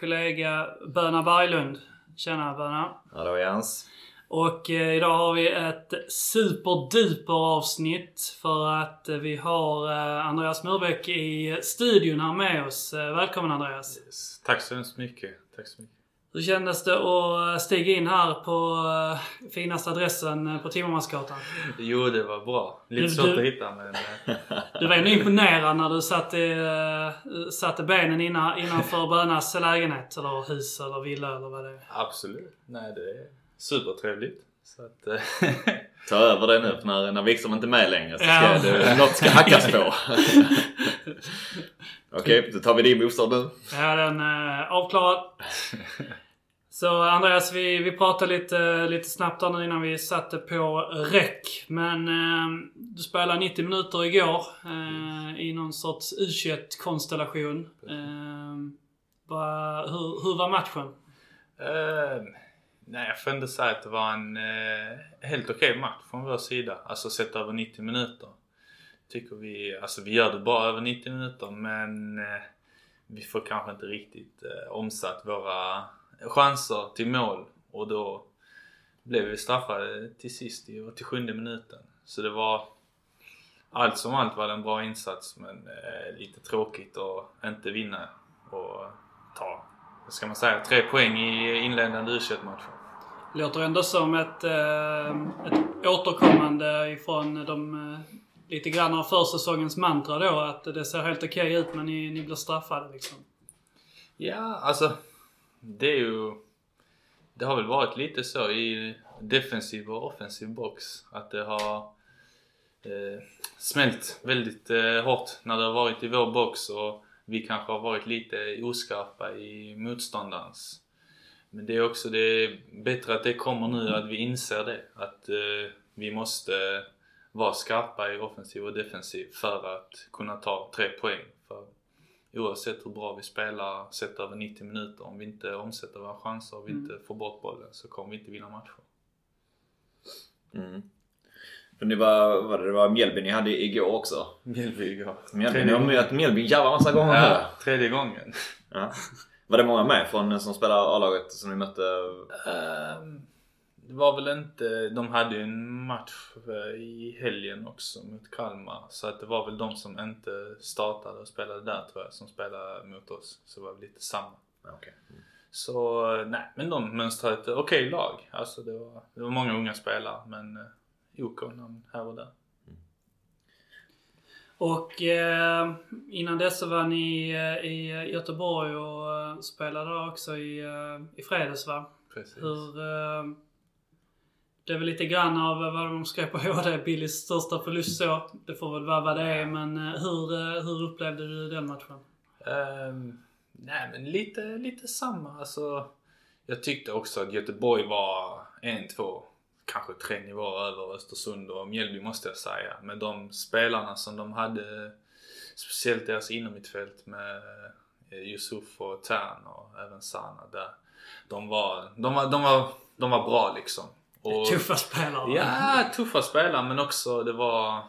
kollega Böna Berglund. Tjena Böna! Hallå Jens. Och eh, idag har vi ett superduper avsnitt för att eh, vi har eh, Andreas Murbeck i studion här med oss. Eh, välkommen Andreas! Yes. Tack så hemskt mycket. Tack så mycket. Hur kändes det att stiga in här på eh, finaste adressen eh, på Timmermansgatan? Jo, det var bra. Lite Du- svårt att hitta men... eh, Du var ändå imponerad när du satte, satte benen innan, innanför Bönas lägenhet eller hus eller villa eller vad det är. Absolut. Nej, det är supertrevligt. Så att... Ta över det nu för när, när Wikström inte är med längre så ska Ja. det, något ska hackas på. Okej, då tar vi din bostad nu. Ja, den är avklarad. Så Andreas, vi, vi pratade lite, lite snabbt där nu innan vi satte på räck. Men eh, du spelade 90 minuter igår eh, i någon sorts U21-konstellation. Eh, hur, hur var matchen? Uh, nej, jag får ändå säga att det var en uh, helt okej match från vår sida. Alltså sett över 90 minuter. Tycker vi, alltså vi gör det bra över 90 minuter men uh, vi får kanske inte riktigt omsatt våra chanser till mål och då blev vi straffade till sist i 87 minuten. Så det var allt som allt var det en bra insats men eh, lite tråkigt att inte vinna och ta, vad ska man säga, tre poäng i inledande u matchen Låter ändå som ett, eh, ett återkommande ifrån de eh, lite grann av försäsongens mantra då. Att det ser helt okej ut men ni, ni blir straffade liksom. Ja, alltså det är ju... Det har väl varit lite så i defensiv och offensiv box att det har eh, smält väldigt eh, hårt när det har varit i vår box och vi kanske har varit lite oskarpa i motståndarens. Men det är också det är bättre att det kommer nu, att vi inser det. Att eh, vi måste vara skarpa i offensiv och defensiv för att kunna ta tre poäng. Oavsett hur bra vi spelar sett över 90 minuter, om vi inte omsätter våra chanser och vi inte får bort bollen så kommer vi inte vinna matcher. Mm. För det var, vad det, det var Mjällby ni hade igår också. Mjällby igår. Mjällby, ni har mött Mjällby en jävla massa gånger Ja, nu. tredje gången. Ja. Var det många med från som spelar A-laget som ni mötte? Ehm, det var väl inte, de hade ju en match eh, i helgen också mot Kalmar. Så att det var väl de som inte startade och spelade där tror jag, som spelade mot oss. Så det var väl lite samma. Okej. Så nej, men de mönstrade ett okej lag. Alltså det var, det var många unga spelare men eh, OK namn här och där. Och eh, innan dess så var ni eh, i Göteborg och eh, spelade också i, eh, i fredags va? Precis. Hur... Det är väl lite grann av vad de skrev på HD, Billys största förlust så. Det får väl vara vad det är men eh, hur, eh, hur upplevde du den matchen? Ehm, nej men lite, lite samma. Alltså, jag tyckte också att Göteborg var en, två, kanske tre nivåer över Östersund och Mjällby måste jag säga. Med de spelarna som de hade, speciellt deras innermittfält med eh, Yusuf och Tern och även Sana där. De var, de var, de var, de var bra liksom. Och- Tuffa spelare? Ja, tuffa spelare men också det var,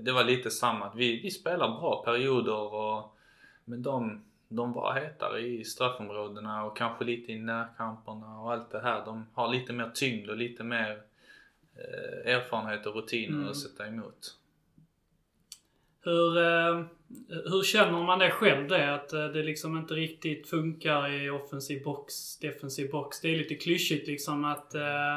det var lite samma. Vi, vi spelar bra perioder och, men de, de var hetare i straffområdena och kanske lite i närkamperna och allt det här. De har lite mer tyngd och lite mer eh, erfarenhet och rutiner Mm. att sätta emot. Hur, eh, hur känner man det själv det? Att eh, det liksom inte riktigt funkar i offensiv box, defensiv box. Det är lite klyschigt liksom att eh,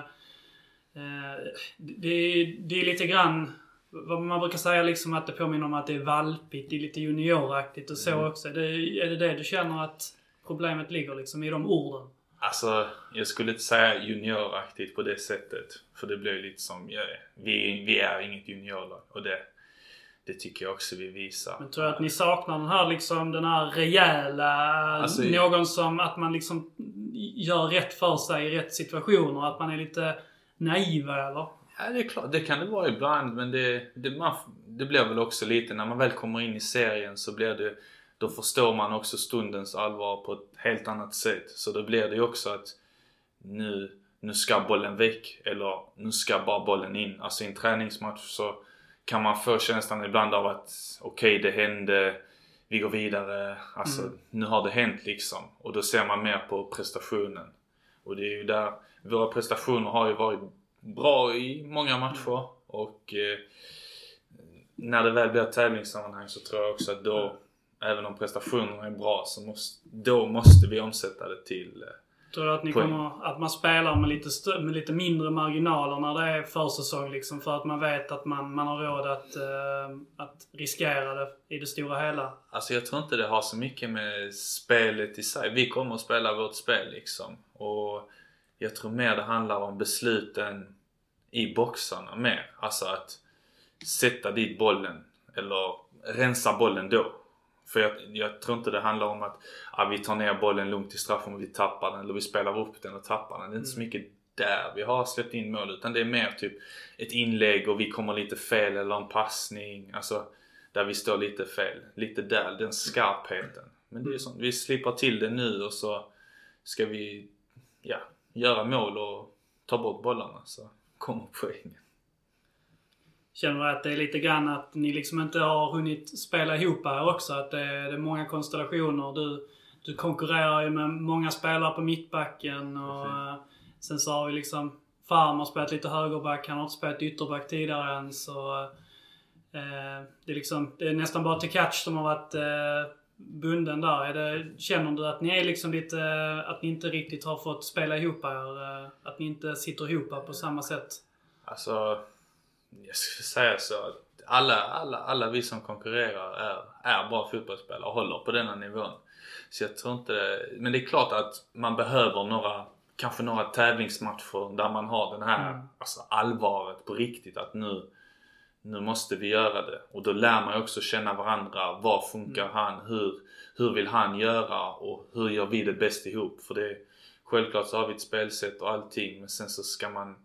det, det är lite grann vad man brukar säga liksom att det påminner om att det är valpigt, det är lite junioraktigt och så Mm. också. Det, är det det du känner att problemet ligger liksom i de orden? Alltså, jag skulle inte säga junioraktigt på det sättet. För det blir lite som, ja, vi, vi är inget juniorlag och det, det tycker jag också vi visar. Men tror jag att ni saknar den här liksom, den här rejäla... Alltså, någon som, att man liksom gör rätt för sig i rätt situationer. Att man är lite naiva eller? Ja, det är klart. Det kan det vara ibland men det, det, man, det blir väl också lite när man väl kommer in i serien så blir det då förstår man också stundens allvar på ett helt annat sätt. Så då blir det ju också att nu, nu ska bollen väck eller nu ska bara bollen in. Alltså i en träningsmatch så kan man få känslan ibland av att okej okay, det hände, vi går vidare. Alltså mm. nu har det hänt liksom. Och då ser man mer på prestationen. Och det är ju där, våra prestationer har ju varit bra i många matcher. Och eh, när det väl blir tävlingssammanhang så tror jag också att då, även om prestationerna är bra, så måste, då måste vi omsätta det till eh, Tror du att, ni kommer, att man spelar med lite, med lite mindre marginaler när det är försäsong liksom? För att man vet att man, man har råd att, uh, att riskera det i det stora hela? Alltså jag tror inte det har så mycket med spelet i sig. Vi kommer att spela vårt spel liksom. Och jag tror mer det handlar om besluten i boxarna mer. Alltså att sätta dit bollen eller rensa bollen då. För jag, jag, tror inte det handlar om att ah, vi tar ner bollen lugnt i straffen och vi tappar den eller vi spelar upp den och tappar den. Det är inte så mm. mycket där vi har släppt in mål utan det är mer typ ett inlägg och vi kommer lite fel eller en passning. Alltså där vi står lite fel. Lite där, den skarpheten. Men det är sånt, vi slipper till det nu och så ska vi ja, göra mål och ta bort bollarna så kommer poängen. Känner du att det är lite grann att ni liksom inte har hunnit spela ihop här också? Att det är, det är många konstellationer. Du, du konkurrerar ju med många spelare på mittbacken och Precis. sen så har vi liksom Farm har spelat lite högerback, han har inte spelat ytterback tidigare än så... Eh, det, är liksom, det är nästan bara till catch som har varit eh, bunden där. Är det, känner du att ni är liksom lite, att ni inte riktigt har fått spela ihop er? Eh, att ni inte sitter ihop på samma sätt? Alltså jag skulle säga så alla, alla, alla vi som konkurrerar är, är bra fotbollsspelare och håller på denna nivån. Så jag tror inte... Men det är klart att man behöver några, kanske några tävlingsmatcher där man har den här mm. alltså allvaret på riktigt att nu, nu måste vi göra det. Och då lär man ju också känna varandra. Vad funkar mm. han? Hur, hur vill han göra? Och hur gör vi det bäst ihop? För det Självklart så har vi ett spelsätt och allting men sen så ska man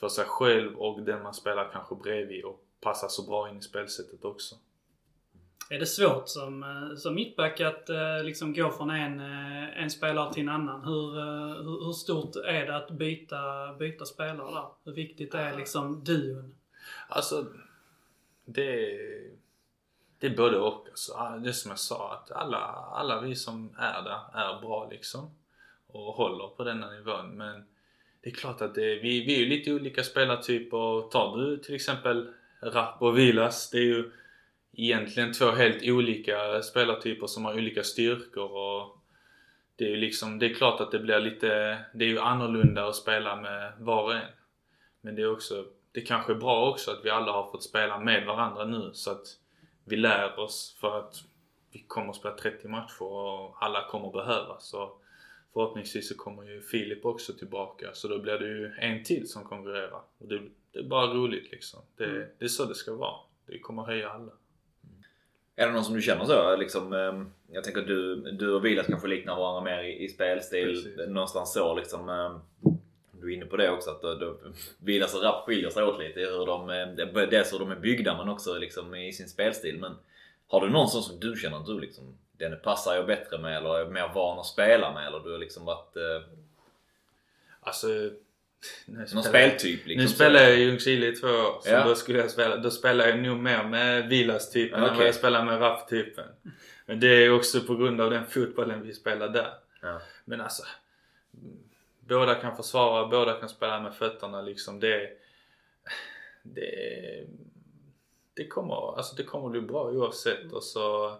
för sig själv och den man spelar kanske bredvid och passa så bra in i spelsättet också. Är det svårt som, eh, som mittback att eh, liksom gå från en, eh, en spelare till en annan? Hur, hur, hur, stort är det att byta, byta spelare där? Hur viktigt är liksom duon? Alltså, det, det är både och. Alltså, det är som jag sa, att alla, alla vi som är där är bra liksom. Och håller på denna nivån. Men det är klart att det, vi, vi är ju lite olika spelartyper. Tar du till exempel Rapp och Vilas, det är ju egentligen två helt olika spelartyper som har olika styrkor och det är ju liksom, det är klart att det blir lite, det är ju annorlunda att spela med var och en. Men det är också, det kanske är bra också att vi alla har fått spela med varandra nu så att vi lär oss för att vi kommer att spela 30 matcher och alla kommer behövas. Så förhoppningsvis så kommer ju Filip också tillbaka så då blir det ju en till som konkurrerar. Och det, det är bara roligt liksom. Det, mm. det är så det ska vara. Det kommer höja alla. Är det någon som du känner så? Liksom, ehm, jag tänker att du, du och Vilas kanske liknar varandra mer i, i spelstil. Precis. Någonstans så liksom. Du är inne på det också att Vilas och Rapp skiljer sig åt lite i hur de, ehm, dels hur de är byggda men också liksom i sin spelstil. Men har du någon sån som du känner att du liksom den passar jag bättre med eller är mer van att spela med? Eller du har liksom varit... Eh... Alltså... Någon speltyp liksom? Nu spelar jag i Ljungskile i två år. Så ja. då skulle jag spela, då spelar jag nog mer med Vilas-typen okay. än vad jag spelar med Raff-typen. Men det är också på grund av den fotbollen vi spelar där. Ja. Men alltså... Båda kan försvara, båda kan spela med fötterna liksom. Det... Det... Det kommer, alltså det kommer bli bra oavsett och så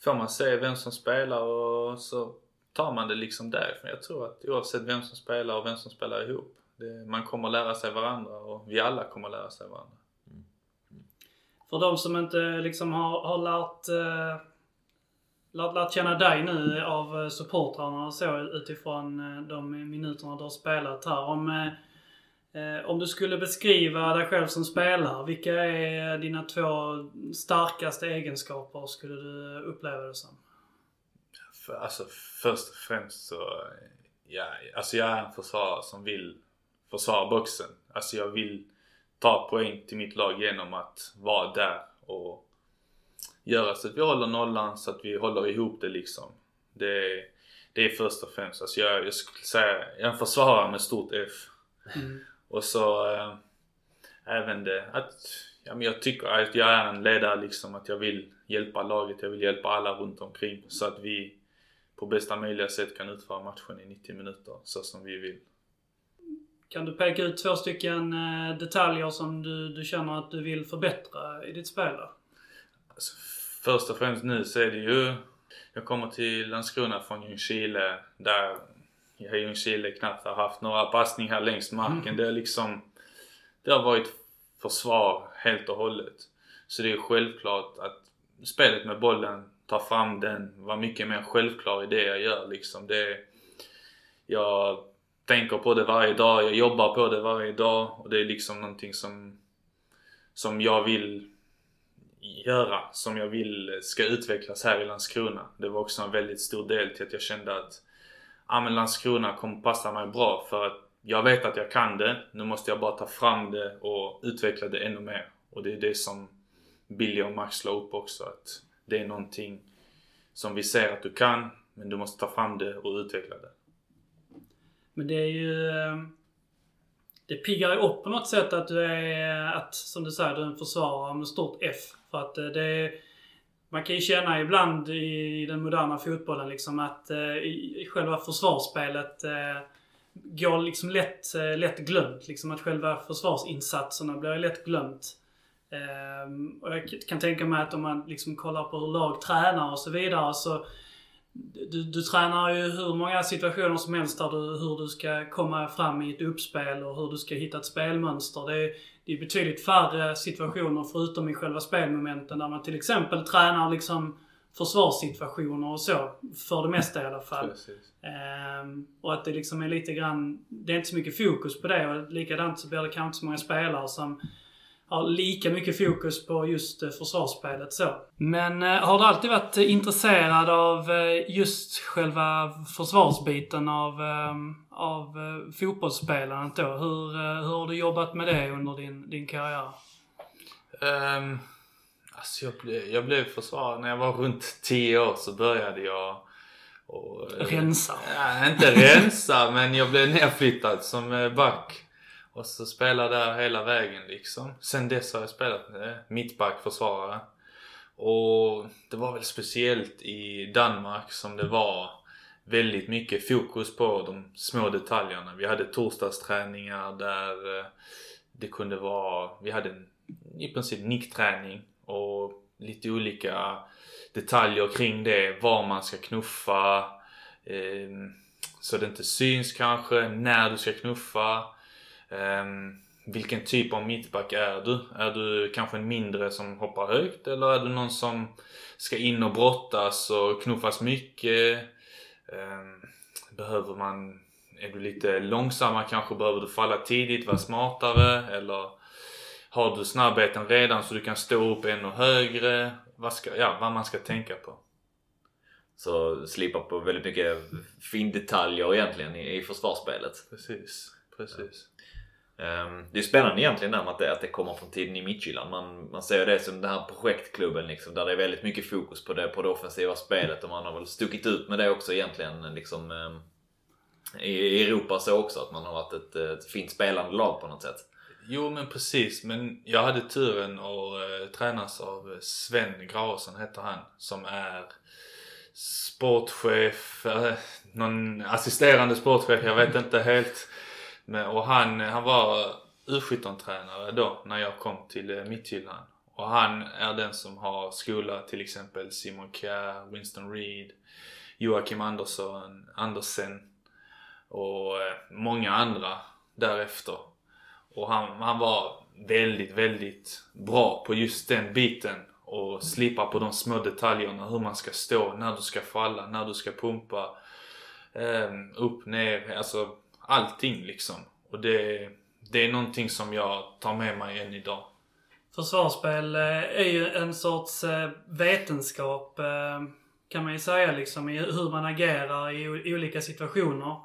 får man se vem som spelar och så tar man det liksom därifrån. Jag tror att oavsett vem som spelar och vem som spelar ihop, det, man kommer lära sig varandra och vi alla kommer lära sig varandra. Mm. mm. För de som inte liksom har, har lärt, eh, lärt, lärt känna dig nu av eh, supportrarna och så utifrån eh, de minuterna du har spelat här. Om, eh, om du skulle beskriva dig själv som spelare, vilka är dina två starkaste egenskaper skulle du uppleva det som? För, alltså först och främst så, ja, alltså jag är en försvarare som vill försvara boxen. Alltså jag vill ta poäng till mitt lag genom att vara där och göra så att vi håller nollan, så att vi håller ihop det liksom. Det, det är först och främst. Alltså jag, jag skulle säga, en försvarare med stort F. Mm. Och så äh, även det att ja, men jag tycker att jag är en ledare liksom. Att jag vill hjälpa laget, jag vill hjälpa alla runt omkring. Så att vi på bästa möjliga sätt kan utföra matchen i 90 minuter så som vi vill. Kan du peka ut två stycken eh, detaljer som du, du känner att du vill förbättra i ditt spel? Alltså, först och främst nu så är det ju... Jag kommer till Landskrona från Ljungskile där jag i Ljungskile knappt har haft några passningar längs marken. Mm. Det, är liksom, det har varit försvar helt och hållet. Så det är självklart att spelet med bollen, ta fram den, vara mycket mer självklar i det jag gör liksom. Det, jag tänker på det varje dag, jag jobbar på det varje dag och det är liksom någonting som, som jag vill göra, som jag vill ska utvecklas här i Landskrona. Det var också en väldigt stor del till att jag kände att ja, men Landskrona kommer passa mig bra för att jag vet att jag kan det. Nu måste jag bara ta fram det och utveckla det ännu mer. Och det är det som Billy och Max la upp också. Att det är någonting som vi ser att du kan, men du måste ta fram det och utveckla det. Men det är ju... Eh, det piggar ju upp på något sätt att du är, att, som du säger, du är en försvarare med stort F. För att eh, det är, man kan ju känna ibland i den moderna fotbollen liksom att eh, i själva försvarsspelet eh, går liksom lätt, lätt glömt. Liksom att själva försvarsinsatserna blir lätt glömt. Ehm, och jag kan tänka mig att om man liksom kollar på hur lag tränar och så vidare så du, du tränar ju hur många situationer som helst där du, hur du ska komma fram i ett uppspel och hur du ska hitta ett spelmönster. Det är, det är betydligt färre situationer förutom i själva spelmomenten där man till exempel tränar liksom försvarssituationer och så. För det mesta i alla fall. Ehm, och att det liksom är lite grann, det är inte så mycket fokus på det och likadant så blir det kanske inte så många spelare som har lika mycket fokus på just eh, försvarsspelet så. Men eh, har du alltid varit intresserad av eh, just själva försvarsbiten av, ehm, av fotbollsspelandet då? Hur, hur har du jobbat med det under din, din karriär? Um, alltså jag, blev, jag blev försvarare när jag var runt 10 år så började jag och, rensa? Ja, inte rensa men jag blev nedflyttad som back. Och så spelade där hela vägen liksom. Sen dess har jag spelat mittback, försvarare. Och det var väl speciellt i Danmark som det var väldigt mycket fokus på de små detaljerna. Vi hade torsdagsträningar där eh, det kunde vara, vi hade en, i princip nickträning och lite olika detaljer kring det. Var man ska knuffa, eh, så det inte syns kanske, när du ska knuffa. Um, vilken typ av mittback är du? Är du kanske en mindre som hoppar högt eller är du någon som ska in och brottas och knuffas mycket? Um, behöver man... Är du lite långsammare kanske? Behöver du falla tidigt, vara smartare? Eller har du snabbheten redan så du kan stå upp ännu högre? Vad, ska, ja, vad man ska tänka på. Så slipa på väldigt mycket findetaljer egentligen i, i försvarsspelet. Precis, precis. Um, Ehm, det är spännande egentligen med att det, att det kommer från tiden i Midtjylland. Man, man ser det som den här projektklubben liksom, där det är väldigt mycket fokus på det, på det offensiva spelet och man har väl stuckit ut med det också egentligen liksom, ehm, i Europa så också att man har varit ett, ett fint spelande lag på något sätt. Jo men precis, men jag hade turen att uh, tränas av Sven Grausson heter han, som är sportchef, uh, någon assisterande sportchef, jag vet inte helt. Men, och han, han var U17-tränare då när jag kom till eh, Midtjylland. Och han är den som har skolat till exempel Simon Kjær, Winston Reed, Joakim Andersson, Andersen och eh, många andra därefter. Och han, han var väldigt, väldigt bra på just den biten och slipa på de små detaljerna. Hur man ska stå, när du ska falla, när du ska pumpa. Eh, upp, ner, alltså allting liksom. Och det, det är någonting som jag tar med mig än idag. Försvarsspel eh, är ju en sorts eh, vetenskap eh, kan man ju säga liksom i hur man agerar i olika situationer.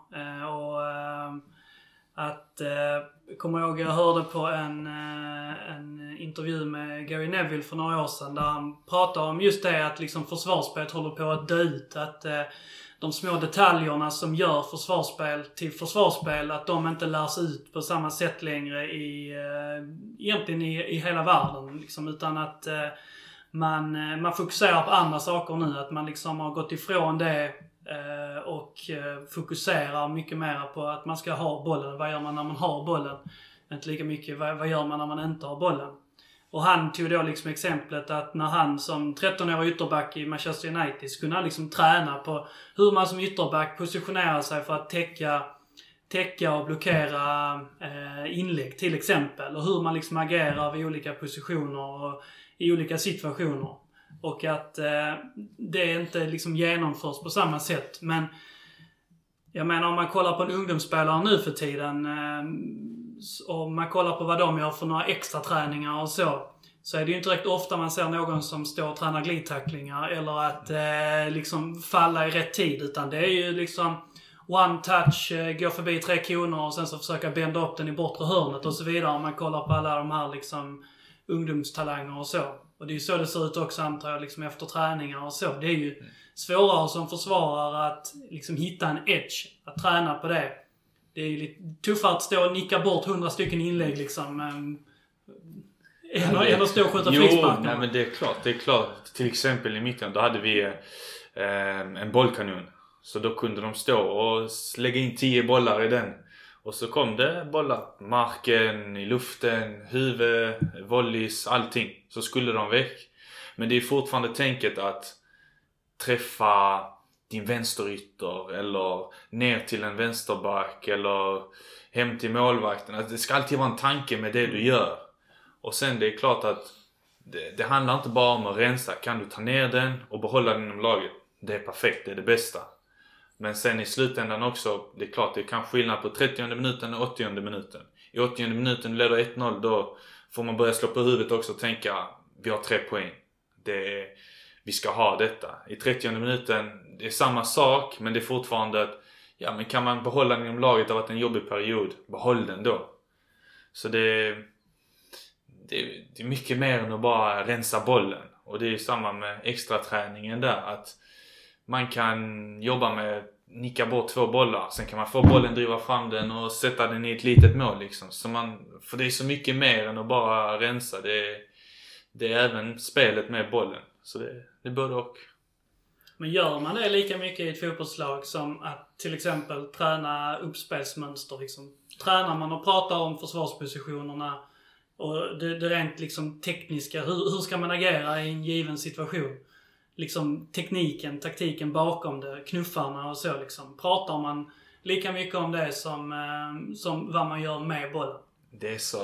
Och Att, kommer ihåg, jag hörde på en, en intervju med Gary Neville för några år sedan där han pratade om just det att liksom försvarsspelet håller på att dö ut. Att de små detaljerna som gör försvarsspel till försvarsspel, att de inte lärs ut på samma sätt längre i, eh, egentligen i, i hela världen. Liksom, utan att eh, man, eh, man fokuserar på andra saker nu. Att man liksom har gått ifrån det eh, och eh, fokuserar mycket mer på att man ska ha bollen. Vad gör man när man har bollen? Inte lika mycket vad, vad gör man när man inte har bollen? Och han tog då liksom exemplet att när han som 13-årig ytterback i Manchester United skulle liksom träna på hur man som ytterback positionerar sig för att täcka, täcka och blockera eh, inlägg till exempel. Och hur man liksom agerar vid olika positioner och i olika situationer. Och att eh, det inte liksom genomförs på samma sätt. Men jag menar om man kollar på en ungdomsspelare nu för tiden. Eh, om man kollar på vad de gör för några extra träningar och så. Så är det ju inte direkt ofta man ser någon som står och tränar glidtacklingar eller att eh, liksom falla i rätt tid. Utan det är ju liksom one touch, eh, gå förbi tre koner och sen så försöka bända upp den i bortre hörnet och så vidare. Om man kollar på alla de här liksom ungdomstalanger och så. Och det är ju så det ser ut också antar jag, liksom efter träningar och så. Det är ju svårare som försvarare att liksom hitta en edge, att träna på det. Det är ju lite tuffare att stå och nicka bort hundra stycken inlägg liksom. Än än att stå och skjuta frisparkar. Jo, nej men det är klart. Det är klart. Till exempel i mitten, då hade vi eh, en bollkanon. Så då kunde de stå och lägga in 10 bollar i den. Och så kom det bollar. Marken, i luften, huvud, volleys, allting. Så skulle de väck. Men det är fortfarande tänket att träffa din vänsterytter eller ner till en vänsterback eller hem till målvakten. Alltså det ska alltid vara en tanke med det du gör. Och sen det är klart att det, det handlar inte bara om att rensa. Kan du ta ner den och behålla den inom laget? Det är perfekt, det är det bästa. Men sen i slutändan också, det är klart det kan skillnad på 30 minuten och 80 minuten. I 80 minuten leder 1-0 då får man börja slå på huvudet också och tänka vi har tre poäng. Det är, vi ska ha detta. I 30 minuten, det är samma sak men det är fortfarande att ja men kan man behålla den inom laget, det har varit en jobbig period, behåll den då. Så det, det, det är mycket mer än att bara rensa bollen. Och det är samma med extra träningen där att man kan jobba med nicka bort två bollar. Sen kan man få bollen, driva fram den och sätta den i ett litet mål liksom. Så man, för det är så mycket mer än att bara rensa. Det är, det är även spelet med bollen. Så det, det är både och. Men gör man det lika mycket i ett fotbollslag som att till exempel träna uppspelsmönster? Liksom? Tränar man och pratar om försvarspositionerna och det, det rent liksom tekniska. Hur, hur ska man agera i en given situation? liksom tekniken, taktiken bakom det, knuffarna och så liksom. Pratar man lika mycket om det som, eh, som vad man gör med bollen? Det är så,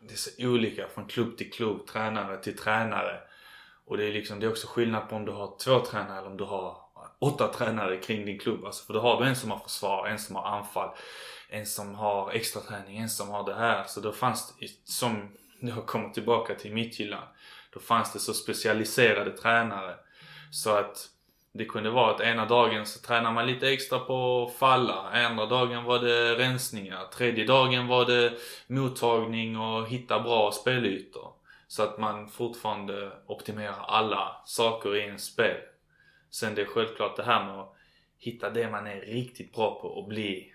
det är så olika från klubb till klubb, tränare till tränare. Och det är liksom, det är också skillnad på om du har två tränare eller om du har åtta tränare kring din klubb. Alltså, för då har du en som har försvar, en som har anfall, en som har extra träning, en som har det här. Så då fanns det, som jag kommer tillbaka till Midtjylland, då fanns det så specialiserade tränare så att det kunde vara att ena dagen så tränar man lite extra på att falla. Andra dagen var det rensningar. Tredje dagen var det mottagning och hitta bra spelytor. Så att man fortfarande optimerar alla saker i en spel. Sen det är självklart det här med att hitta det man är riktigt bra på och bli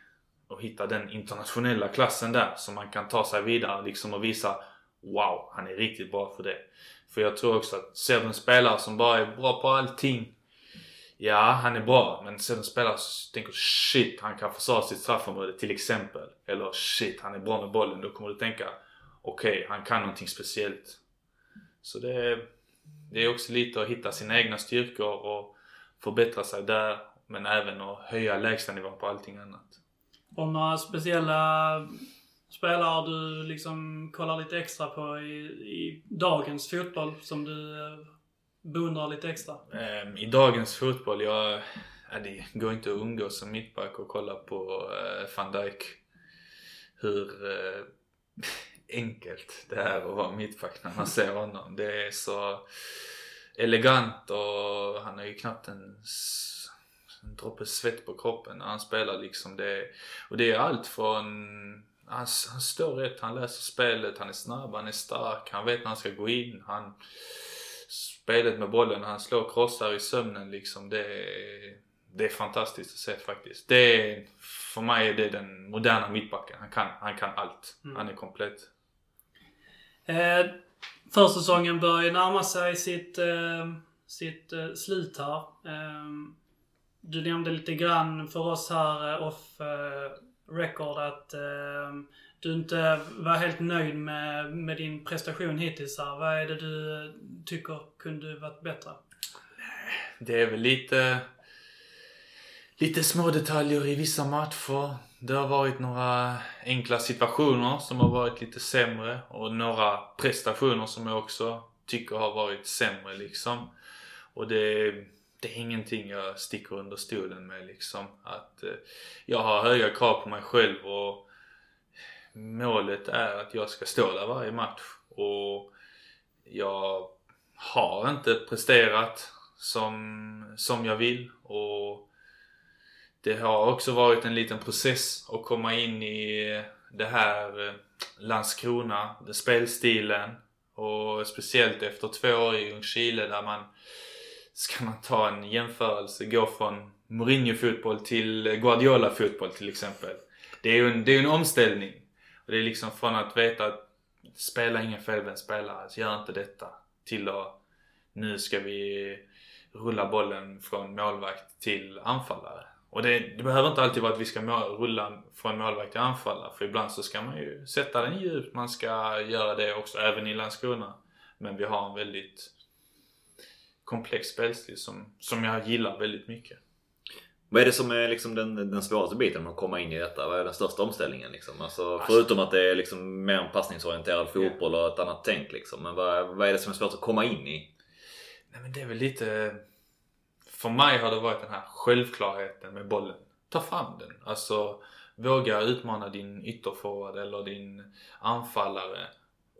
och hitta den internationella klassen där som man kan ta sig vidare liksom och visa Wow, han är riktigt bra för det. För jag tror också att ser du en spelare som bara är bra på allting. Ja, han är bra. Men ser du en spelare som tänker shit, han kan försvara sitt straffområde till exempel. Eller shit, han är bra med bollen. Då kommer du tänka okej, okay, han kan någonting speciellt. Så det är, det är också lite att hitta sina egna styrkor och förbättra sig där. Men även att höja lägstanivån på allting annat. Och några speciella spelare du liksom kollar lite extra på i, i dagens fotboll som du eh, beundrar lite extra? Um, I dagens fotboll, jag, ja, det går inte att umgås som mittback och kolla på uh, van Dijk. Hur uh, enkelt det är att vara mittback när man ser honom. Det är så elegant och han har ju knappt en en droppe svett på kroppen när han spelar liksom. Det, och det är allt från han, han står rätt, han läser spelet, han är snabb, han är stark, han vet när han ska gå in. Han, spelet med bollen, han slår krossar i sömnen liksom. Det det är fantastiskt att se faktiskt. Det är, för mig är det den moderna mittbacken. Han kan, han kan allt. Mm. Han är komplett. Eh, försäsongen börjar ju närma sig sitt, eh, sitt eh, slut här. Eh, du nämnde lite grann för oss här eh, off eh, record att eh, du inte var helt nöjd med, med din prestation hittills här. Vad är det du tycker kunde varit bättre? Det är väl lite lite små detaljer i vissa matcher. Det har varit några enkla situationer som har varit lite sämre och några prestationer som jag också tycker har varit sämre liksom. Och det, det är ingenting jag sticker under stolen med liksom. Att eh, jag har höga krav på mig själv och målet är att jag ska stå där varje match. Och jag har inte presterat som, som jag vill och det har också varit en liten process att komma in i det här eh, Landskrona, den spelstilen. Och speciellt efter två år i Ljungskile där man, ska man ta en jämförelse, gå från Mourinho-fotboll till Guardiola-fotboll till exempel. Det är ju en, det är en omställning. Och det är liksom från att veta att spela ingen felvänd spelare, alltså gör inte detta. Till att nu ska vi rulla bollen från målvakt till anfallare. Och det, det, behöver inte alltid vara att vi ska mål, rulla från målvakt till anfallare. För ibland så ska man ju sätta den djupt. Man ska göra det också, även i Landskrona. Men vi har en väldigt komplex spelstil som, som jag gillar väldigt mycket. Vad är det som är liksom den, den svåraste biten med att komma in i detta? Vad är den största omställningen? Liksom? Alltså, förutom att det är liksom mer en passningsorienterad fotboll och ett annat tänk. Liksom. Men vad, vad är det som är svårt att komma in i? Nej men det är väl lite för mig har det varit den här självklarheten med bollen. Ta fram den. Alltså våga utmana din ytterforward eller din anfallare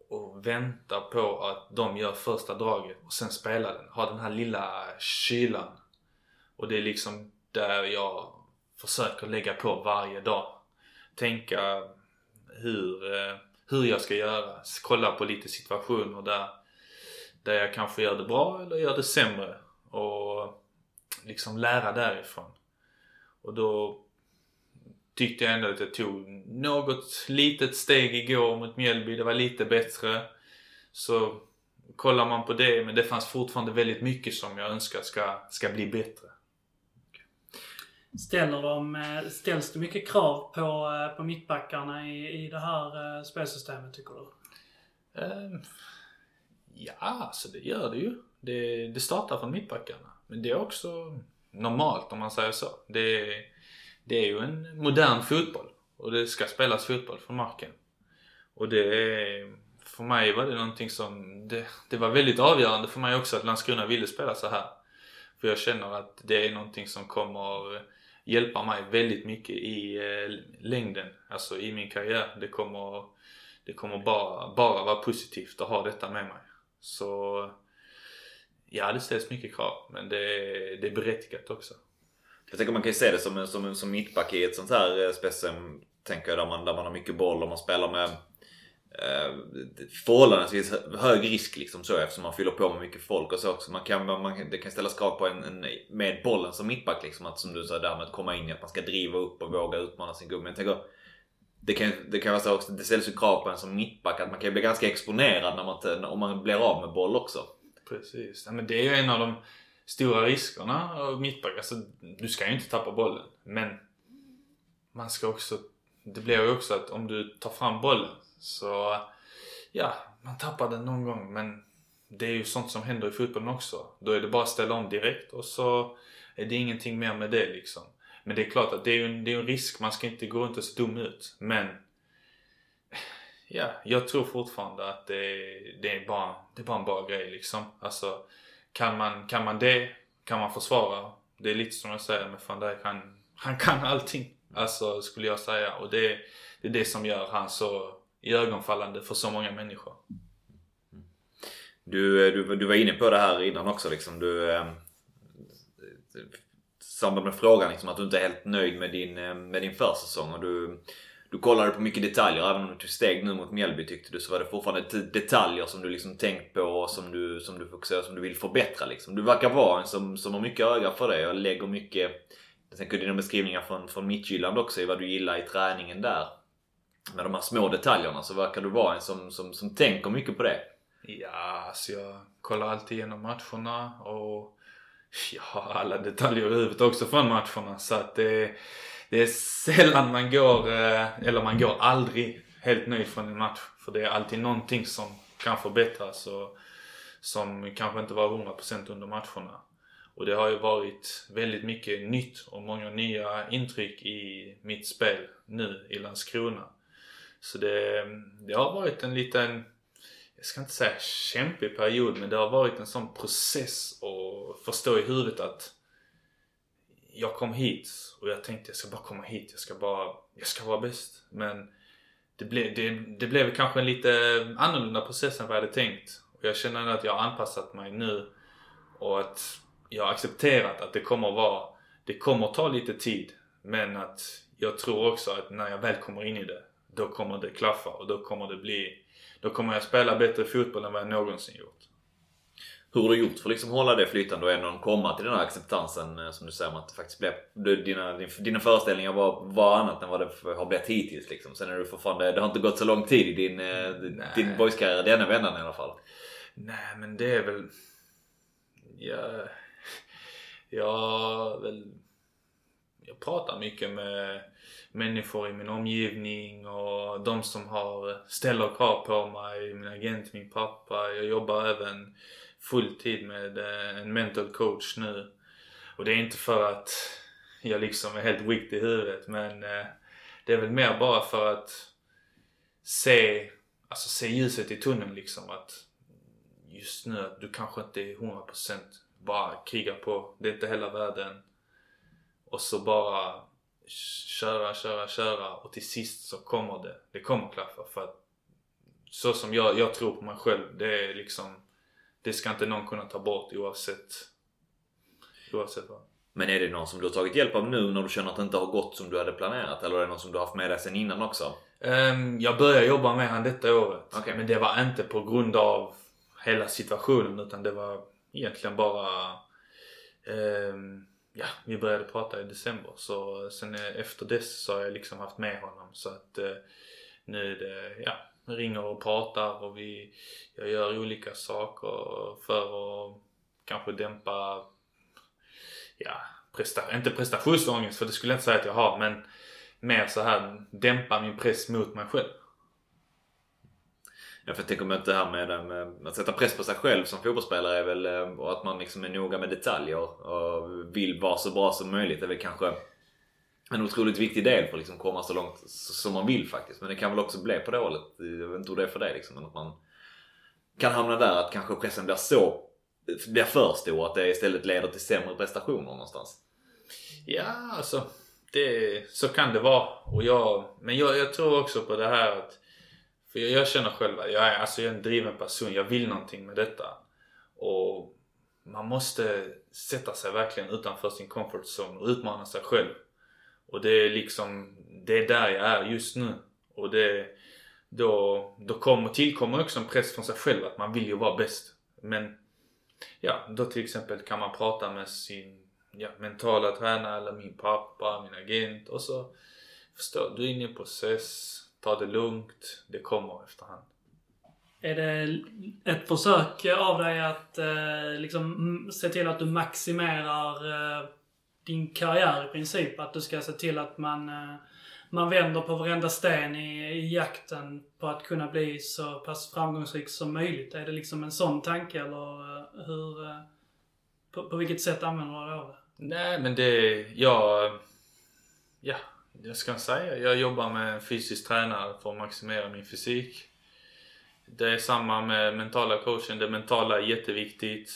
och vänta på att de gör första draget och sen spela den. Ha den här lilla kylan. Och det är liksom där jag försöker lägga på varje dag. Tänka hur, eh, hur jag ska göra. Kolla på lite situationer där, där jag kanske gör det bra eller gör det sämre. Och liksom lära därifrån. Och då tyckte jag ändå att jag tog något litet steg igår mot Mjällby. Det var lite bättre. Så kollar man på det, men det fanns fortfarande väldigt mycket som jag önskar ska, ska bli bättre. Ställer de, eh, ställs det mycket krav på, eh, på mittbackarna i, i det här eh, spelsystemet tycker du? Um, ja, alltså det gör det ju. Det, det startar från mittbackarna. Men det är också normalt om man säger så. Det är, det är ju en modern fotboll. Och det ska spelas fotboll från marken. Och det är, för mig var det någonting som, det, det var väldigt avgörande för mig också att Landskrona ville spela så här. För jag känner att det är någonting som kommer hjälpa mig väldigt mycket i eh, längden, alltså i min karriär. Det kommer, det kommer bara, bara vara positivt att ha detta med mig. Så Ja, det ställs mycket krav. Men det är, det är berättigat också. Jag tänker man kan ju se det som, som, som mittback i ett sånt här eh. Tänker jag där man, där man har mycket boll och man spelar med eh, förhållandevis hög risk liksom så eftersom man fyller på med mycket folk och så också. Man kan, man, det kan ställas krav på en, en med bollen som mittback liksom. Att som du sa där med att komma in i att man ska driva upp och våga utmana sin gubbe. Men jag tänker det kan, det kan vara så också, det ställs ju krav på en som mittback att man kan bli ganska exponerad när man, om man blir av med boll också. Precis. Ja, men det är ju en av de stora riskerna av mittback. Alltså, du ska ju inte tappa bollen. Men man ska också... Det blir ju också att om du tar fram bollen så... Ja, man tappar den någon gång men det är ju sånt som händer i fotbollen också. Då är det bara att ställa om direkt och så är det ingenting mer med det liksom. Men det är klart att det är ju en, det är en risk. Man ska inte gå runt och se dum ut. Men ja, jag tror fortfarande att det, det, är bara, det är bara en bra grej liksom. Alltså, kan man, kan man det, kan man försvara. Det är lite som jag säger med van Dijk, han, han kan allting. Alltså, skulle jag säga. Och det, det är det som gör han så iögonfallande för så många människor. Du, eh, du, du var inne på det här innan också liksom. Du, eh, samband med frågan liksom, att du inte är helt nöjd med din, eh, med din försäsong. Och du, du kollade på mycket detaljer. Även om du tog steg nu mot Mjällby tyckte du så var det fortfarande detaljer som du liksom tänkt på och som du, som du fokuserar som du vill förbättra. Liksom. Du verkar vara en som, som har mycket öga för det och lägger mycket jag tänker dina beskrivningar från, från Midtjylland också i vad du gillar i träningen där. Med de här små detaljerna så verkar du vara en som, som, som tänker mycket på det. Ja, alltså jag kollar alltid igenom matcherna och jag har alla detaljer i huvudet också från matcherna. Så att det, det är sällan man går, eh, eller man går aldrig helt nöjd från en match. För det är alltid någonting som kan förbättras och som kanske inte var 100% under matcherna. Och det har ju varit väldigt mycket nytt och många nya intryck i mitt spel nu i Landskrona. Så det, det har varit en liten, jag ska inte säga kämpig period, men det har varit en sån process att förstå i huvudet att jag kom hit och jag tänkte jag ska bara komma hit, jag ska bara, jag ska vara bäst. Men det, ble, det, det blev kanske en lite annorlunda process än vad jag hade tänkt. Och jag känner att jag har anpassat mig nu och att jag har accepterat att det kommer vara, det kommer ta lite tid. Men att jag tror också att när jag väl kommer in i det, då kommer det klaffa och då kommer det bli, då kommer jag spela bättre fotboll än vad jag någonsin gjort. Hur har du gjort för att liksom hålla det flytande och ändå komma till den här acceptansen eh, som du säger om att det faktiskt blev... Dina, dina föreställningar var, var annat än vad det har blivit hittills liksom. Sen är du fortfarande... Det har inte gått så lång tid i din, eh, din boyskarriär denna vändan i alla fall. Nej men det är väl... Ja, jag väl... Jag pratar mycket med människor i min omgivning och de som har, ställer krav på mig, min agent, min pappa. Jag jobbar även fulltid med eh, en mental coach nu. Och det är inte för att jag liksom är helt wicked i huvudet men eh, det är väl mer bara för att se, alltså se ljuset i tunneln liksom. Att just nu att du kanske inte är 100% bara kriga på. Det är inte hela världen. Och så bara köra, köra, köra och till sist så kommer det. Det kommer klaffa för att så som jag, jag tror på mig själv, det är liksom det ska inte någon kunna ta bort oavsett oavsett vad. Men är det någon som du har tagit hjälp av nu när du känner att det inte har gått som du hade planerat? Eller är det någon som du har haft med dig sen innan också? Um, jag började jobba med han detta året. Okay. Men det var inte på grund av hela situationen utan det var egentligen bara... Um, ja, vi började prata i december så sen efter dess så har jag liksom haft med honom så att uh, nu är det, ja, ringer och pratar och vi, jag gör olika saker för att kanske dämpa, ja, presta, inte prestationsångest för det skulle jag inte säga att jag har men mer så här dämpa min press mot mig själv. Ja, för jag tänker att det här med, eh, med att sätta press på sig själv som fotbollsspelare är väl eh, och att man liksom är noga med detaljer och vill vara så bra som möjligt är väl kanske en otroligt viktig del för att liksom komma så långt som man vill faktiskt. Men det kan väl också bli på det hållet. Jag vet inte hur det är för dig liksom. Men att man kan hamna där att kanske pressen blir så blir för stor att det istället leder till sämre prestationer någonstans. Ja, alltså. Det, så kan det vara. Och jag, men jag, jag tror också på det här att för jag, jag känner själv att jag är, alltså jag är en driven person. Jag vill någonting med detta. Och man måste sätta sig verkligen utanför sin comfort zone och utmana sig själv. Och det är liksom, det är där jag är just nu. Och det, då, då kommer, tillkommer också en press från sig själv att man vill ju vara bäst. Men ja, då till exempel kan man prata med sin ja, mentala tränare eller min pappa, min agent och så förstår du är inne i en process, ta det lugnt, det kommer efterhand. Är det ett försök av dig att eh, liksom se till att du maximerar eh, din karriär i princip. Att du ska se till att man, eh, man vänder på varenda sten i, i jakten på att kunna bli så pass framgångsrik som möjligt. Är det liksom en sån tanke eller eh, hur... Eh, på, på vilket sätt använder du dig av det? Nej men det, jag... Ja, jag ska säga. Jag jobbar med en fysisk tränare för att maximera min fysik. Det är samma med mentala coachen. Det mentala är jätteviktigt.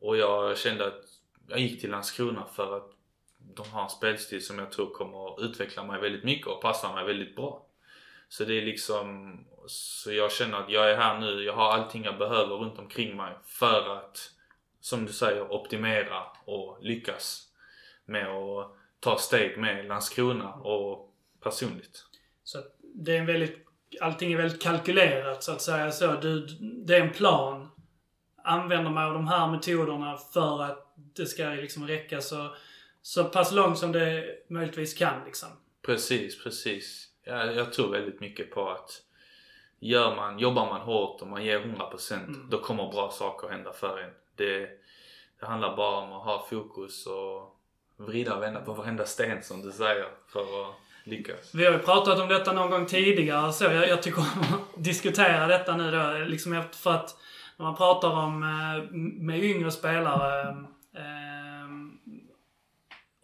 Och jag kände att jag gick till Landskrona för att de har en spelstil som jag tror kommer att utveckla mig väldigt mycket och passa mig väldigt bra. Så det är liksom, så jag känner att jag är här nu, jag har allting jag behöver runt omkring mig för att, som du säger, optimera och lyckas. med att ta steg med Landskrona och personligt. Så det är en väldigt, allting är väldigt kalkylerat så att säga så. Du, det är en plan. Använder man de här metoderna för att det ska liksom räcka så, så pass långt som det möjligtvis kan liksom. Precis, precis. Jag, jag tror väldigt mycket på att gör man, jobbar man hårt och man ger 100% mm. då kommer bra saker hända för en. Det, det handlar bara om att ha fokus och vrida och vända på varenda sten som du säger för att lyckas. Vi har ju pratat om detta någon gång tidigare så jag, jag tycker om att diskutera detta nu då. Liksom för att när man pratar om eh, med yngre spelare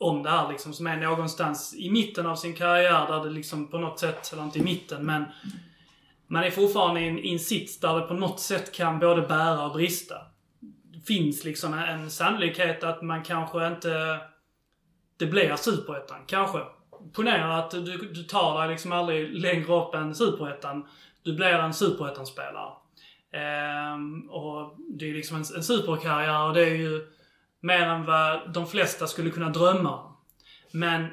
om det här liksom som är någonstans i mitten av sin karriär där det liksom på något sätt, eller inte i mitten men man är fortfarande i en, i en sits där det på något sätt kan både bära och brista. Det finns liksom en sannolikhet att man kanske inte... Det blir superettan, kanske. Ponera att du, du tar dig liksom aldrig längre upp än superettan. Du blir en superettan-spelare. Ehm, och det är liksom en, en superkarriär och det är ju mer än vad de flesta skulle kunna drömma om. Men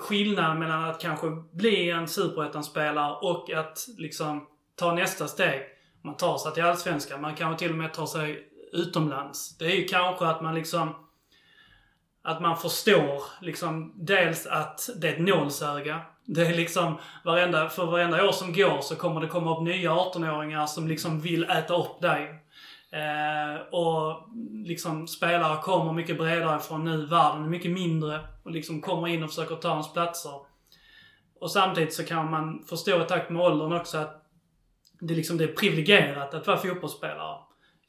skillnaden mellan att kanske bli en superettan-spelare och att liksom ta nästa steg. Man tar sig till Allsvenskan, man kanske till och med tar sig utomlands. Det är ju kanske att man liksom att man förstår liksom dels att det är ett nålsöga. Det är liksom varenda, för varenda år som går så kommer det komma upp nya 18-åringar som liksom vill äta upp dig. Eh, och liksom spelare kommer mycket bredare från nu. Världen är mycket mindre och liksom kommer in och försöker ta ens platser. Och samtidigt så kan man förstå i takt med åldern också att det, liksom, det är privilegierat att vara fotbollsspelare.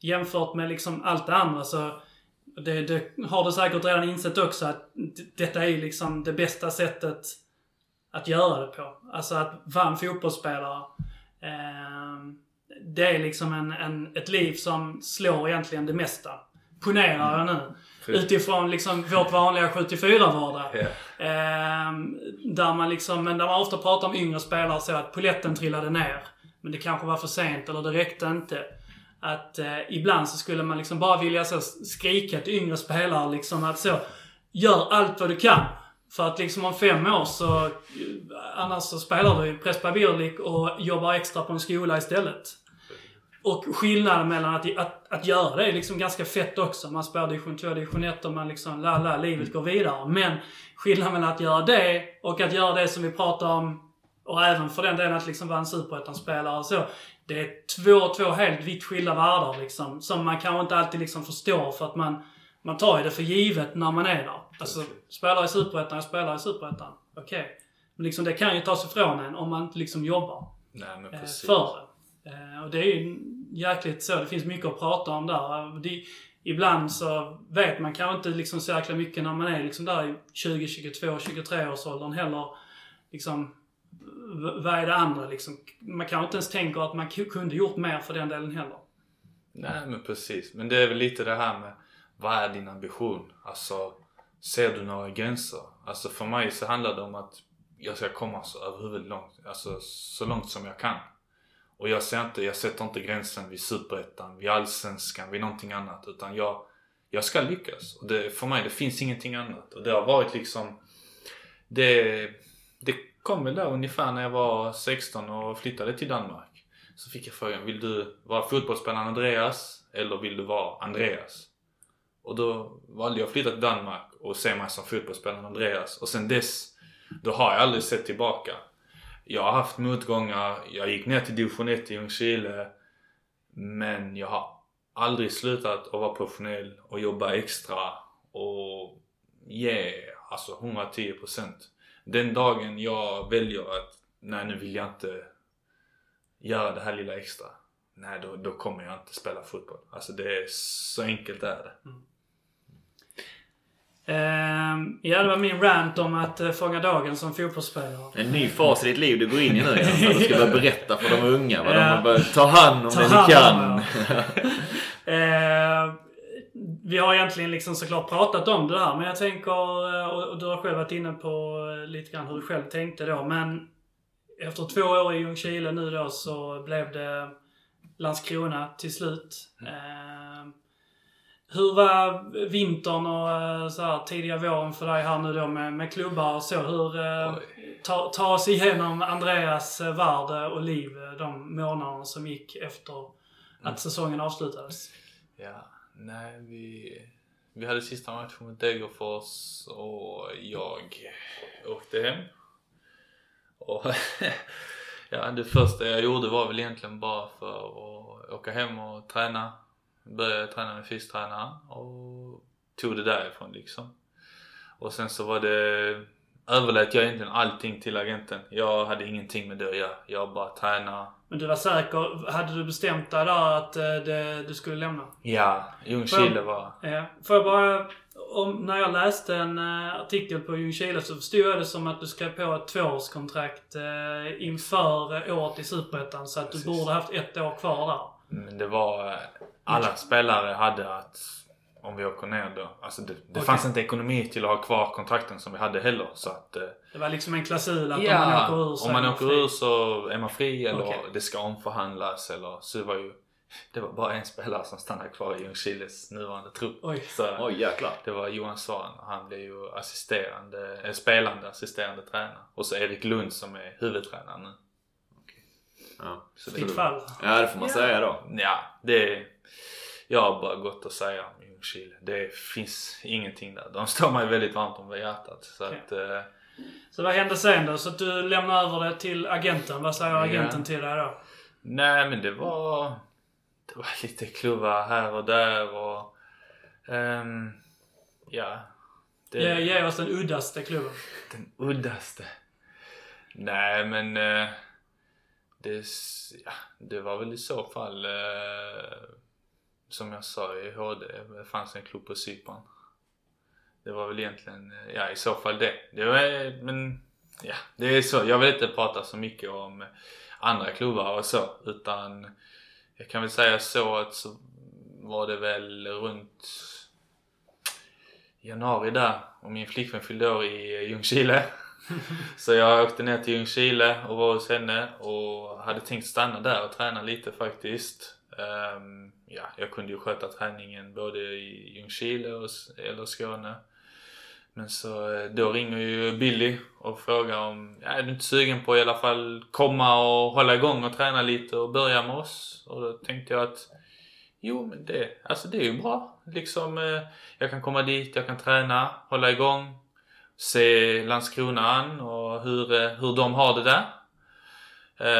Jämfört med liksom allt det andra så det, det har du säkert redan insett också att detta är liksom det bästa sättet att göra det på. Alltså att vara en fotbollsspelare. Eh, det är liksom en, en, ett liv som slår egentligen det mesta. Ponerar jag nu. Utifrån liksom vårt vanliga 74-vardag. Yeah. Eh, där man liksom, men där man ofta pratar om yngre spelare så att poletten trillade ner. Men det kanske var för sent eller det räckte inte. Att eh, ibland så skulle man liksom bara vilja så skrika till yngre spelare liksom att så, gör allt vad du kan. För att liksom om fem år så, annars så spelar du i Prespa Birlik och jobbar extra på en skola istället. Och skillnaden mellan att, att, att göra det är liksom ganska fett också. Man spelar division 2, division 1 och man liksom, la la, livet går vidare. Men skillnaden mellan att göra det och att göra det som vi pratar om och även för den delen att liksom vara en superettan-spelare och så. Det är två, två helt vitt skilda världar liksom. Som man kanske inte alltid liksom förstår för att man, man tar ju det för givet när man är där. Alltså, spelar i superettan, jag spelar i superettan. Okej. Okay. Men liksom det kan ju tas ifrån en om man inte liksom jobbar. Nej, men eh, precis. För det. Eh, och det är ju jäkligt så. Det finns mycket att prata om där. Det, ibland så vet man kanske inte liksom så jäkla mycket när man är liksom där i 20, 22, 23 års åldern heller. Liksom vad är det andra liksom? Man kanske inte ens tänker att man kunde gjort mer för den delen heller. Nej men precis. Men det är väl lite det här med vad är din ambition? Alltså, ser du några gränser? Alltså för mig så handlar det om att jag ska komma så överhuvudtaget långt, alltså så långt som jag kan. Och jag ser inte, jag sätter inte gränsen vid superettan, vid allsvenskan, vid någonting annat. Utan jag, jag ska lyckas. Och det, för mig, det finns ingenting annat. Och det har varit liksom, det, det kom väl där ungefär när jag var 16 och flyttade till Danmark. Så fick jag frågan, vill du vara fotbollsspelaren Andreas eller vill du vara Andreas? Och då valde jag att flytta till Danmark och se mig som fotbollsspelaren Andreas. Och sen dess, då har jag aldrig sett tillbaka. Jag har haft motgångar, jag gick ner till division 1 i Ljungskile. Men jag har aldrig slutat att vara professionell och jobba extra och ge alltså 110% den dagen jag väljer att nej nu vill jag inte göra det här lilla extra. Nej då, då kommer jag inte spela fotboll. Alltså det är så enkelt är det. Mm. Uh, ja, det var min rant om att uh, fånga dagen som fotbollsspelare. En ny fas i ditt liv du går in i nu alltså. Du ska börja berätta för de unga vad de bör ta hand om ta det de kan. uh, vi har egentligen liksom såklart pratat om det där, men jag tänker, eh, och du har själv varit inne på eh, lite grann hur du själv tänkte då, men efter två år i Ljungskile nu då så blev det Landskrona till slut. Mm. Hur var vintern och eh, så här, tidiga våren för dig här nu då med, med klubbar och så? Hur, eh, ta, ta oss igenom Andreas eh, värld och liv de månaderna som gick efter att säsongen avslutades. Ja, nej vi... Vi hade sista matchen mot Degerfors och jag åkte hem. Och ja, det första jag gjorde var väl egentligen bara för att åka hem och träna. Började träna med fystränaren och tog det därifrån liksom. Och sen så var det överlät jag egentligen allting till agenten. Jag hade ingenting med det att göra. Jag bara tränade. Men du var säker? Hade du bestämt dig där att eh, det, du skulle lämna? Ja, Ljungskile var... Ja. Får jag bara... Om, när jag läste en uh, artikel på Ljungskile så förstod jag det som att du skrev på ett tvåårskontrakt uh, inför året i Superettan. Så att Precis. du borde haft ett år kvar där. Men det var... Alla spelare hade att om vi åker ner då. Alltså det, det Okej. fanns inte ekonomi till att ha kvar kontrakten som vi hade heller. Så att... eh, Det var liksom en klausul att om man Ja, åker ur så om är man åker fri. ur så är man fri eller Okej. det ska omförhandlas eller så det var ju... Det var bara en spelare som stannade kvar i Ljungskiles nuvarande trupp. Oj. Så Oj jäklar. det var Johan Svahn. Han blev ju assisterande, eh, spelande assisterande tränare. Och så Erik Lund som är huvudtränare nu. Ja. Så det, Fritt fall. ja, det får man Ja. säga då. Ja, det... Jag har bara gott att säga om Ljungskile. Det finns ingenting där. De står mig väldigt varmt om hjärtat. Så Okej. att... Eh, Så vad hände sen då? Så att du lämnar över det till agenten. Vad säger Ja. agenten till dig då? nej men det var... Det var lite klubbar här och där och... ehm, ja. Det, Ge, ge oss den uddaste klubben. Den uddaste. Nej men... Eh, det, ja, det var väl i så fall... Eh, som jag sa i HD, det fanns en klubb på Cypern. Det var väl egentligen, ja i så fall det. Det var, men ja, det är så. Jag vill inte prata så mycket om andra klubbar och så. Utan jag kan väl säga så att så var det väl runt januari där och min flickvän fyllde år i Ljungskile. så jag åkte ner till Ljungskile och var hos henne och hade tänkt stanna där och träna lite faktiskt. Ehm, ja, jag kunde ju sköta träningen både i Ljungskile och, eller Skåne. Men så eh, då ringer ju Billy och frågar om, ja, är du inte sugen på att i alla fall komma och hålla igång och träna lite och börja med oss? Och då tänkte jag att Jo men det, alltså det är ju bra. Liksom, eh, jag kan komma dit, jag kan träna, hålla igång, se Landskrona an och hur, eh, hur de har det där.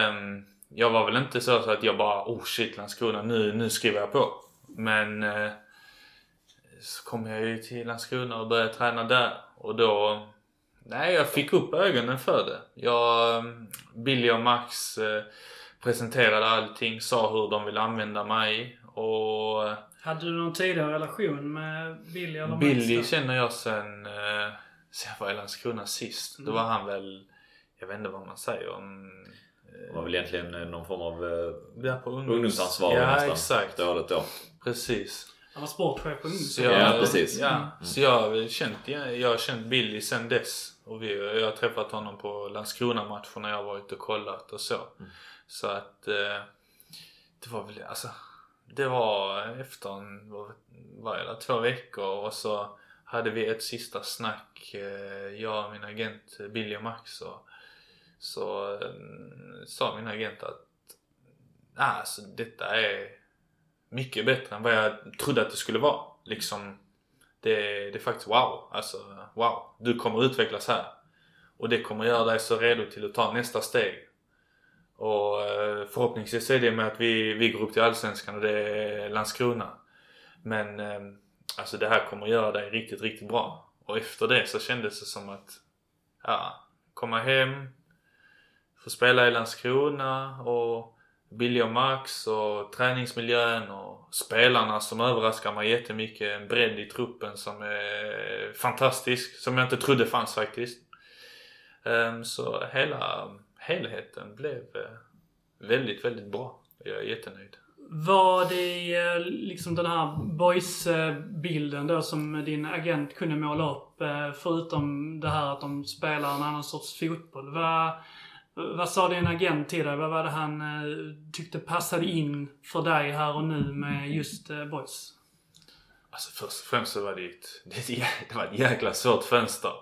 Um, jag var väl inte så, så att jag bara oh shit Landskrona, nu, nu skriver jag på. Men eh, så kom jag ju till Landskrona och började träna där och då Nej, jag fick upp ögonen för det. Jag, ehm, Billy och Max eh, presenterade allting, sa hur de ville använda mig och Hade du någon tidigare relation med Billy eller Max Billy då? känner jag sen, eh, sen jag var i Landskrona sist. Då Mm. var han väl, jag vet inte vad man säger om... Det var väl egentligen eh, någon form av eh, Där på ungdoms... ungdomsansvarig Ja, nästan. exakt. Dåligt då. Precis. Han var sportchef på jag, Ja, precis. Ja, Mm. Så jag har känt, jag, har känt Billy sen dess. Och vi, jag har träffat honom på Landskrona-matcher när jag har varit och kollat och så. Mm. Så att eh, det var väl, alltså det var efter en, vad var det, två veckor och så hade vi ett sista snack, eh, jag och min agent Billy och Max och så um, sa min agent att ah, alltså detta är mycket bättre än vad jag trodde att det skulle vara. Liksom, det, det är faktiskt wow. Alltså, wow. Du kommer utvecklas här. Och det kommer göra dig så redo till att ta nästa steg. Och eh, förhoppningsvis är det med att vi, vi går upp till Allsvenskan och det är Landskrona. Men ehm, alltså det här kommer göra dig riktigt, riktigt bra. Och efter det så kändes det som att, ja, komma hem, få spela i Landskrona och Billy och Max och träningsmiljön och spelarna som överraskar mig jättemycket. En bredd i truppen som är fantastisk, som jag inte trodde fanns faktiskt. Ehm, så hela helheten blev eh, väldigt, väldigt bra. Jag är jättenöjd. Var det eh, liksom den här boys-bilden då som din agent kunde måla upp? Eh, förutom det här att de spelar en annan sorts fotboll. Var, vad sa din agent till dig? Vad var det han eh, tyckte passade in för dig här och nu med just eh, boys? Alltså först och främst så var det ju ett, det var ett jäkla svårt fönster.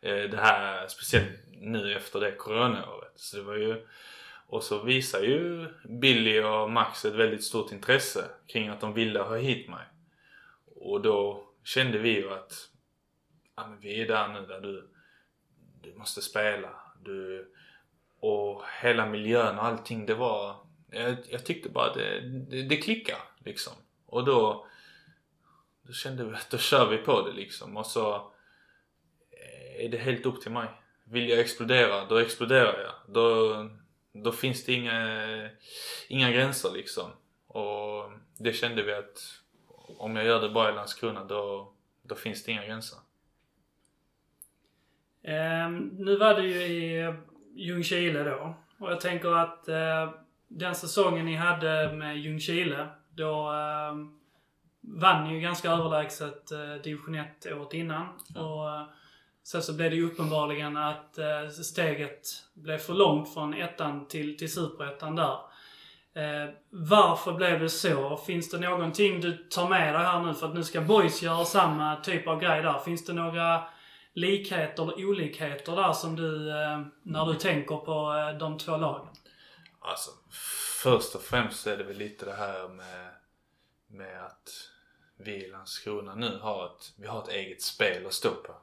Eh, det här, speciellt nu efter det coronaåret. Så det var ju, och så visar ju Billy och Max ett väldigt stort intresse kring att de ville ha hit mig. Och då kände vi ju att ja, men vi är där nu där du, du måste spela. Du, och hela miljön och allting det var... Jag, jag tyckte bara det, det, det klickade liksom. Och då, då kände vi att då kör vi på det liksom. Och så eh, är det helt upp till mig. Vill jag explodera, då exploderar jag. Då, då finns det inga, inga gränser liksom. Och det kände vi att om jag gör det bara i Landskrona då, då finns det inga gränser. Um, nu var det ju i Ljungskile då. Och jag tänker att eh, den säsongen ni hade med Ljungskile, då eh, vann ni ju ganska överlägset eh, division 1 året innan. Ja. Och eh, Sen så blev det ju uppenbarligen att eh, steget blev för långt från ettan till, till superettan där. Eh, varför blev det så? Finns det någonting du tar med dig här nu? För att nu ska Boys göra samma typ av grej där. Finns det några likheter eller olikheter där som du, eh, när du tänker på eh, de två lagen? Alltså, först och främst är det väl lite det här med, med att vi i Landskrona nu har ett, vi har ett eget spel att stå på.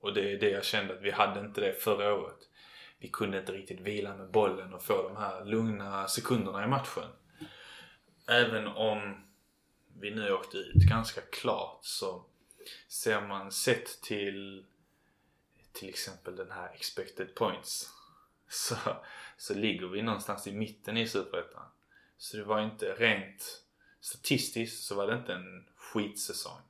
Och det är det jag kände att vi hade inte det förra året. Vi kunde inte riktigt vila med bollen och få de här lugna sekunderna i matchen. Även om vi nu åkte ut ganska klart så ser man sett till till exempel den här expected points så, så ligger vi någonstans i mitten i Superettan. Så det var inte rent statistiskt så var det inte en skitsäsong.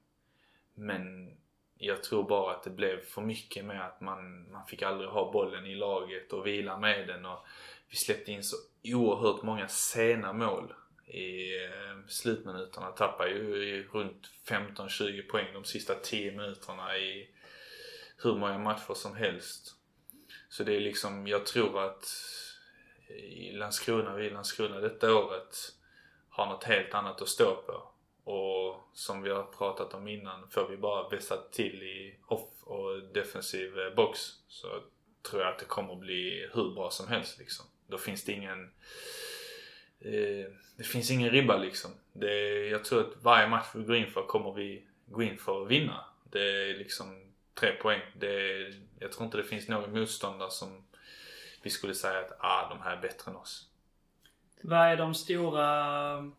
Men jag tror bara att det blev för mycket med att man, man fick aldrig ha bollen i laget och vila med den och vi släppte in så oerhört många sena mål i eh, slutminuterna. Tappade ju runt 15-20 poäng de sista 10 minuterna i hur många matcher som helst. Så det är liksom, jag tror att i Landskrona, vi i Landskrona detta året har något helt annat att stå på. Och som vi har pratat om innan, får vi bara vässa till i off och defensiv eh, box så tror jag att det kommer bli hur bra som helst liksom. Då finns det ingen eh, det finns ingen ribba liksom. Det, jag tror att varje match vi går in för kommer vi gå in för att vinna. Det är liksom tre poäng. Det, jag tror inte det finns någon motståndare som vi skulle säga att ah, de här är bättre än oss. Vad är de stora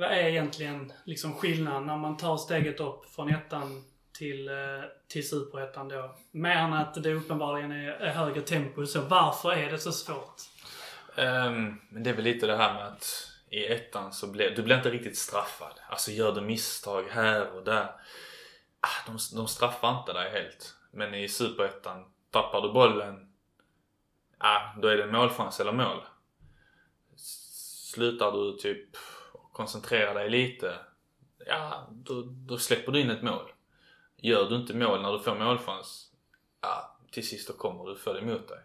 vad är egentligen liksom skillnaden när man tar steget upp från ettan till, eh, till superettan då? Mer än att det uppenbarligen är, är högre tempo så. Varför är det så svårt? Um, men det är väl lite det här med att i ettan så blir du blir inte riktigt straffad. Alltså gör du misstag här och där. Ah, de, de straffar inte dig helt. Men i superettan, tappar du bollen, ah, då är det målchans eller mål. Slutar du typ koncentrera dig lite, ja då, då släpper du in ett mål. Gör du inte mål när du får målchans, ja till sist då kommer du få det emot dig.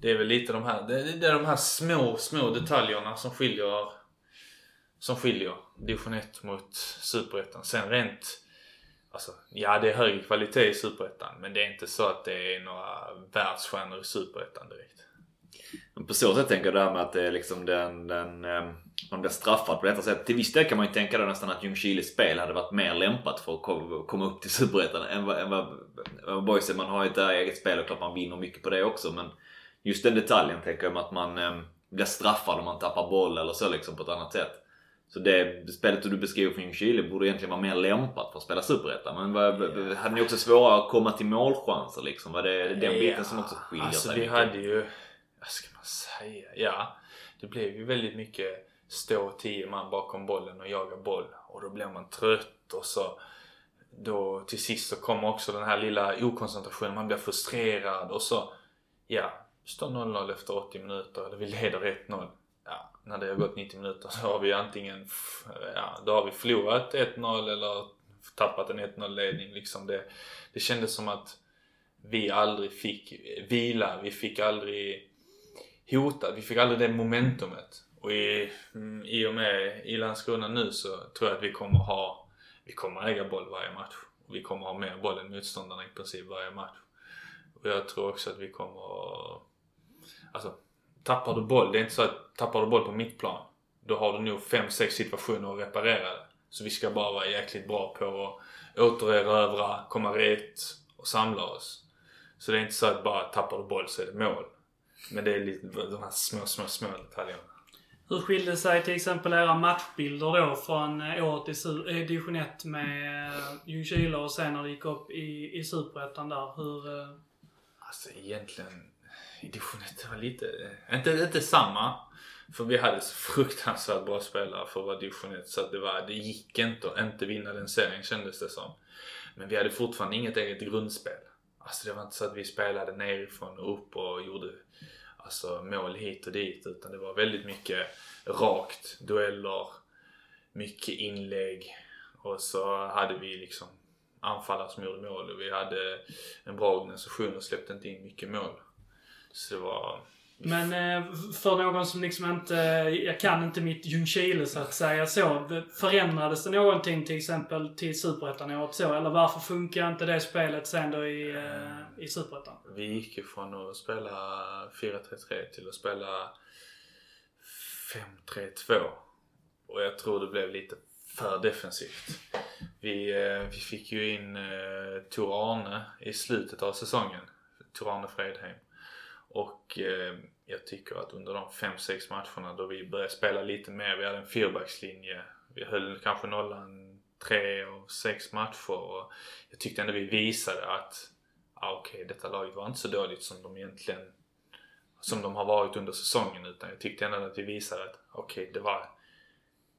Det är väl lite de här, det, det är de här små, små detaljerna som skiljer som skiljer division 1 mot superettan. Sen rent Alltså, ja det är högre kvalitet i superettan men det är inte så att det är några världsstjärnor i superettan direkt. På så sätt tänker jag det här med att det är liksom den, den ehm, man blir straffad på detta sätt. Till viss del kan man ju tänka då nästan att Ljungskiles spel hade varit mer lämpat för att komma upp till Superettan än vad, än vad, vad Boise, man har ju ett eget spel och klart man vinner mycket på det också men just den detaljen tänker jag med att man ehm, blir straffad om man tappar boll eller så liksom på ett annat sätt. Så det spelet du beskriver från Ljungskile borde egentligen vara mer lämpat för att spela Superettan. Men vad, hade ni också svårare att komma till målchanser liksom? Var det den biten som också skiljer alltså, sig? Alltså vi hade ju, vad ska man säga? Ja, det blev ju väldigt mycket stå tio man bakom bollen och jaga boll. Och då blir man trött och så då till sist så kommer också den här lilla okoncentrationen. Man blir frustrerad och så ja, står 0-0 efter 80 minuter eller vi leder 1-0. När det har gått 90 minuter så har vi antingen ja, då har vi förlorat 1-0 eller tappat en 1-0 ledning. Liksom det, det kändes som att vi aldrig fick vila. Vi fick aldrig hota. Vi fick aldrig det momentumet. Och i, mm, i och med i Landskrona nu så tror jag att vi kommer ha vi kommer äga boll varje match. Vi kommer ha mer boll än motståndarna i princip varje match. Och jag tror också att vi kommer Alltså, tappar du boll, det är inte så att tappar du boll på mittplan, då har du nog 5-6 situationer att reparera. Så vi ska bara vara jäkligt bra på att återerövra, komma rätt och samla oss. Så det är inte så att bara tappar du boll så är det mål. Men det är lite de här små, små, små detaljerna. Hur skilde sig till exempel era matchbilder då från året i eh, division 1 med eh, Ljungskile och sen när det gick upp i, i Superettan där? Hur... eh, Alltså egentligen, i division 1 det var lite, eh, inte, inte samma. För vi hade så fruktansvärt bra spelare för att vara division 1 så att det, var, det gick inte att inte vinna den serien kändes det som. Men vi hade fortfarande inget eget grundspel. Alltså det var inte så att vi spelade nerifrån och upp och gjorde alltså, mål hit och dit. Utan det var väldigt mycket rakt, dueller, mycket inlägg. Och så hade vi liksom anfallare som gjorde mål och vi hade en bra organisation och släppte inte in mycket mål. Så det var... Men eh, för någon som liksom inte, jag kan inte mitt Ljungskile så att säga så. Förändrades det någonting till exempel till Superettan året så? Eller varför funkar inte det spelet sen då i, eh, i Superettan? Vi gick ju från att spela 4-3-3 till att spela 5-3-2. Och jag tror det blev lite för defensivt. Vi, eh, vi fick ju in Tor Arne i slutet av säsongen. Tor Arne Fredheim. Och eh, jag tycker att under de 5-6 matcherna då vi började spela lite mer, vi hade en fyrbackslinje. Vi höll kanske nollan tre av sex matcher och jag tyckte ändå vi visade att ah, okej, detta laget var inte så dåligt som de egentligen som de har varit under säsongen utan jag tyckte ändå att vi visade att okej, det var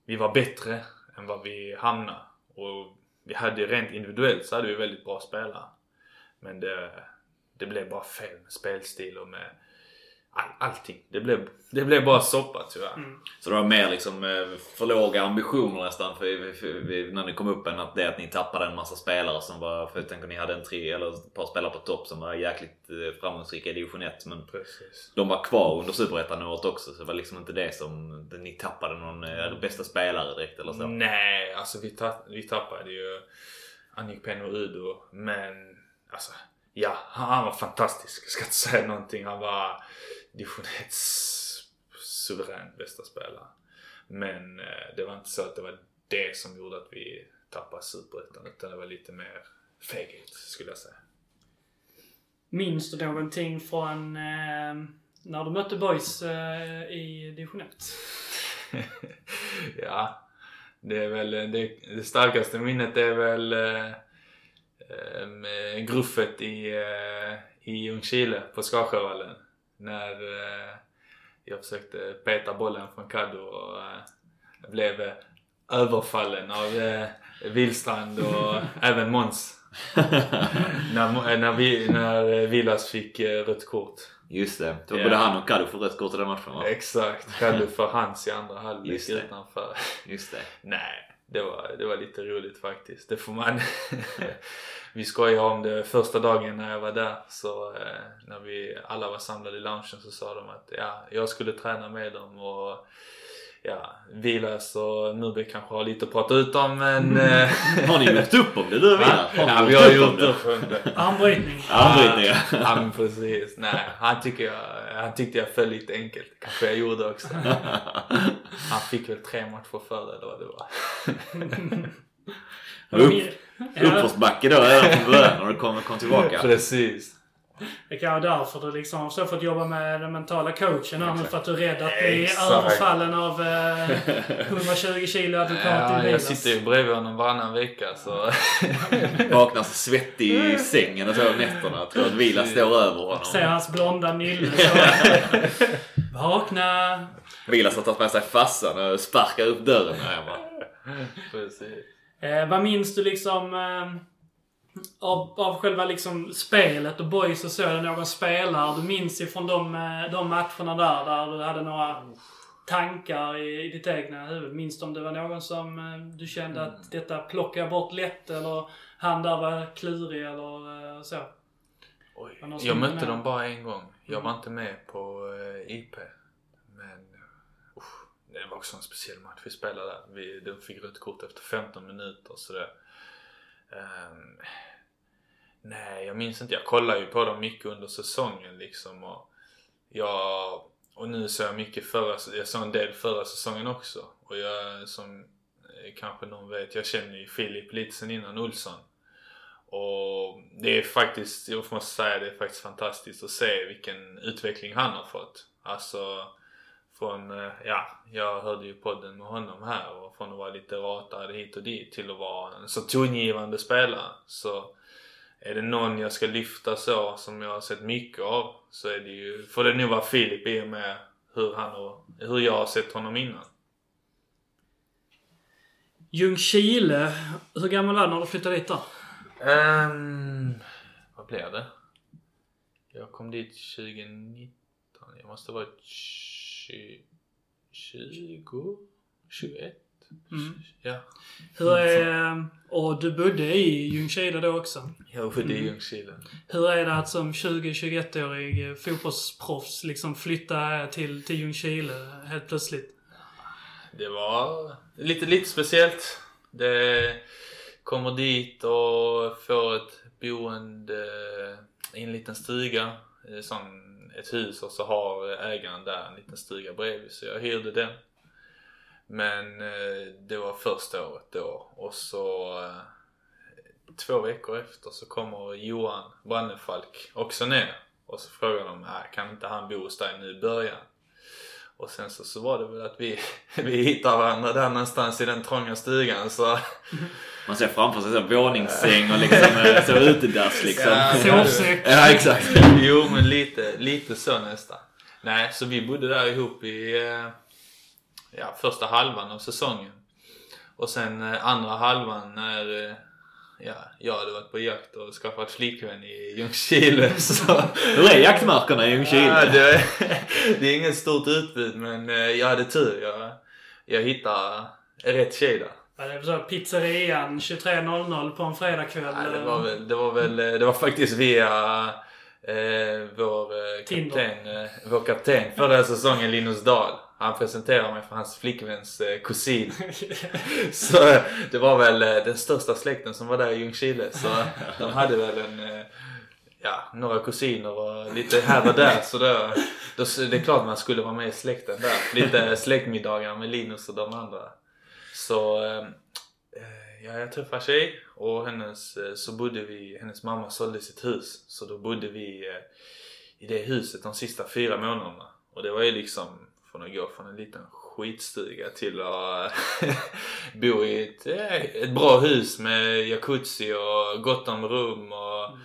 vi var bättre än vad vi hamnade och vi hade rent individuellt så hade vi väldigt bra spelare. Men det, det blev bara fel med spelstil och med all, allting. Det blev, det blev bara soppa tyvärr. Mm. Så det var mer liksom eh, för låga ambitioner nästan för, för, för, när ni kom upp än att det att ni tappade en massa spelare som var, för jag tänker ni hade en tre eller ett par spelare på topp som var jäkligt eh, framgångsrika i division 1 men Precis. de var kvar under superettan året också så det var liksom inte det som det, ni tappade någon eh, bästa spelare direkt eller så. Nej, alltså vi, tapp, vi tappade ju Annik Penno Udo men alltså ja, han var fantastisk. Jag ska inte säga någonting. Han var division 1 suverän bästa spelare. Men eh, det var inte så att det var det som gjorde att vi tappade superettan utan det var lite mer feghet skulle jag säga. Minns du någonting från eh, när du mötte boys eh, i division 1? ja, det är väl det, det starkaste minnet är väl eh, eh, gruffet i, eh, i Ljungskile på Skarsjövallen. När eh, jag försökte peta bollen från Kaddo och eh, blev eh, överfallen av eh, Wilstrand och även Måns. när, när, vi, när Vilas fick eh, rött kort. Just det. Det var Ja. både han och Kaddo för rött kort i den matchen va? Exakt. Kaddo för hans i andra halvlek Just utanför. Just det. Nej, det var, det var lite roligt faktiskt. Det får man... vi skojade om det första dagen när jag var där. Så eh, när vi alla var samlade i loungen så sa de att ja, jag skulle träna med dem och ja, Vilas och Nurbeck kanske har lite att prata ut om men... eh, Har ni gjort upp om det du och ja, vi har gjort det? upp om det. Armbrytning. Armbrytning ja. Ja men precis. Nej, han, tycker jag, han tyckte jag föll lite enkelt. Kanske jag gjorde också. Han fick väl tre matcher före eller vad det var. Upp, uppförsbacke då redan från början när du kom, kom tillbaka. Precis. Det kan vara därför du liksom har så fått jobba med den mentala coachen här nu för att du är rädd att bli överfallen av eh, 120 kilo advokat Ja, i jag sitter ju bredvid honom varannan vecka så... Vaknar svettig i sängen och så nätterna. Tror att Vila står över honom. Ser hans blonda nylle så. Vakna! Vilas har tagit med sig farsan och sparkar upp dörren här hemma. Precis. Eh, vad minns du liksom eh, av, av själva liksom spelet och boys och så? Är det någon spelare du minns ifrån de, eh, de matcherna där, där du hade några tankar i, i ditt egna huvud? Minns du om det var någon som eh, du kände att detta plockar jag bort lätt eller han där var klurig eller eh, så? Oj. Jag mötte dem bara en gång. Jag var Mm. inte med på IP. Men usch, det var också en speciell match vi spelade. Vi, de fick rött kort efter 15 minuter så det, um, Nej, jag minns inte. Jag kollar ju på dem mycket under säsongen liksom. Och, jag, och nu såg jag mycket förra, jag såg en del förra säsongen också. Och jag som eh, kanske någon vet, jag känner ju Filip lite sen innan Olsson. Och det är faktiskt, jag måste säga det är faktiskt fantastiskt att se vilken utveckling han har fått. Alltså från, eh, ja, jag hörde ju podden med honom här och från att vara lite ratad hit och dit till att vara en så tongivande spelare. Så är det någon jag ska lyfta så som jag har sett mycket av så är det ju, får det nog vara Filip i och med hur han och, hur jag har sett honom innan. Ljungskile, hur gammal var du när du flyttade dit då? Um, vad blev det? Jag kom dit 2019. Jag måste ha varit 20, 20 21? Mm. Ja. Hur är, och du bodde i Ljungskile då också? Jag bodde i Ljungskile. Hur är det att som 20-21-årig fotbollsproffs liksom flytta till, till Ljungskile helt plötsligt? Det var lite, lite speciellt. Det kommer dit och får ett boende i en liten stuga. Som ett hus och så har ägaren där en liten stuga bredvid. Så jag hyrde den. Men eh, det var första året då och så eh, två veckor efter så kommer Johan Brannefalk också ner och så frågar de, äh, kan inte han bo hos dig nu i början? Och sen så, så var det väl att vi, vi hittade varandra där någonstans i den trånga stugan så... Man ser framför sig så våningssäng och liksom eh, så utedass liksom. Sovsäck. Ja, exakt. Jo men lite, lite så nästan. Nej, så vi bodde där ihop i ja, första halvan av säsongen. Och sen eh, andra halvan när eh, ja, jag hade varit på jakt och skaffat flickvän i Ljungskile. Så... Hur är jaktmarkerna i Ljungskile? Ja, det, är, det är inget stort utbud men eh, jag hade tur. Jag, jag hittade rätt tjej där. Ja, det var så pizzerian 23.00 på en fredagkväll. Ja, det, var väl, det var väl, det var faktiskt via eh, vår, kapten, eh, vår kapten förra säsongen Linus Dahl. Han presenterade mig för hans flickväns eh, kusin. så det var väl eh, den största släkten som var där i Ljungskile. Så de hade väl en, eh, ja, några kusiner och lite här och där. Så då, då, det är klart man skulle vara med i släkten där. Lite släktmiddagar med Linus och de andra. Så ja, jag träffade tjej och hennes, så bodde vi, hennes mamma sålde sitt hus. Så då bodde vi i det huset de sista fyra månaderna. Och det var ju liksom från att gå från en liten skitstuga till att bo i ett, eh, ett bra hus med jacuzzi och gott om rum och mm.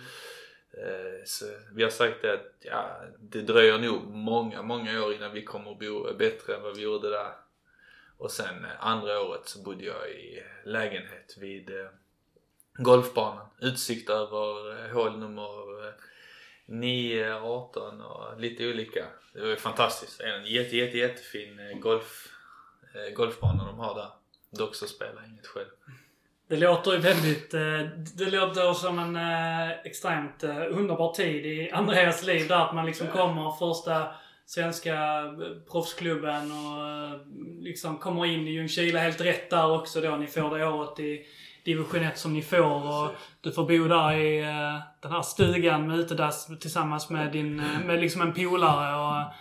Eh, så vi har sagt det att ja, det dröjer nog många, många år innan vi kommer att bo bättre än vad vi gjorde där. Och sen eh, andra året så bodde jag i lägenhet vid golfbanan. Utsikt över hål nummer 9, 18 och lite olika. Det var fantastiskt. En jätte, jätte, jättefin eh, golf, eh, golfbana de har där. Dock så spelar jag inget själv. Det låter ju väldigt... Eh, det låter som en extremt underbar tid i Andreas liv där. Att man liksom kommer första svenska proffsklubben och liksom kommer in i Ljungskile helt rätt där också då. Ni får det året i division 1 som ni får och du får bo där i uh, den här stugan med utedass tillsammans med din, uh, med liksom en polare och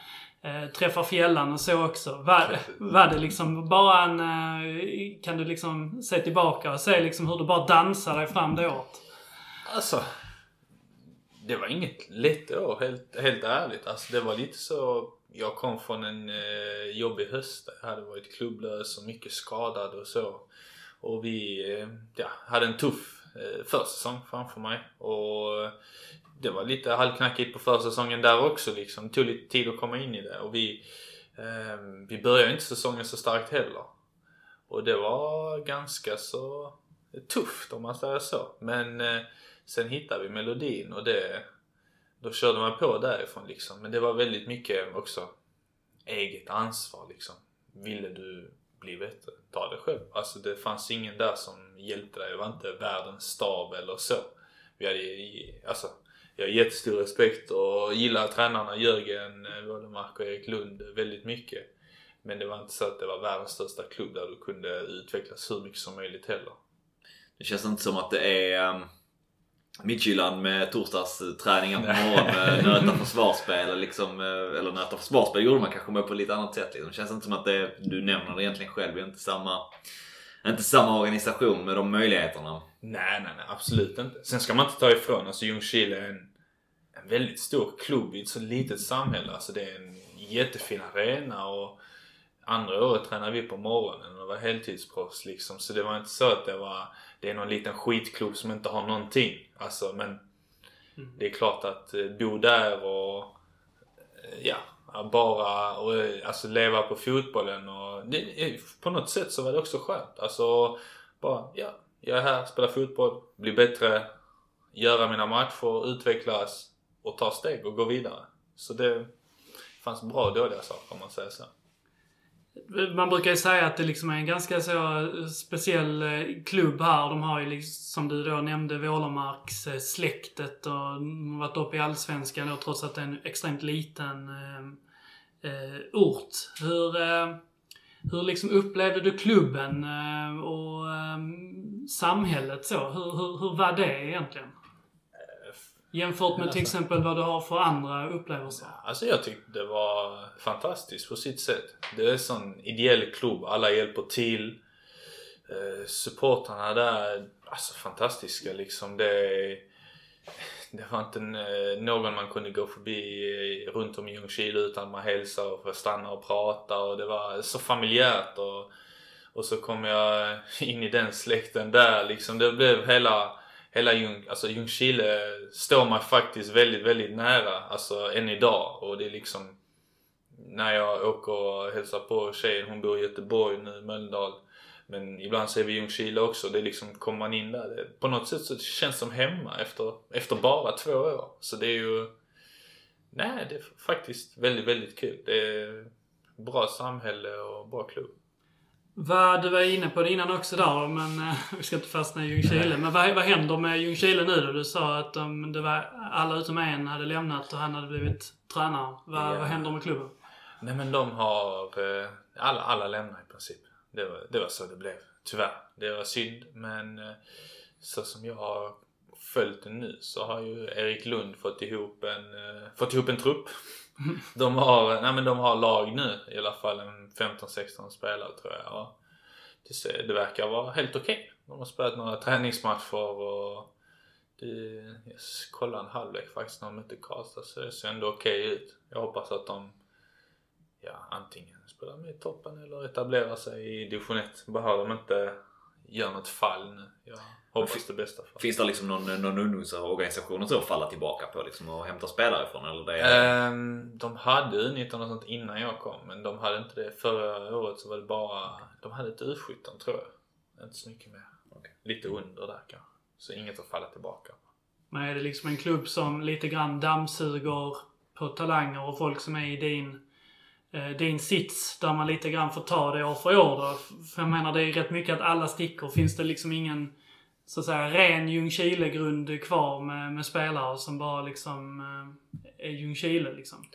uh, träffa fjällan och så också. Var, var det liksom bara en, kan du liksom se tillbaka och se liksom hur du bara dansade dig fram det året? Alltså, det var inget lätt år helt, helt ärligt. Alltså det var lite så jag kom från en eh, jobbig höst. Jag hade varit klubblös och mycket skadad och så. Och vi eh, ja, hade en tuff eh, försäsong framför mig. Och det var lite halvknackigt på försäsongen där också liksom. Det tog lite tid att komma in i det. Och vi, eh, vi började inte säsongen så starkt heller. Och det var ganska så tufft om man säger så. Men eh, sen hittade vi melodin och det, då körde man på därifrån liksom. Men det var väldigt mycket också eget ansvar liksom. Ville du bli bättre. Ta det själv. Alltså det fanns ingen där som hjälpte dig. Det var inte världens stab eller så. Vi hade, alltså, jag har jättestor respekt och gillar tränarna Jörgen eh, Wålemark och Erik Lund väldigt mycket. Men det var inte så att det var världens största klubb där du kunde utvecklas hur mycket som möjligt heller. Det känns inte som att det är ehm, Midtjylland med torsdagsträningar på morgonen, nöta försvarsspel liksom, eh, eller nöta försvarsspel gjorde man kanske med på lite annat sätt. Liksom. Det känns inte som att det, du nämner det egentligen själv, det är inte samma, inte samma organisation med de möjligheterna. Nej, nej, nej. Absolut inte. Sen ska man inte ta ifrån, alltså Ljungskile är en, en väldigt stor klubb i ett så litet samhälle. Alltså det är en jättefin arena och andra året tränade vi på morgonen och var heltidsproffs liksom. Så det var inte så att det var, det är någon liten skitklubb som inte har någonting. Alltså men mm. det är klart att eh, bo där och eh, ja, bara och, eh, alltså leva på fotbollen och det, på något sätt så var det också skönt. Alltså bara, ja, jag är här, spelar fotboll, blir bättre, göra mina matcher, utvecklas och ta steg och gå vidare. Så det fanns bra och dåliga saker om man säger så. Man brukar ju säga att det liksom är en ganska så speciell eh, klubb här. De har ju liksom, som du då nämnde, Vålemarks släktet och varit uppe i Allsvenskan då, trots att det är en extremt liten eh, eh ort. Hur, eh, hur liksom upplevde du klubben eh, och ehm, samhället så? Hur, hur, hur var det egentligen? Jämfört med till exempel vad du har för andra upplevelser? Alltså jag tyckte det var fantastiskt på sitt sätt. Det är en sån ideell klubb, alla hjälper till. Eh, supportrarna där, alltså fantastiska liksom. Det, det var inte någon man kunde gå förbi runt om i Ljungskile utan man hälsade och stanna och prata och det var så familjärt. Och, och så kom jag in i den släkten där liksom. Det blev hela hela Ljung, alltså Ljungskile står mig faktiskt väldigt, väldigt nära. Alltså än idag. Och det är liksom när jag åker och hälsar på tjejen, hon bor i Göteborg nu, Mölndal. Men ibland ser vi Ljungskile också. Det är liksom, kommer man in där, det, på något sätt så känns det som hemma efter, efter bara två år. Så det är ju, nej det är faktiskt väldigt, väldigt kul. Det är bra samhälle och bra klubb. Vad, du var inne på det innan också där, men äh, vi ska inte fastna i Ljungskile. Men vad, vad händer med Ljungskile nu då? Du sa att um, det var alla utom en hade lämnat och han hade blivit tränare. Vad, ja. vad händer med klubben? Nej men de har, eh, alla, alla lämnar i princip. Det var, det var så det blev. Tyvärr. Det var synd men eh, så som jag har följt det nu så har ju Erik Lund fått ihop en, fått ihop en trupp. De har, nej men de har lag nu i alla fall, en 15-16 spelare tror jag. Och det, ser, det verkar vara helt okej. Okay. De har spelat några träningsmatcher och det, jag kollade en halvlek faktiskt när de mötte Karlstad så det ser ändå okej okay ut. Jag hoppas att de ja, antingen spelar med i toppen eller etablerar sig i division 1. Behöver de inte göra något fall nu. Ja. Hoppas det bästa. För. Finns det liksom någon, någon ungdomsorganisation att falla tillbaka på liksom, och hämta spelare ifrån? Eller det? Um, de hade U19 och sånt innan jag kom men de hade inte det. Förra året så var det bara, de hade ett U17 tror jag. Inte så mycket mer. Okay. Lite under där kanske. Så inget att falla tillbaka på. Men är det liksom en klubb som lite grann dammsuger på talanger och folk som är i din eh, din sits där man lite grann får ta det år för år då. För jag menar det är rätt mycket att alla stickor. Finns det liksom ingen så att säga ren Ljungskile-grund kvar med, med spelare som bara liksom eh, är Ljungskile liksom?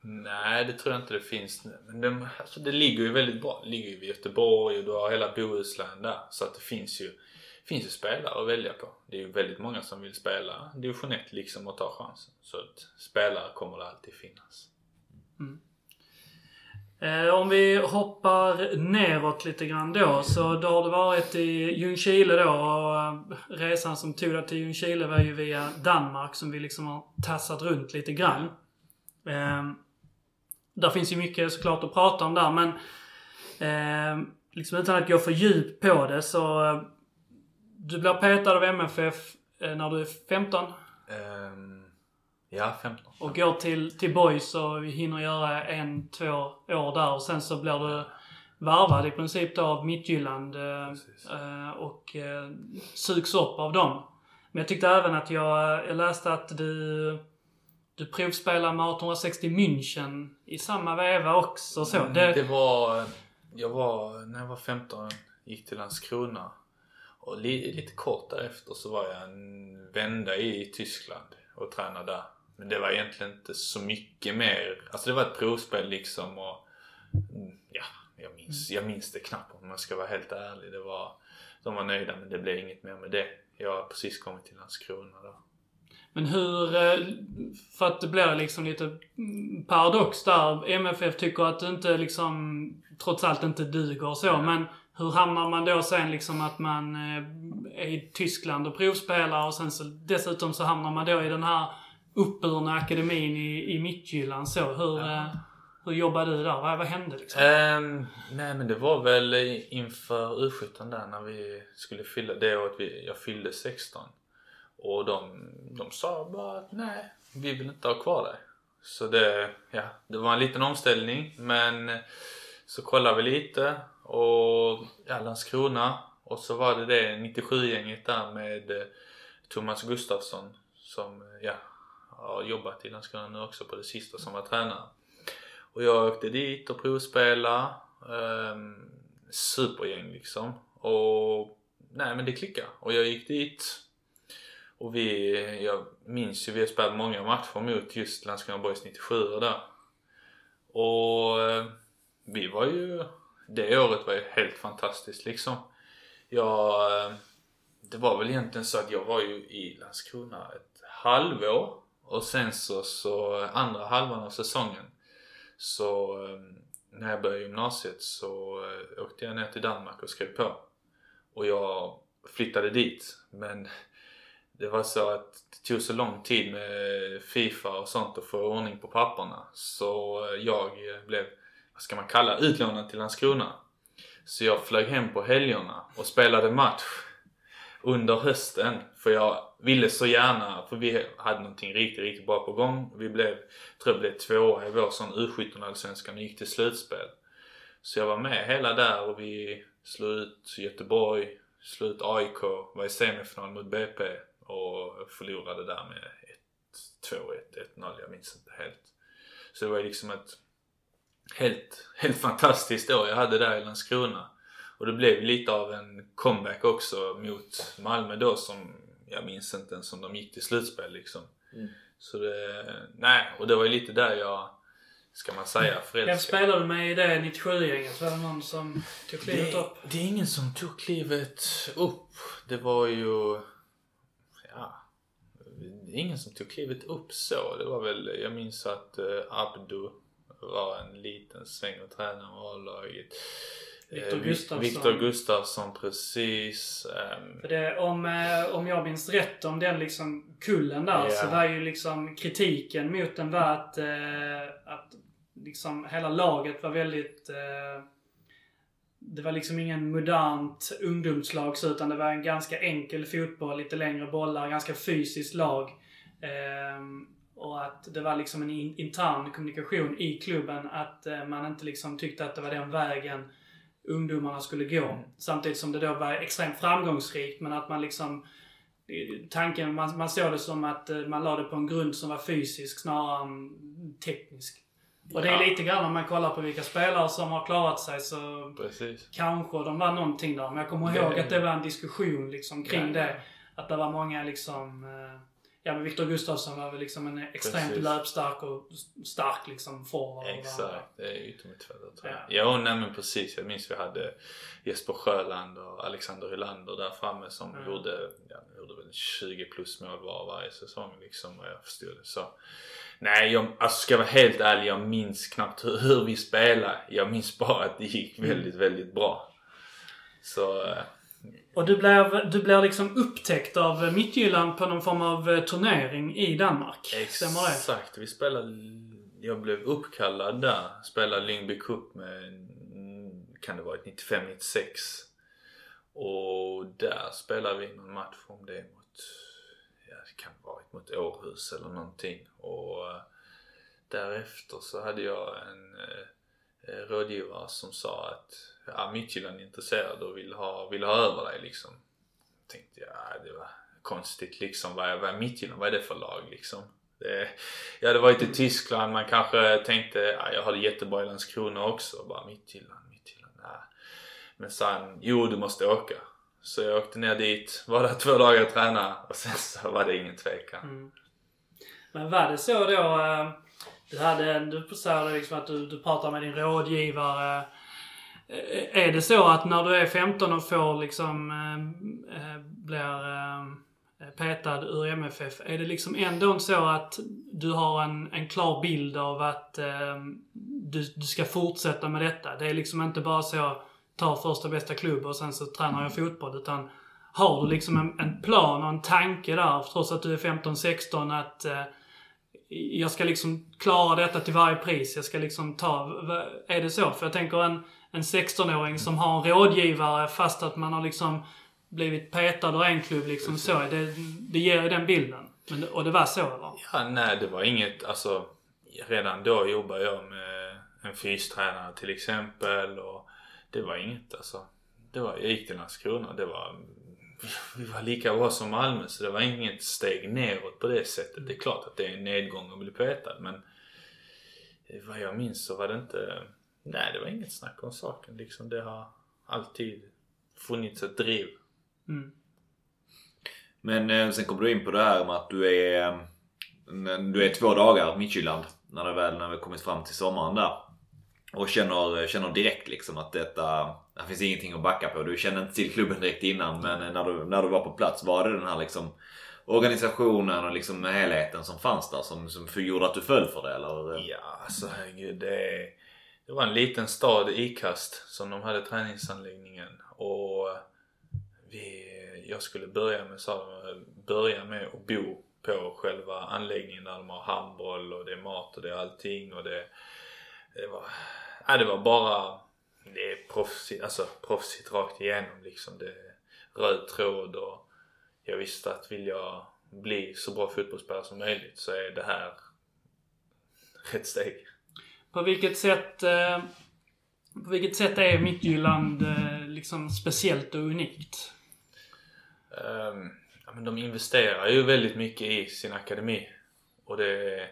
Nej, det tror jag inte det finns. Men de, alltså det ligger ju väldigt bra. Det ligger ju vid Göteborg och du har hela Bohuslän där. Så att det finns ju, finns ju spelare att välja på. Det är ju väldigt många som vill spela division 1 liksom och ta chansen. Så att spelare kommer det alltid finnas. Mm. Eh, om vi hoppar neråt lite grann då, så då har du varit i Ljungskile då och eh, resan som tog dig till Ljungskile var ju via Danmark som vi liksom har tassat runt lite grann. Eh, där finns ju mycket såklart att prata om där men eh, liksom utan att gå för djupt på det så eh, du blir petad av MFF eh, när du är 15? Um ehm, Ja, 15. Och går till, till Boys och hinner göra en, två år där och sen så blir du varvad i princip då av Midtjylland eh, eh, och eh, sugs upp av dem. Men jag tyckte även att jag, jag läste att du, du provspelade med 1860 München i samma veva också. Så. Mm, det, det var, jag var, när jag var 15, gick till Landskrona. Och li, lite kort därefter så var jag en vända i Tyskland och tränade där. Men det var egentligen inte så mycket mer. Alltså det var ett provspel liksom och Mm, Ja, jag minns, jag minns det knappt om jag ska vara helt ärlig. Det var, de var nöjda men det blev inget mer med det. Jag har precis kommit till Landskrona då. Men hur, eh, för att det blir liksom lite paradox där. MFF tycker att du inte liksom, trots allt inte duger och så. Men hur hamnar man då sen liksom att man eh, är i Tyskland och provspelar och sen så dessutom så hamnar man då i den här uppburna akademin i, i Midtjylland så. Hur, eh, hur jobbade du där? Vad, vad hände liksom? Ehm, nej men det var väl inför U17 där när vi skulle fylla det året vi, jag fyllde 16. Och de, de sa bara att nej, vi vill inte ha kvar dig. Så det, ja, det var en liten omställning men så kollade vi lite och ja, Landskrona och så var det det 97-gänget där med eh, Thomas Gustafsson som eh, har jobbat i Landskrona nu också på det sista som var tränare. Och jag åkte dit och provspelade. Um, supergäng liksom. Och nej men det klickade. Och jag gick dit. Och vi, jag minns ju, vi har spelat många matcher mot just Landskrona Boys 97 där. Och ehm, vi var ju, det året var ju helt fantastiskt liksom. Jag, ehm, det var väl egentligen så att jag var ju i Landskrona ett halvår. Och sen så, så andra halvan av säsongen så ehm, när jag började gymnasiet så eh, åkte jag ner till Danmark och skrev på. Och jag flyttade dit. Men det var så att det tog så lång tid med Fifa och sånt att få ordning på papperna. Så eh, jag blev, vad ska man kalla utlånad till Landskrona. Så jag flög hem på helgerna och spelade match under hösten. För jag ville så gärna, för vi hade någonting riktigt, riktigt bra på gång. Vi blev, tror jag blev tvåa i vår sån U17 allsvenskan och gick till slutspel. Så jag var med hela där och vi slog ut Göteborg, slog ut AIK, var i semifinal mot BP och förlorade där med 1-2, 1-0, jag minns inte helt. Så det var ju liksom ett helt, helt fantastiskt år jag hade där i Landskrona. Och det blev lite av en comeback också mot Malmö då som jag minns inte ens om de gick till slutspel liksom. Mm. Så det, nej, och det var ju lite där jag, ska man säga, Vem förälskade. spelade du med i det 97-gänget? Var det någon som tog klivet Det, upp? det är ingen som tog klivet upp. Det var ju, ja, det är ingen som tog klivet upp så. Det var väl, jag minns att eh, Abdo var en liten sväng och tränare av A-laget. Viktor Eh, Gustafsson. Viktor Gustafsson, precis. Ehm, För det, om, eh, om jag minns rätt om den liksom kullen där Ja. så var ju liksom kritiken mot den var att, eh, att liksom hela laget var väldigt... Det var liksom ingen modernt ungdomslag så, utan det var en ganska enkel fotboll, lite längre bollar, ganska fysiskt lag. Ehm, och att det var liksom en in, intern kommunikation i klubben att man inte liksom tyckte att det var den vägen ungdomarna skulle gå. Samtidigt som det då var extremt framgångsrikt men att man liksom Tanken, man, man såg det som att eh, man la det på en grund som var fysisk snarare än teknisk. Och det är Ja. lite grann om man kollar på vilka spelare som har klarat sig så precis. kanske de var någonting där. Men jag kommer Det- ihåg att det var en diskussion liksom kring Ja. det. Att det var många liksom... Ja men Viktor Gustafsson var väl liksom en extremt Precis. löpstark och stark liksom forward. och Exakt, det är yttermittfältare tror jag. Ja. Ja, nej men precis. Jag minns vi hade Jesper Sjöland och Alexander Hylander där framme som Mm. gjorde, ja, gjorde väl 20 plus mål var varje säsong liksom vad jag förstod det. Så nej, jag, alltså ska jag vara helt ärlig, jag minns knappt hur, hur vi spelade. Jag minns bara att det gick väldigt, väldigt bra. Så eh, och du blev, du blev liksom upptäckt av Midtjylland på någon form av eh, turnering i Danmark. Stämmer det? Exakt, vi spelade... Jag blev uppkallad där. Spelade Lyngby Cup med, mm, kan det varit 95-96. Och där spelade vi någon match om det mot, ja det kan ha varit mot Århus eller någonting. Och eh, därefter så hade jag en eh, rådgivare som sa att ja, Midtjylland är intresserad och vill ha, vill ha över dig liksom. Tänkte jag, ja, det var konstigt liksom. Vad är, vad är Midtjylland? Vad är det för lag liksom? Det, jag hade varit i Tyskland, man kanske tänkte ja, jag har det jättebra i Landskrona också. Bara Midtjylland, Midtjylland, nej. Men sen, jo du måste åka. Så jag åkte ner dit, var där två dagar och tränade och sen så var det ingen tvekan. Mm. Men var det så då, eh, Du hade, du sa liksom att du, du pratade med din rådgivare. Eh, är det så att när du är 15 och får liksom, eh, eh, blir eh, petad ur MFF, är det liksom ändå så att du har en, en klar bild av att eh, du, du ska fortsätta med detta? Det är liksom inte bara så, ta första bästa klubb och sen så tränar jag fotboll, utan har du liksom en, en plan och en tanke där, trots att du är 15-16, att eh, jag ska liksom klara detta till varje pris. Jag ska liksom ta... Är det så? För jag tänker en, en 16-åring som har en rådgivare fast att man har liksom blivit petad ur en klubb liksom så. Det, det ger ju den bilden. Men, och det var så eller? Ja, nej det var inget, alltså redan då jobbade jag med en fystränare till exempel och det var inget alltså. Det var, jag gick till Landskrona det var vi var lika bra som Malmö så det var inget steg neråt på det sättet. Det är klart att det är en nedgång att bli petad men vad jag minns så var det inte, nej det var inget snack om saken liksom. Det har alltid funnits ett driv. Mm. Men eh, sen kommer du in på det här med att du är, eh, du är två dagar Midtjylland. När det väl när vi kommit fram till sommaren där. Och känner, känner direkt liksom att detta, det finns ingenting att backa på. Du kände inte till klubben direkt innan men när du, när du var på plats var det den här liksom organisationen och liksom helheten som fanns där som, som gjorde att du föll för det eller? Ja, alltså herregud. Det, det var en liten stad, Ikast, som de hade träningsanläggningen. Och vi, jag skulle börja med, så, börja med att bo på själva anläggningen där de har handboll och det är mat och det är allting och det, det var, ja, det var bara det är proffsigt, alltså proffsigt rakt igenom liksom. Det är röd tråd och jag visste att vill jag bli så bra fotbollsspelare som möjligt så är det här rätt steg. På vilket sätt, eh, på vilket sätt är Midtjylland eh, liksom speciellt och unikt? Um, ja, men de investerar ju väldigt mycket i sin akademi. Och det är,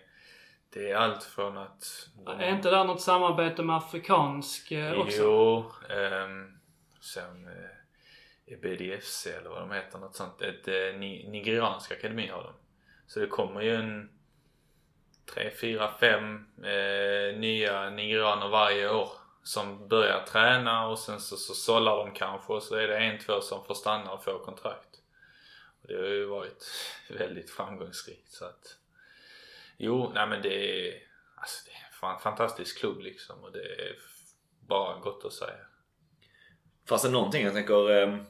det är allt från att... De, Är inte där något samarbete med afrikansk eh, också? Jo, um, sen eh, EBDFC eller vad de heter, något sånt. Ett eh, ni, nigeriansk akademi har de. Så det kommer ju en tre, fyra, fem eh, nya nigerianer varje år som börjar träna och sen så, så sållar de kanske och så är det en, två som får stanna och får kontrakt. Och det har ju varit väldigt framgångsrikt så att Jo, nej men det är alltså det är en fantastisk klubb liksom och det är bara gott att säga. Fanns det någonting jag tänker ehm,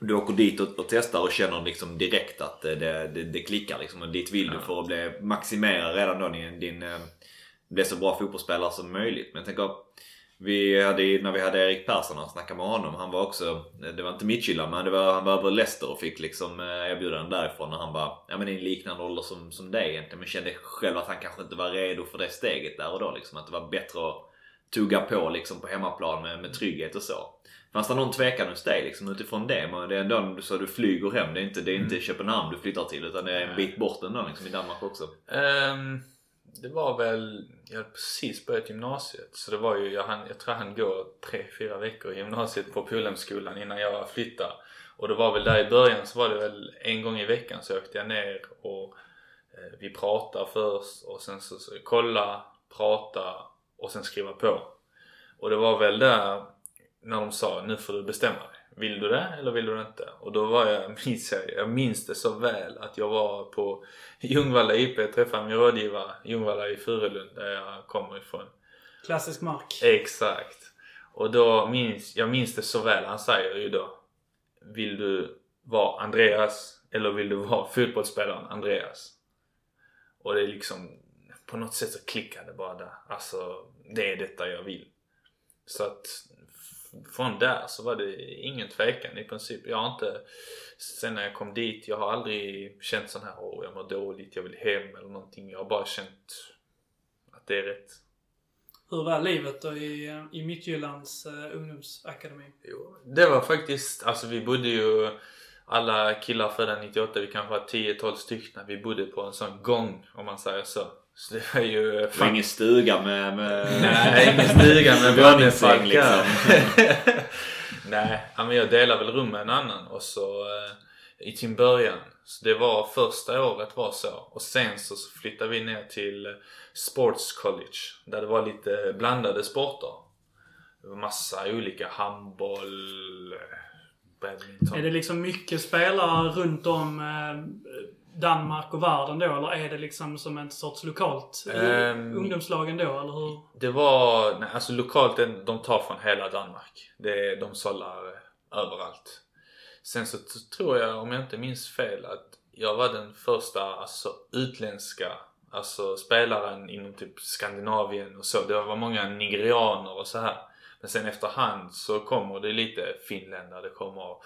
du åker dit och, och testar och känner liksom direkt att eh, det, det, det klickar liksom och dit vill du för att bli, maximera redan då din, din eh, bli så bra fotbollsspelare som möjligt. Men jag tänker vi hade, när vi hade Erik Persson och snackade med honom. Han var också, det var inte Midtjylland men det var, han var över Leicester och fick liksom eh, erbjudanden därifrån. Och han var ja, men i en liknande ålder som, som dig egentligen. Men kände själv att han kanske inte var redo för det steget där och då. Liksom. Att det var bättre att tugga på liksom, på hemmaplan med, med trygghet och så. Fanns det någon tvekan hos dig liksom, utifrån det? Men det är ändå så du flyger hem. Det är inte, det är inte Köpenhamn du flyttar till utan det är en bit bort ändå liksom, i Danmark också. Ehm, det var väl, jag hade precis börjat gymnasiet så det var ju, jag, hann, jag tror jag hann gå tre, fyra veckor i gymnasiet på Polhemskolan innan jag flyttade. Och det var väl där i början så var det väl en gång i veckan så åkte jag ner och eh, vi pratade först och sen så, så kolla, prata och sen skriva på. Och det var väl där när de sa nu får du bestämma dig. Vill du det eller vill du det inte? Och då var jag, minns jag, jag minns det så väl att jag var på Ljungvalla IP och träffade min rådgivare Ljungvalla i Furulund där jag kommer ifrån. Klassisk mark. Exakt. Och då minns, jag minns det så väl. Han säger ju då Vill du vara Andreas eller vill du vara fotbollsspelaren Andreas? Och det är liksom på något sätt så klickade bara där. Alltså det är detta jag vill. Så att från där så var det ingen tvekan i princip. Jag har inte, sen när jag kom dit, jag har aldrig känt sån här åh jag mår dåligt, jag vill hem eller någonting. Jag har bara känt att det är rätt. Hur var livet då i, eh, i Midtjyllands uh, ungdomsakademi? Jo, det var faktiskt, alltså vi bodde ju alla killar födda 98, vi kanske var 10-12 stycken. Vi bodde på en sån gång om man säger så. Så det var ju... Det var ingen stuga med... med... Nej, ingen stuga med Våningssäng, brandfalkar. Nej, men jag delade väl rum med en annan och så eh, i sin början Så det var första året var så. Och sen så flyttade vi ner till Sports College. Där det var lite blandade sporter. Det var massa olika handboll, badminton. Är det liksom mycket spelare runt om eh, Danmark och världen då? Eller är det liksom som en sorts lokalt Ehm. ungdomslagen då? Eller hur? Det var, nej, alltså lokalt, de tar från hela Danmark. Det, de sållar eh, överallt. Sen så tror jag, om jag inte minns fel, att jag var den första alltså, utländska alltså, spelaren inom typ Skandinavien och så. Det var många nigerianer och så här. Men sen efterhand så kommer det lite finländare, det kommer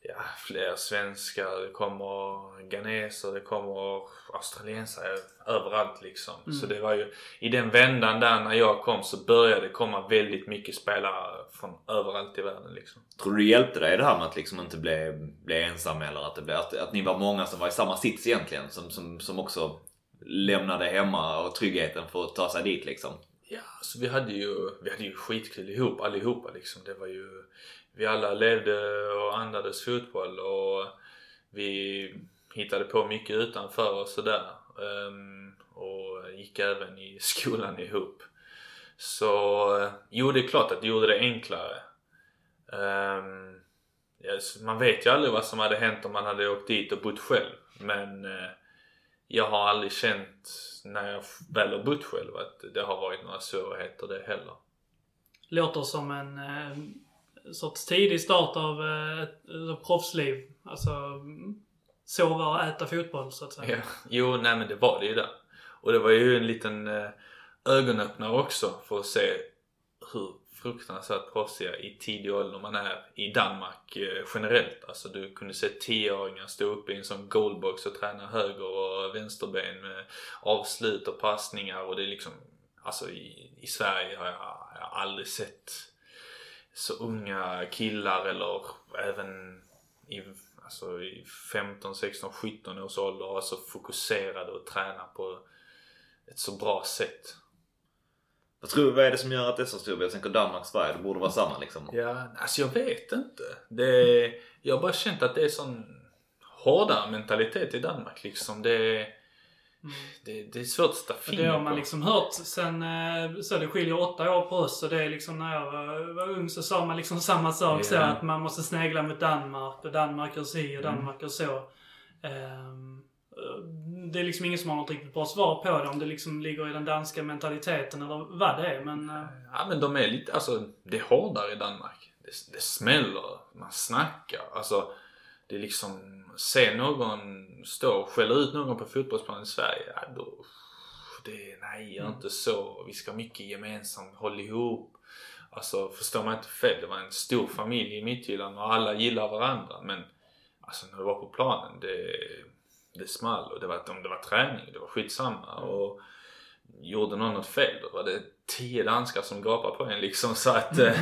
ja, fler svenskar, det kommer ghaneser, det kommer australiensare överallt liksom. Så det var ju i den vändan där när jag kom så började det komma väldigt mycket spelare från överallt i världen liksom. Tror du det hjälpte dig det här med att liksom inte bli, bli ensam eller att, det blev, att, att ni var många som var i samma sits egentligen? Som, som, som också lämnade hemma och tryggheten för att ta sig dit liksom? Ja, så vi hade ju, vi hade ju skitkul ihop allihopa liksom. Det var ju, vi alla levde och andades fotboll och vi hittade på mycket utanför och sådär. Ehm, och gick även i skolan ihop. Så jo, det är klart att det gjorde det enklare. Ehm, man vet ju aldrig vad som hade hänt om man hade åkt dit och bott själv. Men eh, jag har aldrig känt när jag väl har bott själv att det har varit några svårigheter det heller. Låter som en eh, sorts tidig start av eh, ett, ett proffsliv. Alltså sova och äta fotboll så att säga. Ja. Jo, nej men det var det ju där. Och det var ju en liten eh, ögonöppnare också för att se hur fruktansvärt proffsiga i tidig ålder man är i Danmark eh, generellt. Alltså du kunde se 10-åringar stå upp i en sån goalbox och träna höger och vänsterben med avslut och passningar och det är liksom Alltså i, i Sverige har jag, jag har aldrig sett så unga killar eller även i, alltså i 15, 16, 17 års ålder vara så fokuserade och träna på ett så bra sätt. Vad tror du, vad är det som gör att det är så stort? Jag tänker Danmark, Sverige, det borde vara samma liksom. Ja, alltså jag vet inte. Det, jag har bara känt att det är sån hårdare mentalitet i Danmark liksom. Det, det, det är svårt att sätta Och fingret det har man liksom hört sen, eh, så det skiljer åtta år på oss och det är liksom när jag var, var ung så sa man liksom samma sak så Ja. att man måste snegla mot Danmark och Danmark gör si Mm. och Danmark gör så. Eh, det är liksom ingen som har något riktigt bra svar på det om det liksom ligger i den danska mentaliteten eller vad det är men... eh, Ja men de är lite, alltså det är hårdare i Danmark. Det, det smäller, man snackar. Alltså det är liksom, se någon stå och skälla ut någon på fotbollsplanen i Sverige. Ja, då, det nej gör inte så. Vi ska ha mycket gemensamt, håll ihop. Alltså förstår man inte fel, det var en stor familj i Midtjylland och alla gillar varandra. Men alltså när vi var på planen, det, det small och det var, om det var träning, det var skitsamma. Och gjorde någon något fel då var det tio danskar som gapade på en liksom. Så att eh,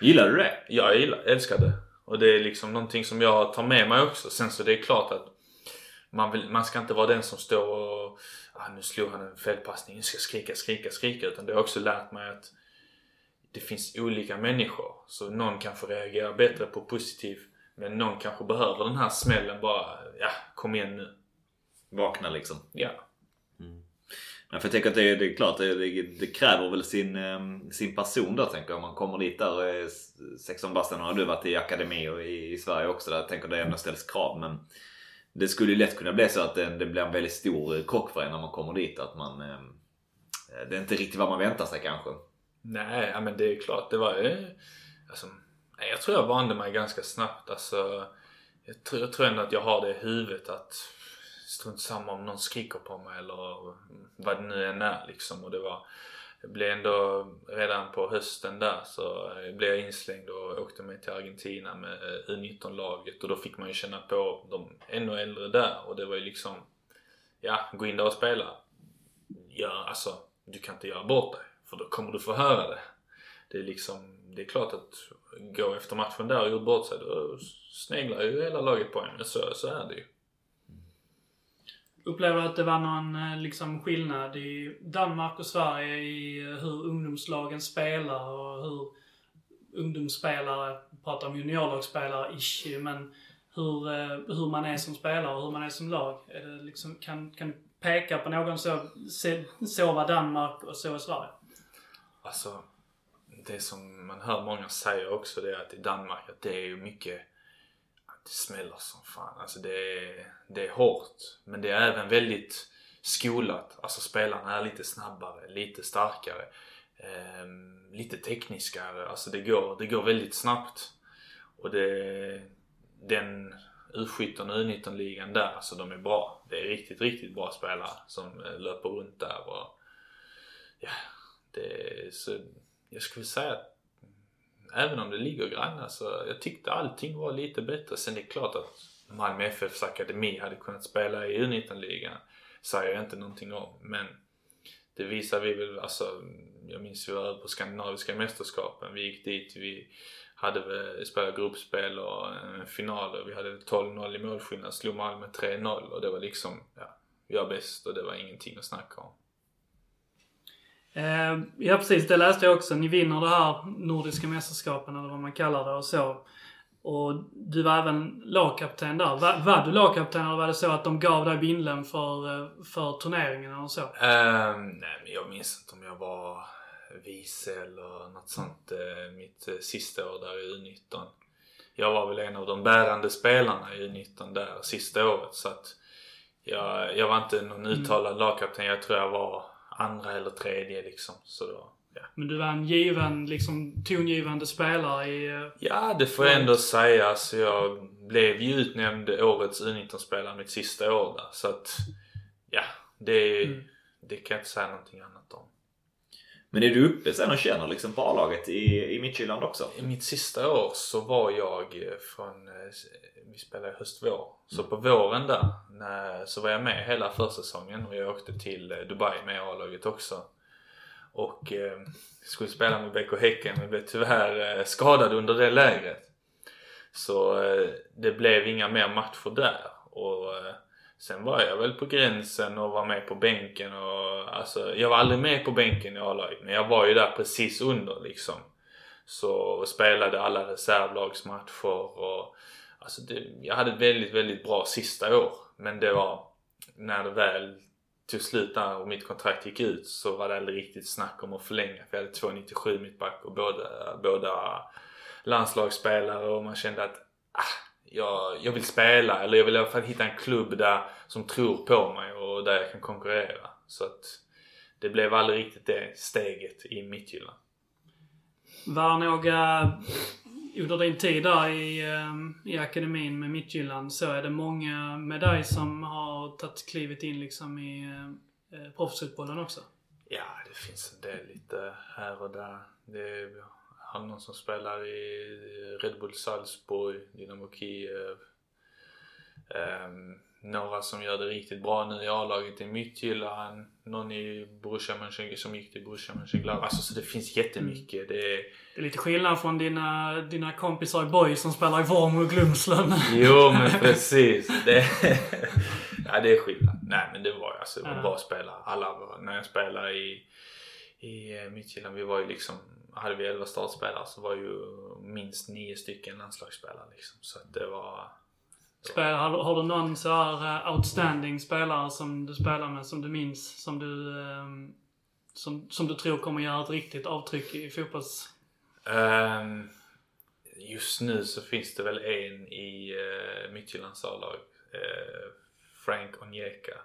Gillar du det? jag gillar, älskar det. Och det är liksom någonting som jag tar med mig också. Sen så det är klart att man, vill, man ska inte vara den som står och ah, nu slog han en felpassning, nu ska jag skrika, skrika, skrika. Utan det har också lärt mig att det finns olika människor. Så någon kanske reagerar bättre på positiv men någon kanske behöver den här smällen bara, ja kom igen nu. Vakna liksom. Ja. Ja, för jag tänker att det, det är klart, det, det, det kräver väl sin, ehm, sin person där tänker jag. Om man kommer dit där och är 16 bast, har du varit i akademi och i, i Sverige också där jag tänker det ändå ställs krav. Men det skulle ju lätt kunna bli så att det, det blir en väldigt stor eh, krock för en när man kommer dit. Att man, ehm, eh, det är inte riktigt vad man väntar sig kanske. Nej, men det är klart. Det var ju... Alltså, jag tror jag vande mig ganska snabbt. Alltså, jag, tror, jag tror ändå att jag har det i huvudet att strunt samma om någon skriker på mig eller vad det nu än är liksom. Och det var... Jag blev ändå redan på hösten där så blev jag inslängd och åkte med till Argentina med eh, U19-laget och då fick man ju känna på de ännu äldre där och det var ju liksom ja, gå in där och spela. Ja, alltså, du kan inte göra bort dig för då kommer du få höra det. Det är liksom, det är klart att gå efter matchen där och gjort bort sig, då sneglar ju hela laget på en. Så, så är det ju. Upplever du att det var någon eh, liksom skillnad i Danmark och Sverige i eh, hur ungdomslagen spelar och hur ungdomsspelare, pratar om juniorlagsspelare ish, men hur, eh, hur man är som spelare och hur man är som lag? Är det liksom, kan, kan du peka på någon så, se- så var Danmark och så är Sverige? Alltså, det som man hör många säga också det är att i Danmark att det är ju mycket det smäller som fan. Alltså det är, det är hårt. Men det är även väldigt skolat. Alltså spelarna är lite snabbare, lite starkare. Eh, lite tekniskare. Alltså det går, det går väldigt snabbt. Och det, den U17 och U19-ligan där, alltså de är bra. Det är riktigt, riktigt bra spelare som eh, löper runt där och ja, det är så, jag skulle säga att även om det ligger grannar så jag tyckte allting var lite bättre. Sen det är klart att Malmö FFs akademi hade kunnat spela i U19-ligan. Säger jag inte någonting om. Men det visar vi väl, alltså jag minns vi var på skandinaviska mästerskapen. Vi gick dit, vi hade väl spelat gruppspel och eh, finaler. vi hade 12-0 i målskillnad. Slog Malmö 3-0 och det var liksom, ja, vi var bäst och det var ingenting att snacka om. Eh, ja precis, det läste jag också. Ni vinner det här Nordiska mästerskapen eller vad man kallar det och så. Och du var även lagkapten där. Var, var du lagkapten eller var det så att de gav dig bindeln för, eh, för turneringen eller så? Ehm, nej men jag minns inte om jag var vice eller något sånt eh, mitt eh, sista år där i U19. Jag var väl en av de bärande spelarna i U19 där sista året så att jag, jag var inte någon uttalad lagkapten. Jag tror jag var andra eller tredje liksom. Så då, ja. Men du var en given, liksom tongivande spelare i... eh, Ja, det får jag ändå sägas. Jag blev ju utnämnd årets U19-spelare mitt sista år där. Så att, ja, det, Mm. det kan jag inte säga någonting annat om. Men är du uppe sen och känner liksom på A-laget i, i Midtjylland också? I mitt sista år så var jag eh, från, eh, vi spelade höst-vår. Så på våren där när, så var jag med hela försäsongen och jag åkte till eh, Dubai med A-laget också. Och eh, skulle spela med BK Häcken men blev tyvärr eh, skadad under det lägret. Så eh, det blev inga mer matcher där. Och eh, sen var jag väl på gränsen och var med på bänken och alltså jag var aldrig med på bänken i A-laget men jag var ju där precis under liksom. Så spelade alla reservlagsmatcher och alltså det, jag hade ett väldigt, väldigt bra sista år. Men det var när det väl tog slut där och mitt kontrakt gick ut så var det aldrig riktigt snack om att förlänga för jag hade 2,97 mittback och båda, båda landslagsspelare och man kände att ah, jag, jag vill spela eller jag vill i alla fall hitta en klubb där som tror på mig och där jag kan konkurrera. Så att det blev aldrig riktigt det steget i Midtjylland. Var några, under din tid där i, ehm, i akademin med Midtjylland, så är det många med dig som har tagit klivet in liksom i eh, eh proffsfotbollen också? Ja, det finns en del lite här och där. Det är, har någon som spelar i Red Bull Salzburg, Dynamo Kiev. Ehm, några som gör det riktigt bra nu i A-laget i Midtjylland. Någon i Borussia Mönchengladbach som gick till Borussia Mönchengladbach. Alltså så det finns jättemycket. Det är, Det är lite skillnad från dina, dina kompisar i Boy som spelar i Vorm och Glumslund. Jo men precis. Det, ja det är skillnad. Nej men det var alltså, det var Ja. bra spelare. Alla var, när jag spelade i, i eh, Midtjylland, vi var ju liksom, hade vi 11 startspelare så var ju minst nio stycken landslagsspelare liksom. Så att det var, Spel, har, du- har du någon så här eh, outstanding spelare som du spelar med, som du minns, som du, ehm, som, som du tror kommer göra ett riktigt avtryck i fotbolls... Um, just nu så finns det väl en i uh, Midtjyllands A-lag. Uh, Frank Onyeka.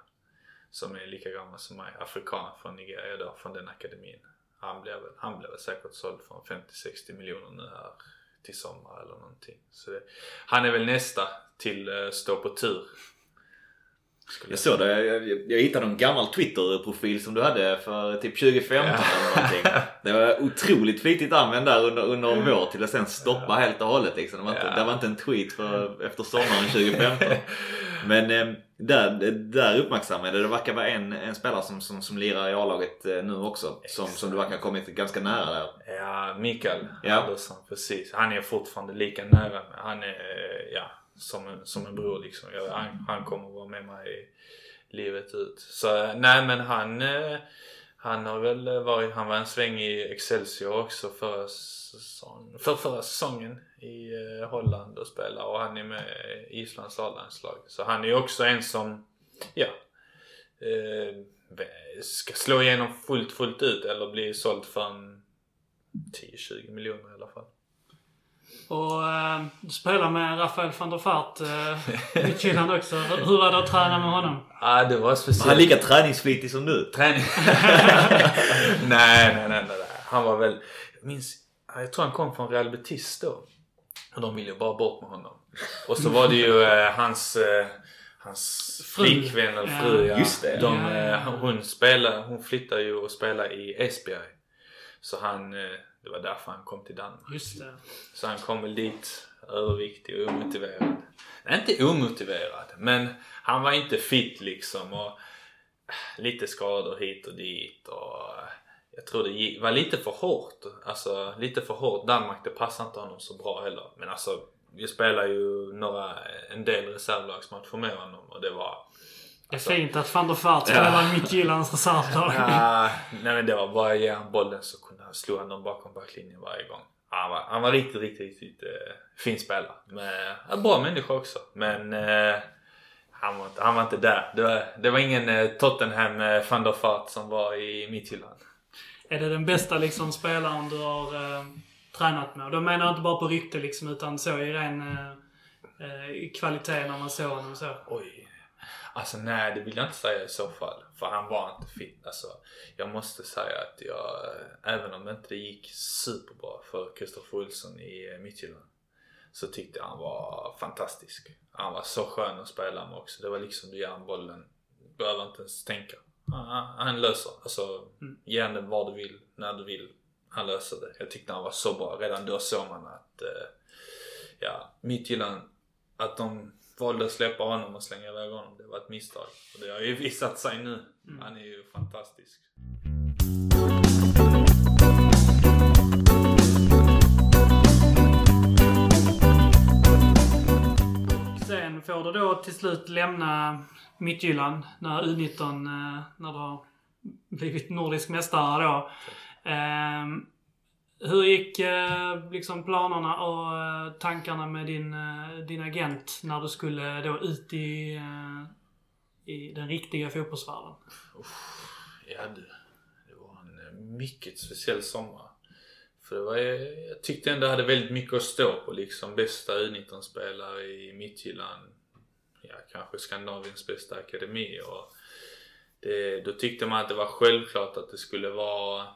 Som är lika gammal som mig. Afrikan från Nigeria då, från den akademin. Han blev, väl- han blev väl säkert såld för 50-60 miljoner nu här till sommar eller någonting. Så det, han är väl nästa till uh, stå på tur. Skulle Jag såg det. Jag, jag, jag hittade en gammal Twitter-profil som du hade för typ 2015 Ja. eller någonting. Det var otroligt flitigt använd där under, under en vår till att sen stoppa helt och hållet liksom. Det var, inte, Ja. det var inte en tweet för, efter sommaren 2015. Men eh, där, där uppmärksammade jag det. Verkar vara en, en spelare som, som, som lirar i A-laget eh, nu också. Som, som du verkar ha kommit ganska nära där. Ja, Mikael Ja. Andersson, precis. Han är fortfarande lika nära. Han är, eh, ja, som en, som en bror liksom. Jag, han, han kommer vara med mig livet ut. Så eh, nej men han, eh, Han har väl eh, varit, han var en sväng i Excelsior också förra, säsong, för förra säsongen i Holland och spelar och han är med i Islands A-landslag. Så han är ju också en som, ja, ska slå igenom fullt, fullt ut eller bli såld för en 10-20 miljoner i alla fall. Och äh, du spelar med Rafael van der Fart äh, i Finland också. Hur var det att träna med honom? Ja, det var speciellt. Han är lika träningsflitig som du. Träning? nej, nej, nej, nej. Han var väl... Jag minns... Jag tror han kom från Real Betis då. Och de ville ju bara bort med honom. Och så var det ju äh, hans... Äh, hans flickvän eller fru. Ja. Just det. De, Ja, ja, ja. Hon, spelar, hon flyttade ju och spelade i Esbjerg. Så han... Det var därför han kom till Danmark. Just det. Så han kom väl dit överviktig och omotiverad. Nej, inte omotiverad, men han var inte fit liksom. Och lite skador hit och dit. Och jag tror det var lite för hårt. Alltså lite för hårt. Danmark, det passar inte honom så bra heller. Men alltså, vi spelar ju några, en del reservlagsmatcher med honom och det var... Det är Alltså- fint att van der Fart spelar i Midtjyllands reservlag. Ah, nej men det var bara ge han bollen så kunde han slå honom bakom backlinjen varje gång. Han var, han var riktigt, riktigt, riktigt eh, fin spelare. Men, en bra människa också. Men eh, han, var inte, han var inte där. Det var, det var ingen eh, Tottenham eh, van der Fart som var i Midtjylland. Är det den bästa liksom, spelaren du har eh, tränat med? Då menar jag inte bara på rykte liksom, utan så i ren eh, eh, kvalitet när man såg honom så. Oj. Alltså nej, det vill jag inte säga i så fall. För han var inte fit. Alltså, jag måste säga att jag, även om det inte gick superbra för Kristoffer Olsson i eh, Midtjylland, så tyckte jag han var fantastisk. Han var så skön att spela med också. Det var liksom du ger han bollen, behöver inte ens tänka. Han, löser. Alltså, ge han den var du vill, när du vill. Han löser det. Jag tyckte han var så bra. Redan då såg man att, eh, ja, Midtjylland, att de valde att släppa honom och slänga iväg honom. Det var ett misstag. Och det har ju visat sig nu. Han är ju fantastisk. Sen får du då till slut lämna Midtjylland när U19, eh, när du har blivit nordisk mästare då. Ehm, hur gick eh, liksom planerna och eh, tankarna med din, eh, din agent när du skulle då ut i, eh, i den riktiga fotbollsvärlden? Ja du, det var en eh, mycket speciell sommar. För det var, eh, jag tyckte ändå jag hade väldigt mycket att stå på liksom. Bästa U19-spelare i Midtjylland. Ja, kanske Skandinaviens bästa akademi. Och det, då tyckte man att det var självklart att det skulle vara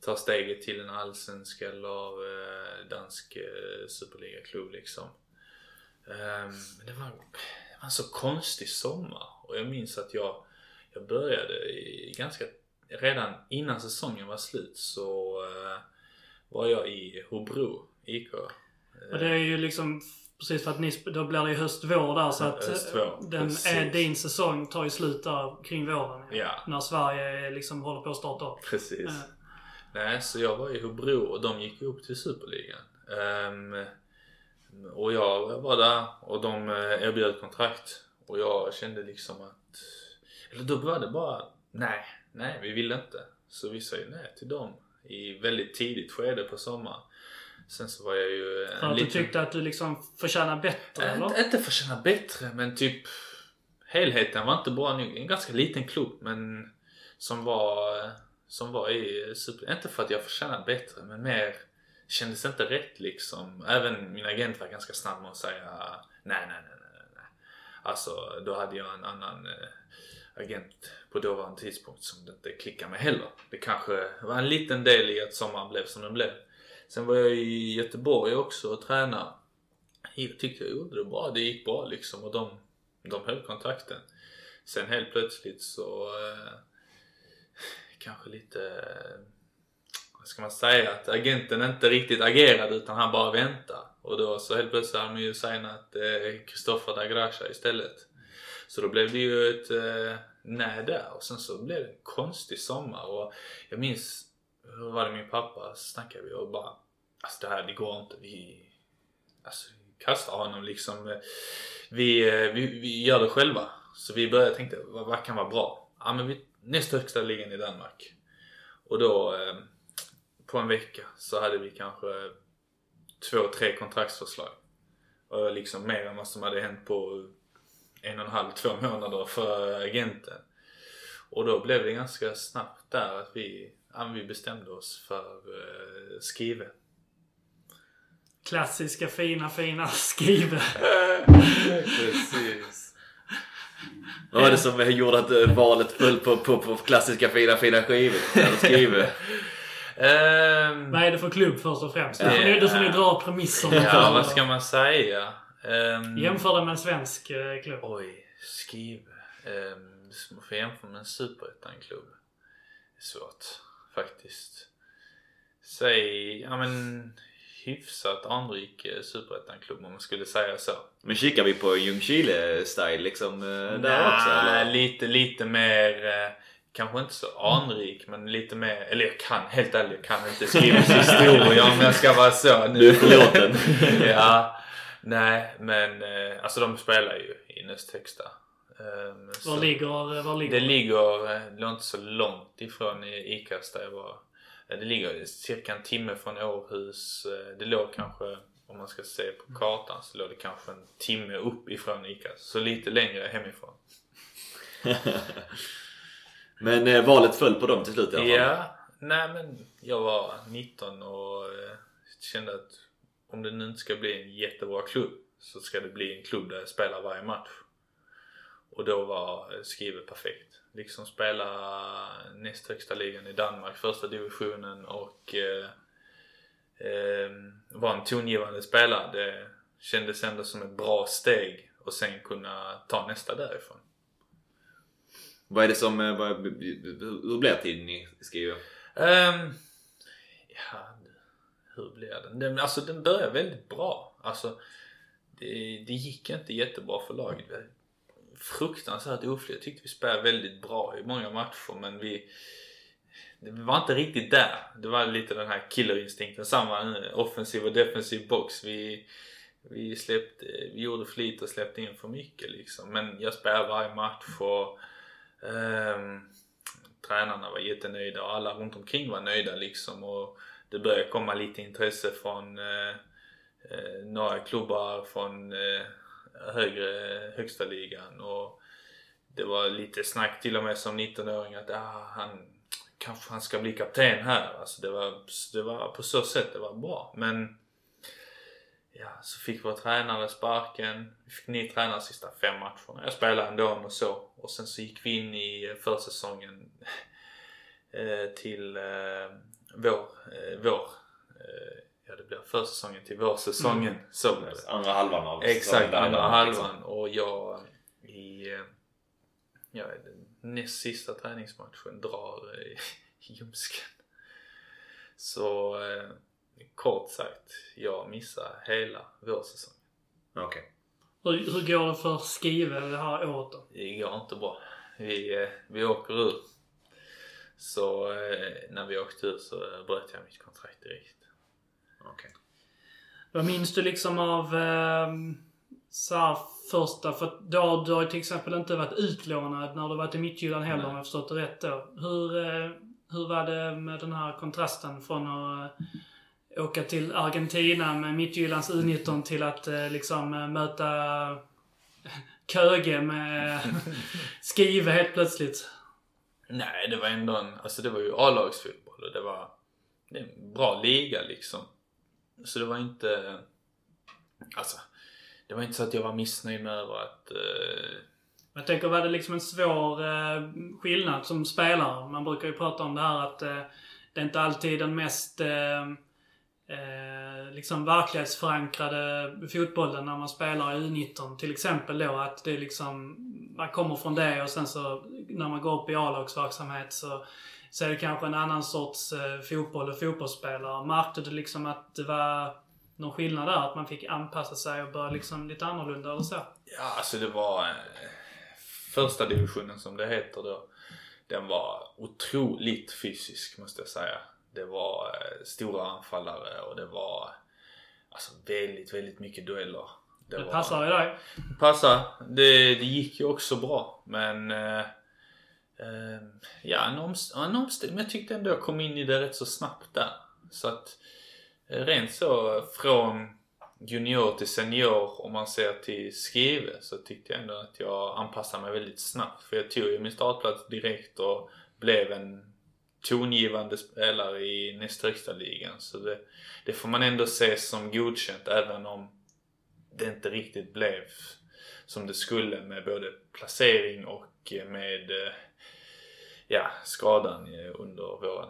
ta steget till en allsvensk eller eh, dansk eh, superligaklubb liksom. Ehm, Men det var, det var en så konstig sommar och jag minns att jag, jag började i ganska, redan innan säsongen var slut så eh, var jag i Hobro IK. Och det är ju liksom precis för att ni, då blir det ju höst-vår där så att Höst-vår, eh, den, är, din säsong tar ju slut där kring våren. Ja. När Sverige liksom håller på att starta upp. Precis. Ja. Nej, så jag var i Hobro och de gick upp till Superligan. Ehm, och jag var där och de eh, erbjöd kontrakt. Och jag kände liksom att... Eller då var det bara, nej, nej vi vill inte. Så vi sa ju nej till dem i väldigt tidigt skede på sommaren. Sen så var jag ju en För att du liten- tyckte att du liksom förtjänar bättre Äh, eller? Inte, inte förtjäna bättre men typ helheten var inte bra nog. En ganska liten klubb men som var, som var i super... Inte för att jag förtjänade bättre men mer kändes inte rätt liksom. Även min agent var ganska snabb med att säga nej, nej, nej, nej, nej. Alltså då hade jag en annan eh, agent på dåvarande tidpunkt som det inte klickade med heller. Det kanske var en liten del i att sommaren blev som den blev. Sen var jag i Göteborg också och tränade. Jag tyckte jag gjorde det bra. Det gick bra liksom och de, de höll kontakten. Sen helt plötsligt så eh, kanske lite, vad ska man säga, att agenten inte riktigt agerade utan han bara väntade. Och då så helt plötsligt hade de ju signat eh, Dagrasha istället. Så då blev det ju ett eh, nej där och sen så blev det en konstig sommar och jag minns, hur var det min pappa snackade vi och bara Alltså det här, det går inte. Vi, alltså, vi kastar honom liksom. Vi, eh, vi, vi gör det själva. Så vi började tänka, vad, vad kan vara bra? Ja men vi, näst högsta ligan i Danmark. Och då eh, på en vecka så hade vi kanske två, tre kontraktsförslag. Och liksom mer än vad som hade hänt på en och en halv, två månader för agenten. Och då blev det ganska snabbt där att vi, ja, vi bestämde oss för uh, Skive. Klassiska fina, fina Skive. Precis. Vad var det som gjorde att eh, valet föll på, på, på klassiska fina fina skivor? Ehm, Vad är det för klubb först och främst? Ni, du får ni dra premisserna. ja, vad ska man säga? Um, Jämför det med en svensk eh, klubb. Oj, Skive. Um, man får jämföra med en superettan-klubb. Svårt faktiskt. Säg, ja men hyfsat anrik eh, superettan-klubb om man skulle säga så. Men kikar vi på Ljungskile-style liksom eh, där också Nej, eller? lite, lite mer eh, Kanske inte så anrik men lite mer, eller jag kan helt ärligt, jag kan inte Skivs historia om jag ska vara så. Nu. Du är förlåten. ja, nej men alltså de spelar ju i näst högsta. Um, Var ligger, var ligger det ligger, det inte så långt ifrån i Icas där jag var. Eh, Det ligger cirka en timme från Århus. Eh, Det låg kanske, om man ska se på kartan, så låg det kanske en timme upp ifrån Icas. Så lite längre hemifrån. Men eh, valet föll på dem till slut i alla fall. Ja, nej men jag var 19 och eh, kände att om det nu inte ska bli en jättebra klubb så ska det bli en klubb där jag spelar varje match. Och då var eh, Skive perfekt. Liksom spela näst högsta ligan i Danmark, första divisionen och eh, eh, vara en tongivande spelare. Det kändes ändå som ett bra steg och sen kunna ta nästa därifrån. Vad är det som, eh, vad, hur blir tiden i Skive? Ehm, ja, hur blir den? den? Alltså den börjar väldigt bra. Alltså, det, det gick inte jättebra för laget. Fruktansvärt oflyt. Jag tyckte vi spelade väldigt bra i många matcher men vi det var inte riktigt där. Det var lite den här killerinstinkten. Samma eh, offensiv och defensiv box. Vi, vi, släppte, vi gjorde för lite och släppte in för mycket liksom. Men jag spelade varje match och Um, tränarna var jättenöjda och alla runt omkring var nöjda liksom. Och det började komma lite intresse från eh, eh några klubbar från eh, högre, högsta ligan och det var lite snack till och med som 19-åring att ah, han kanske han ska bli kapten här. Alltså det var, det var på så sätt det var bra. Men ja, så fick vår tränare sparken. Vi fick ny tränare sista fem matcherna. Jag spelade ändå och så. Och sen så gick vi in i försäsongen eh, till eh, vår, eh, vår eh, ja det blir försäsongen till vårsäsongen. Så blev det. Andra halvan av Exakt, andra halvan, liksom. halvan. Och jag i eh, ja, den näst sista träningsmatchen drar eh, ljumsken. Så eh, kort sagt, jag missar hela vårsäsongen. Okej. Hur, hur går det för Skive det här året då? Det går inte bra. Vi, eh, vi åker ur. Så eh, när vi åkte ur så eh, bröt jag mitt kontrakt direkt. Okej. Vad minns du liksom av eh, så första, för då, du har till exempel inte varit utlånad när du varit i Midtjylland heller om jag förstått det rätt då. Hur, eh, hur var det med den här kontrasten från att eh, åka till Argentina med Midtjyllands U19 till att eh, liksom eh, möta Köge med Skive helt plötsligt? Nej, det var ändå en, alltså det var ju A-lagsfotboll och det var, det en bra liga liksom. Så det var inte, alltså, det var inte så att jag var missnöjd med över att, eh, Jag tänker, var det liksom en svår eh, skillnad som spelare? Man brukar ju prata om det här att eh, det är inte alltid den mest eh, eh liksom verklighetsförankrade fotbollen när man spelar i U19. Till exempel då att det liksom, man kommer från det och sen så när man går upp i A-lagsverksamhet så, så är det kanske en annan sorts eh, fotboll och fotbollsspelare. Märkte du liksom att det var någon skillnad där? Att man fick anpassa sig och börja liksom lite annorlunda eller så? ja alltså det var eh, första divisionen som det heter då. Den var otroligt fysisk måste jag säga. Det var eh, stora anfallare och det var alltså väldigt, väldigt mycket dueller. Det, var- passar ju dig. Passar. Det, det gick ju också bra men eh, Ehm, ja, en, omst- en omställning. Men jag tyckte ändå jag kom in i det rätt så snabbt där. Så att eh, rent så från junior till senior om man ser till skrive så tyckte jag ändå att jag anpassade mig väldigt snabbt. För jag tog ju min startplats direkt och blev en tongivande spelare i nästa högsta ligan. Så det, det får man ändå se som godkänt även om det inte riktigt blev som det skulle med både placering och med eh, ja, skadan under våren.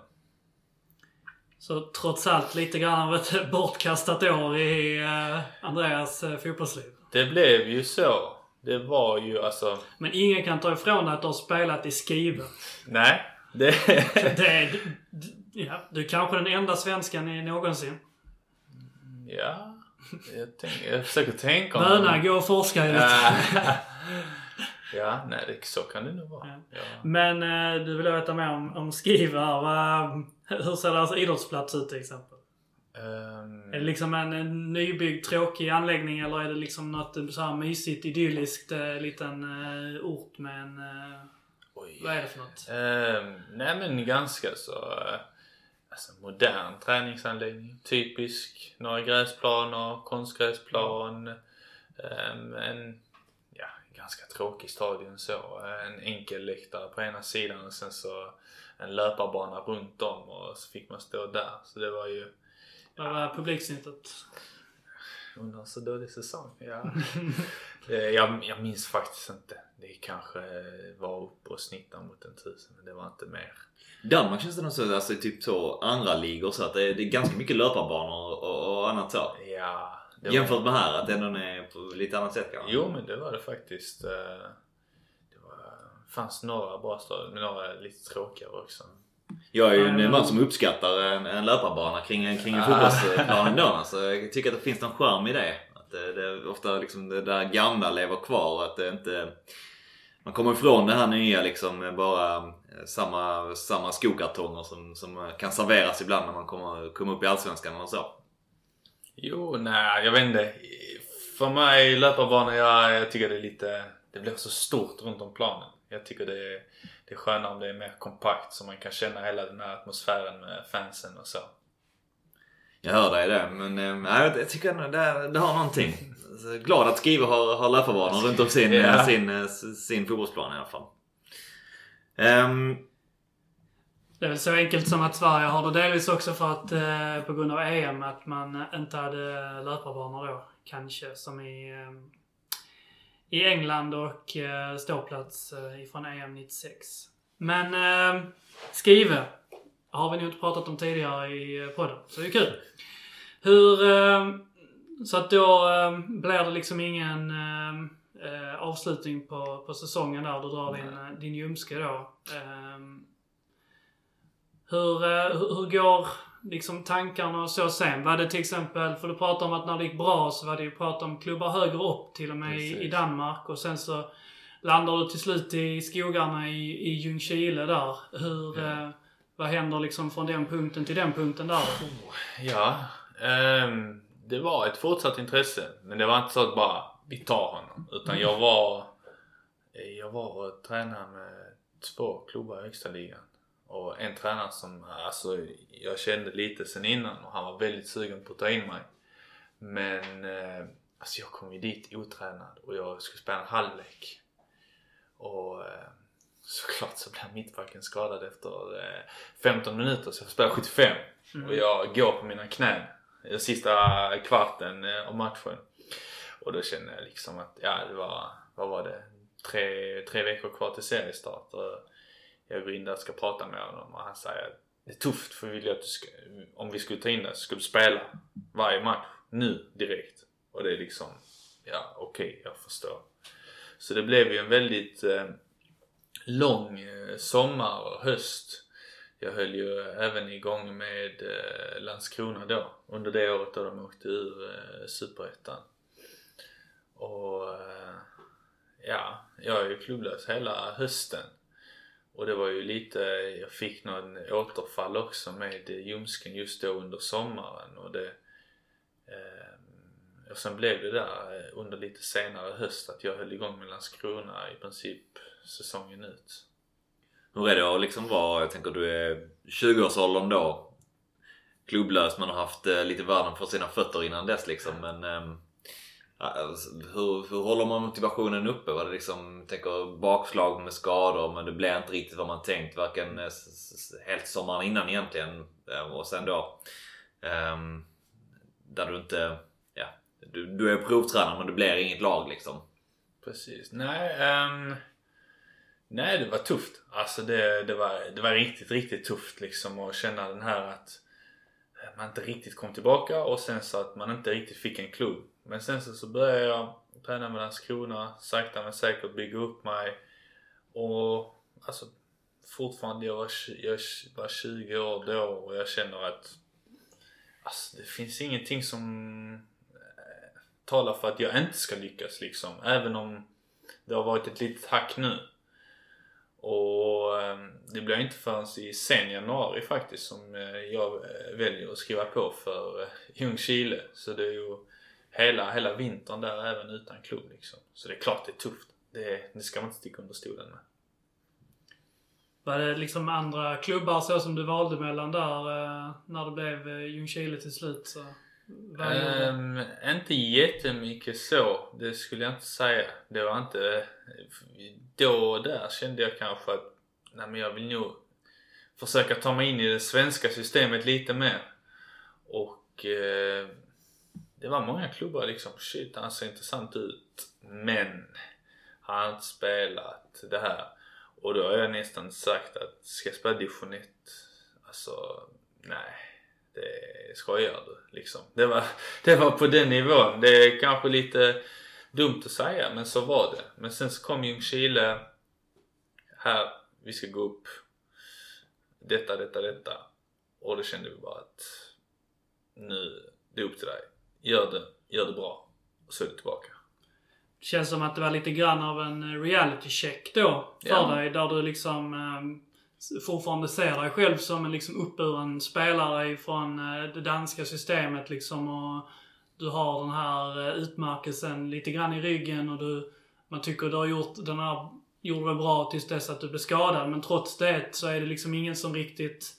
Så trots allt lite grann av ett bortkastat år i eh, Andreas eh, fotbollsliv. Det blev ju så. Det var ju alltså... Men ingen kan ta ifrån att du har spelat i Skive. Nej. Det... Det är, ja, du är kanske den enda svenskan i någonsin. ja. Jag, tänker, jag försöker tänka om... Böna, gå och forska i det. Ja. nej det, så kan det nog vara. Ja. Ja. Men eh, du vill veta mer om, om. Vad- Hur ser deras idrottsplats ut till exempel? Ehm, Är det liksom en, en nybyggd tråkig anläggning eller är det liksom något så här mysigt, idylliskt eh, liten eh, ort med en... Eh, oj. vad är det för något? Ehm, nej men ganska så eh, alltså, modern träningsanläggning. Typisk. Några gräsplaner, konstgräsplan. ehm, en ganska tråkig stadion så. En enkel läktare på ena sidan och sen så en löparbana runt om och så fick man stå där. Så det var ju Vad var publiksnittet? under en så dålig säsong. Ja. Eh, jag, jag minns faktiskt inte. Det kanske var uppe och snittade mot en tusen men det var inte mer. Danmark känns det nog så, alltså typ så andra ligor så att det är, det är ganska mycket löparbanor och, och annat så. Ja. Det var- Jämfört med här, att det ändå är på lite annat sätt kanske. Jo men det var det faktiskt. eh, Det var, fanns några bra stadion men några lite tråkigare också. Jag är ju en man som uppskattar en, en löparbana kring, kring en Ah. fotbollsplan ändå. Alltså, jag tycker att det finns någon charm i det. Att det, det är ofta liksom det där gamla lever kvar att det inte... Man kommer ifrån det här nya liksom bara eh, samma, samma skokartonger som, som kan serveras ibland när man kommer, kommer upp i Allsvenskan och så. Jo, nej jag vet inte. För mig löparbanor, jag, jag tycker det är lite... Det blir så stort runt om planen. Jag tycker det är, det är skönare om det är mer kompakt så man kan känna hela den här atmosfären med fansen och så. Jag hör dig det men nej, jag, tycker ändå det, det har någonting. Glad att Skrive har, har löparbanor runt om sin, Ja. sin, eh, sin fotbollsplan i alla fall. Ehm, Det är väl så enkelt som att Sverige har det delvis också för att eh, på grund av EM att man inte hade löparbanor då. Kanske som i, eh, i England och eh, ståplats eh, ifrån EM 96. Men eh, Skrive har vi nog inte pratat om tidigare i eh, podden, så det är kul. Hur... Eh, så att då eh, blir det liksom ingen avslutning på, på säsongen där. Du drar din, din ljumske då. Hur, eh, hur, går liksom tankarna och så sen? Var det till exempel, för du pratade om att när det gick bra så var det ju prat om klubbar högre upp till och med i, i Precis. Danmark och sen så landar du till slut i skogarna i, i Ljungskile där. Hur, Ja. eh, vad händer liksom från den punkten till den punkten där? Ja, ehm, det var ett fortsatt intresse. Men det var inte så att bara vi tar honom. Utan jag var, jag var och tränade med två klubbar i högsta ligan. Och en tränare som alltså, jag kände lite sen innan och han var väldigt sugen på att ta in mig. Men eh, alltså jag kom ju dit otränad och jag skulle spela en halvlek. Och eh, såklart så blev mittbacken skadad efter eh, 15 minuter så jag får spela 75. Och jag går på mina knän den sista kvarten eh, av matchen. Och då kände jag liksom att, ja det var, vad var det? Tre, tre veckor kvar till seriestart. Och jag går in där och ska prata med honom och han säger att det är tufft för vi vill att du ska, om vi skulle ta in dig så skulle du spela varje match nu direkt. Och det är liksom, ja okej jag förstår. Så det blev ju en väldigt eh, lång eh, sommar och höst. Jag höll ju även igång med eh, Landskrona då under det året då de åkte ur eh, Superettan. Och eh, ja, jag är ju klubblös hela hösten. Och det var ju lite, jag fick någon återfall också med ljumsken just då under sommaren och det eh, och sen blev det där eh, under lite senare höst att jag höll igång med Landskrona i princip säsongen ut. hur är det att liksom vara, jag tänker du är 20-årsåldern då. Klubblös man har haft eh, lite världen för sina fötter innan dess liksom. Men eh, alltså, hur, hur håller man motivationen uppe? Var det liksom, tänker bakslag med skador men det blir inte riktigt vad man tänkt varken eh, helt sommaren innan egentligen. Eh, och sen då um, där du inte, ja, du, du är provtränare men det blir inget lag liksom. Precis. Nej, um, nej det var tufft. Alltså det, det, var, det var riktigt, riktigt tufft liksom att känna den här att man inte riktigt kom tillbaka och sen så att man inte riktigt fick en klubb. Men sen så, så började jag träna med Landskrona, sakta men säkert bygga upp mig. Och alltså fortfarande, jag var, jag var 20 år då och jag känner att alltså, det finns ingenting som eh, talar för att jag inte ska lyckas liksom. Även om det har varit ett litet hack nu. Och ehm, det blir inte förrän i sen januari faktiskt som eh, jag eh, väljer att skriva på för Ljungskile. Så det är ju hela, hela vintern där även utan klubb liksom. Så det är klart det är tufft. Det, det ska man inte sticka under stolen med. Var det liksom andra klubbar så som du valde mellan där eh, när det blev eh, Ljungskile till slut? Så? Um, inte jättemycket så, det skulle jag inte säga. Det var inte... Då och där kände jag kanske att nej, men jag vill nog försöka ta mig in i det svenska systemet lite mer. Och eh, det var många klubbar liksom, shit han ser intressant ut. Men han har inte spelat det här. Och då har jag nästan sagt att ska jag spela division 1, alltså nej. Det skojar du liksom. Det var, det var på den nivån. Det är kanske lite dumt att säga men så var det. Men sen så kom Ljungskile. Här, vi ska gå upp. Detta, detta, detta. Och då kände vi bara att nu, det är upp till dig. Gör det, gör det bra. Och så är du tillbaka. Känns som att det var lite grann av en reality check då för Ja. dig. Där du liksom eh, fortfarande ser dig själv som en liksom uppburen spelare från eh, det danska systemet liksom. Och du har den här eh, utmärkelsen lite grann i ryggen och du, man tycker du har gjort den här, gjorde det bra tills dess att du blev skadad. Men trots det så är det liksom ingen som riktigt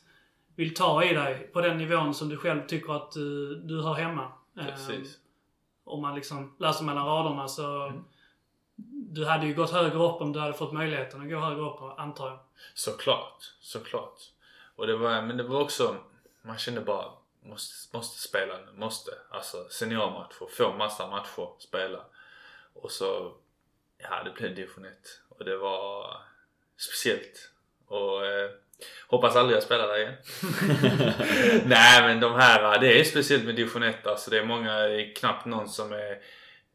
vill ta i dig på den nivån som du själv tycker att du, du hör hemma. Eh, Precis. om man liksom läser mellan raderna så... Du hade ju gått högre upp om du hade fått möjligheten att gå högre upp, antar jag. Såklart, såklart. Och det var, men det var också, man kände bara, måste, måste spela nu, måste. Alltså seniormatcher, få massa matcher, spela. Och så, ja det blev division 1. Och det var speciellt. Och eh, hoppas aldrig jag spelar där igen. Nej men de här, det är speciellt med division 1 alltså. Det är många, det är knappt någon som är,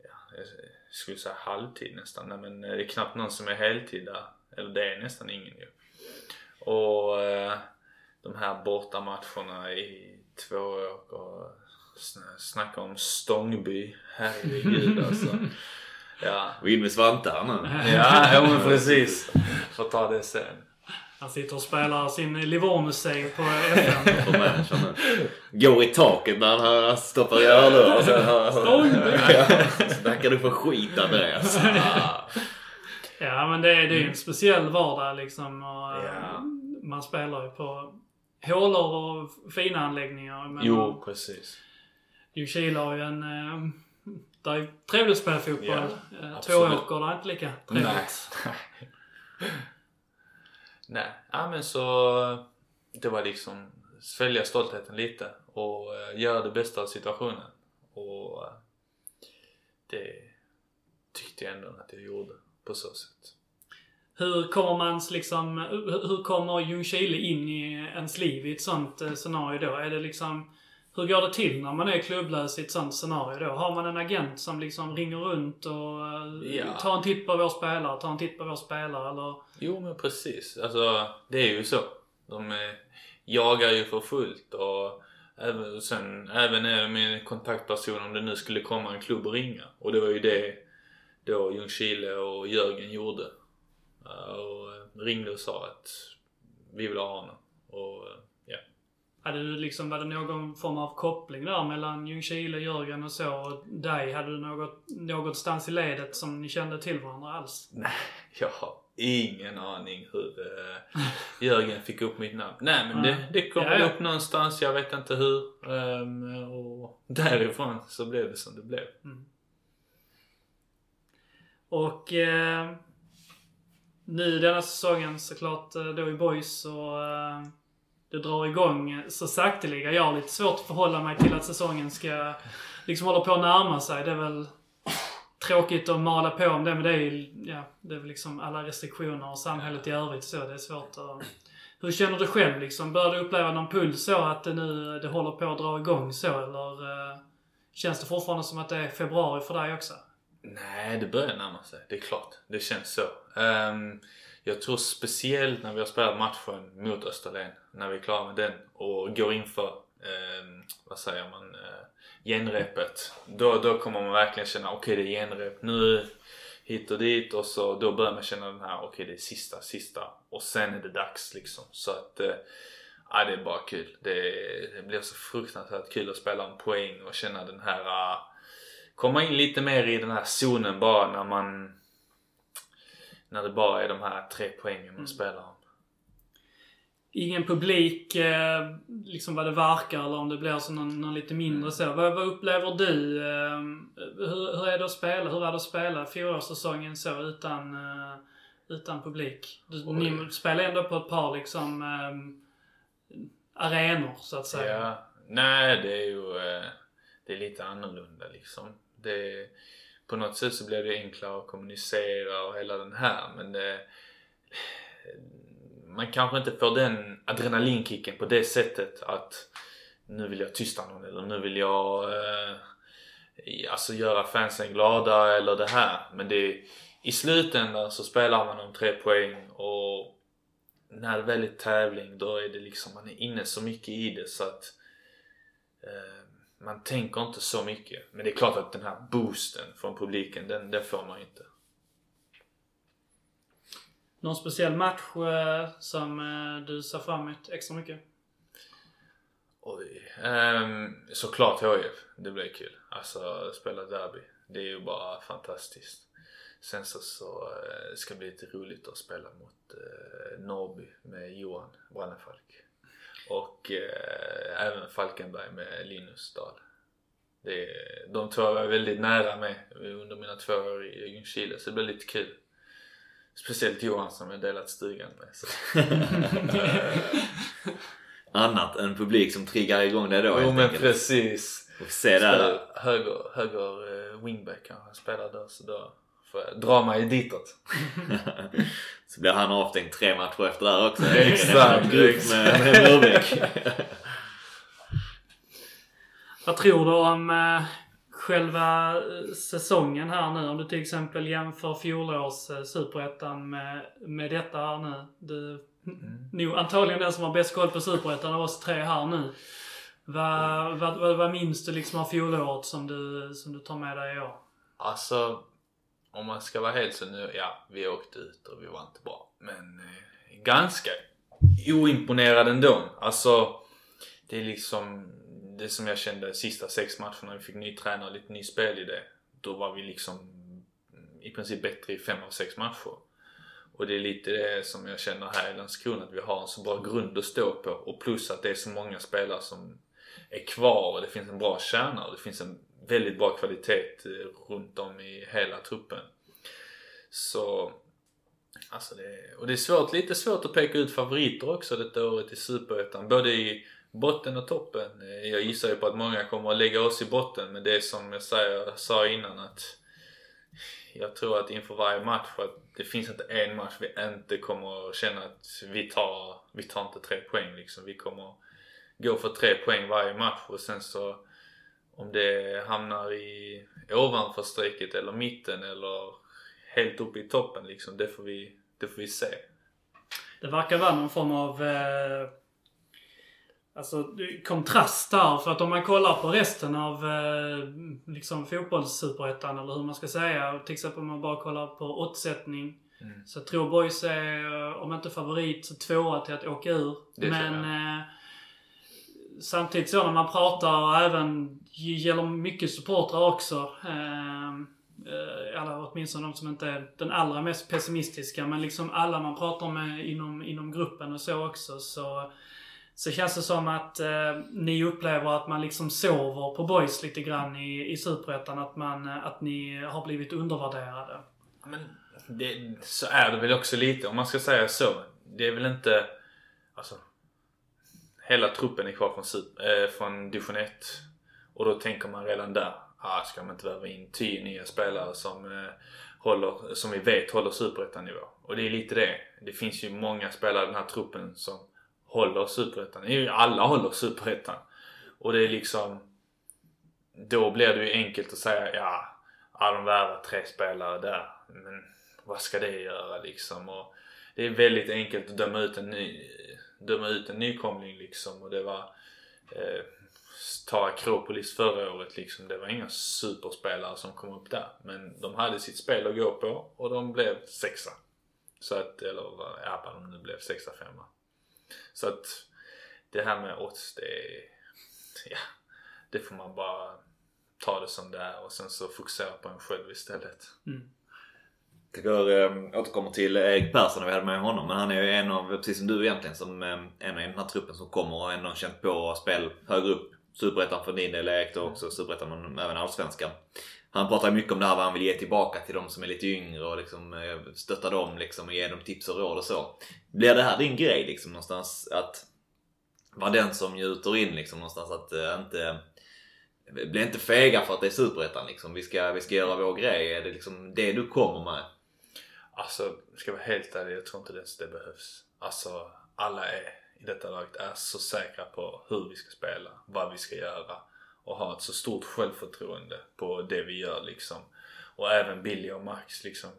ja, jag skulle säga halvtid nästan. Nej men det är knappt någon som är heltid där. Eller det är nästan ingen ju. Och eh, de här bortamatcherna i två år och sn- snacka om Stångby. Herregud alltså. Ja, Och in med Svante här nu. ja, ja men precis. Får ta det sen. Han sitter och spelar sin Livorno-save på nu. Går i taket när han stoppar i. Ja, Snackar du för skit Andreas? Ja, men det, är- det är ju en speciell vardag liksom. Och, eh, Ja. Man spelar ju på hålor och fina anläggningar. Men Jo, precis. Ljungskile har ju en... Eh, det är ju trevligt att spela fotboll. Ja, eh. Tvååker, det är inte lika trevligt. Nej, Nej, ja, men så det var liksom svälja stoltheten lite och uh, göra det bästa av situationen. Och eh, det tyckte jag ändå att jag gjorde på så sätt. Hur kommer man liksom, hur kommer Ljungskile in i ens liv i ett sånt eh, scenario då? Är det liksom, hur går det till när man är klubblös i ett sånt scenario då? Har man en agent som liksom ringer runt och eh, Ja. tar en titt på vår spelare, tar en titt på vår spelare eller? Jo men precis. Alltså det är ju så. De eh, jagar ju för fullt och även, sen även en kontaktperson om det nu skulle komma en klubb och ringa. Och det var ju det då Ljungskile och Jörgen gjorde. Eh, Och ringde och sa att vi vill ha honom. Och hade du liksom, var det någon form av koppling där mellan Ljungskile, Jörgen och så och dig? Hade du något, någonstans i ledet som ni kände till varandra alls? Nej, jag har ingen aning hur uh, Jörgen fick upp mitt namn. Nej men det, det kom Ja, ja. upp någonstans, jag vet inte hur. Um, och därifrån så blev det som det blev. Och eh, nu denna säsongen såklart eh, då i Boys och eh, det drar igång eh, så sakteliga. Jag har lite svårt att förhålla mig till att säsongen ska liksom hålla på att närma sig. Det är väl tråkigt att mala på om det men det är ju, ja, det är väl liksom alla restriktioner och samhället i övrigt så. Det är svårt att... Hur känner du själv liksom? Börjar du uppleva någon puls så att det nu eh, det håller på att dra igång så eller eh, känns det fortfarande som att det är februari för dig också? Nej, det börjar närma sig. Det är klart. Det känns så. Um jag tror speciellt när vi har spelat matchen mot Österlen, när vi är klara med den och går inför, eh, vad säger man, eh, genrepet. Då, då kommer man verkligen känna, okej det är genrep. Nu hit och dit och så då börjar man känna den här, okej det är sista, sista. Och sen är det dags liksom. Så att, uh, ja det är bara kul. Det, det blir så fruktansvärt kul att spela en poäng och känna den här uh, komma in lite mer i den här zonen bara när man när det bara är de här tre poängen man spelar om. Ingen publik, eh, liksom vad det verkar eller om det blir så någon, någon lite mindre så. Vad, vad upplever du? Eh, hur, hur är det att spela? Hur var det att spela fjolårssäsongen så utan, eh, utan publik? Du, ni spelar ändå på ett par liksom arenor så att säga. Ja, nej det är ju det är lite annorlunda liksom. Det, på något sätt så blev det enklare att kommunicera och hela den här men det, man kanske inte får den adrenalinkicken på det sättet att nu vill jag tysta någon eller nu vill jag eh, alltså göra fansen glada eller det här. Men det, i slutändan så spelar man om tre poäng och när det väl är tävling då är det liksom, man är inne så mycket i det så att eh, man tänker inte så mycket. Men det är klart att den här boosten från publiken, den, den får man ju inte. Någon speciell match eh, som eh, du ser fram emot extra mycket? Oj. Um, såklart HIF. Det blir kul. Alltså spela derby. Det är ju bara fantastiskt. Sen så, så uh, ska det bli lite roligt att spela mot uh, Norrby med Johan Brannefalk. Och uh, även Falkenberg med Linus Dahl. Det de två var jag väldigt nära med under mina två år i Ljungskile så det blir lite kul. Speciellt Johan som jag delat stugan med. Annat än publik som triggar igång det då Jo helt men enkelt. precis. Och se där. Spelar höger, höger eh, wingback kanske spelar då så då dra mig ditåt. Så blir han avstängd tre matcher efter där också. Exakt, med. Vad tror du om eh, själva eh, säsongen här nu? Om du till exempel jämför fjolårs eh, superettan med, med detta här nu. Du, nog antagligen den som har bäst koll på superettan av oss tre här nu. Vad, vad, vad, vad minns du liksom av fjolåret som du, som du tar med dig i år? Alltså, om man ska vara helt så nu, ja vi åkte ut och vi var inte bra. Men eh, ganska oimponerad ändå. Alltså, det är liksom det som jag kände sista sex matcherna. Vi fick ny tränare och lite ny spelidé. Då var vi liksom mm, i princip bättre i fem av sex matcher. Och det är lite det som jag känner här i Landskrona, att vi har en så bra grund att stå på. Och plus att det är så många spelare som är kvar och det finns en bra kärna och det finns en väldigt bra kvalitet eh, runt om i hela truppen. Så, alltså det, och det är svårt, lite svårt att peka ut favoriter också detta året i Superettan. Både i botten och toppen. Eh, jag gissar ju på att många kommer att lägga oss i botten men det är som jag säger, sa innan att jag tror att inför varje match att det finns inte en match vi inte kommer att känna att vi tar, vi tar inte tre poäng liksom. Vi kommer gå för tre poäng varje match och sen så om det hamnar i ovanför strecket eller mitten eller helt uppe i toppen liksom, det får vi, det får vi se. Det verkar vara någon form av eh, alltså, kontrast där. För att om man kollar på resten av eh, liksom fotbollssuperettan eller hur man ska säga. Till exempel om man bara kollar på oddsättning. Mm. Så tror Boys är, eh, om inte favorit, så tvåa till att åka ur. Det Men samtidigt så när man pratar, och även gäller mycket supportrar också. Ehm, eh, alla, åtminstone de som inte är den allra mest pessimistiska. Men liksom alla man pratar med inom, inom gruppen och så också. Så, så känns det som att eh, ni upplever att man liksom sover på boys lite grann i, i Superettan. Att, man, eh, att ni har blivit undervärderade. Men det, så är det väl också lite om man ska säga så. Det är väl inte... Alltså, hela truppen är kvar från, eh, från division 1. Och då tänker man redan där, ah, ska man inte värva in 10 nya spelare som, eh, håller, som vi vet håller superettan-nivå? Och det är lite det. Det finns ju många spelare i den här truppen som håller superettan. Alla håller superettan. Och det är liksom... Då blir det ju enkelt att säga ja, ja de värvar tre spelare där. Men vad ska det göra liksom? Och det är väldigt enkelt att döma ut en, ny, döma ut en nykomling liksom. Och det var... Eh, ta Akropolis förra året liksom. Det var inga superspelare som kom upp där. Men de hade sitt spel att gå på och de blev sexa. Så att, eller ja, vad de nu blev, sexa, femma. Så att det här med odds, det är, ja, det får man bara ta det som det är och sen så fokusera på en själv istället. Mm. Jag tycker, äh, ehm, återkommer till Erik Persson när vi hade med honom. Men han är ju en av, precis som du egentligen, som ehm, en av den här truppen som kommer och ändå känt på spel högre upp. Superettan för din del Erik, då också Superettan men även Allsvenskan. Han pratar mycket om det här vad han vill ge tillbaka till de som är lite yngre och liksom eh, stötta dem liksom och ge dem tips och råd och så. Blir det här din grej liksom någonstans att vara den som gjuter in liksom någonstans att eh, inte bli inte fega för att det är superettan liksom. Vi ska, vi ska göra vår grej. Är det liksom det du kommer med? Alltså, ska jag vara helt ärlig, jag tror inte ens det behövs. Alltså, alla är i detta laget är så säkra på hur vi ska spela, vad vi ska göra och har ett så stort självförtroende på det vi gör liksom. Och även Billy och Max liksom.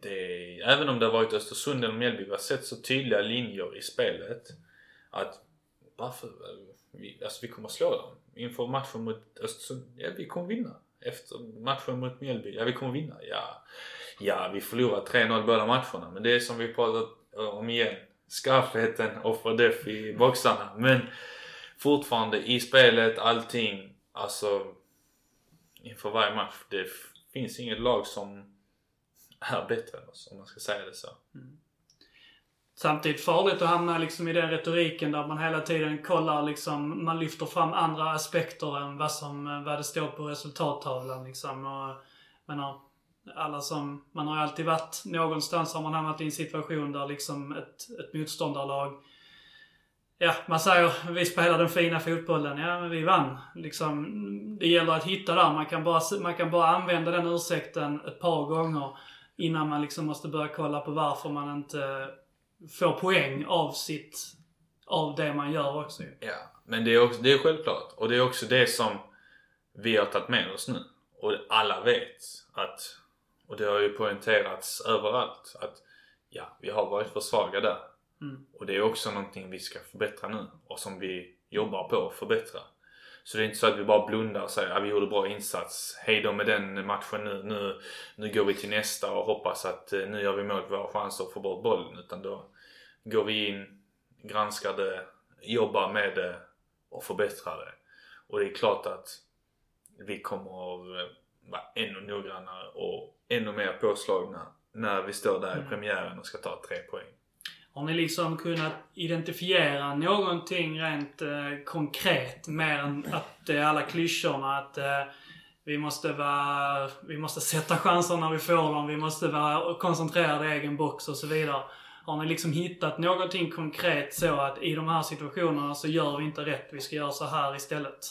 Det är, även om det har varit Östersund eller Mjällby, vi har sett så tydliga linjer i spelet att varför, vi, alltså vi kommer slå dem. Inför matchen mot Östersund, ja vi kommer vinna. Efter matchen mot Mjällby, ja vi kommer vinna. Ja, ja vi förlorar 3-0 båda matcherna men det är som vi pratat om igen. Skarpheten och för i boxarna. Men fortfarande i spelet, allting Alltså, inför varje match. Det finns inget lag som är bättre än oss, om man ska säga det så. Mm. Samtidigt farligt att hamna liksom i den retoriken där man hela tiden kollar liksom, man lyfter fram andra aspekter än vad som, vad det står på resultattavlan liksom. Och, menar, alla som, man har ju alltid varit, någonstans har man hamnat i en situation där liksom ett, ett motståndarlag Ja, man säger vi spelar den fina fotbollen. Ja, men vi vann. Liksom, det gäller att hitta där. Man kan, bara, man kan bara använda den ursäkten ett par gånger innan man liksom måste börja kolla på varför man inte får poäng av sitt, av det man gör också. Ja, men det är, också, det är självklart. Och det är också det som vi har tagit med oss nu. Och alla vet att, och det har ju poängterats överallt, att ja, vi har varit för svaga där. Mm. Och det är också någonting vi ska förbättra nu och som vi jobbar på att förbättra. Så det är inte så att vi bara blundar och säger att vi gjorde bra insats. Hej då med den matchen nu. nu. Nu går vi till nästa och hoppas att eh, nu gör vi mål på våra chanser att få bort bollen. Utan då går vi in, granskar det, jobbar med det och förbättrar det. Och det är klart att vi kommer att eh, vara ännu noggrannare och ännu mer påslagna när vi står där i mm. premiären och ska ta tre poäng. Har ni liksom kunnat identifiera någonting rent eh, konkret mer än att det är alla klyschorna att eh, vi måste vara, vi måste sätta chanser när vi får dem, vi måste vara koncentrerade i egen box och så vidare. Har ni liksom hittat någonting konkret så att i de här situationerna så gör vi inte rätt, vi ska göra så här istället?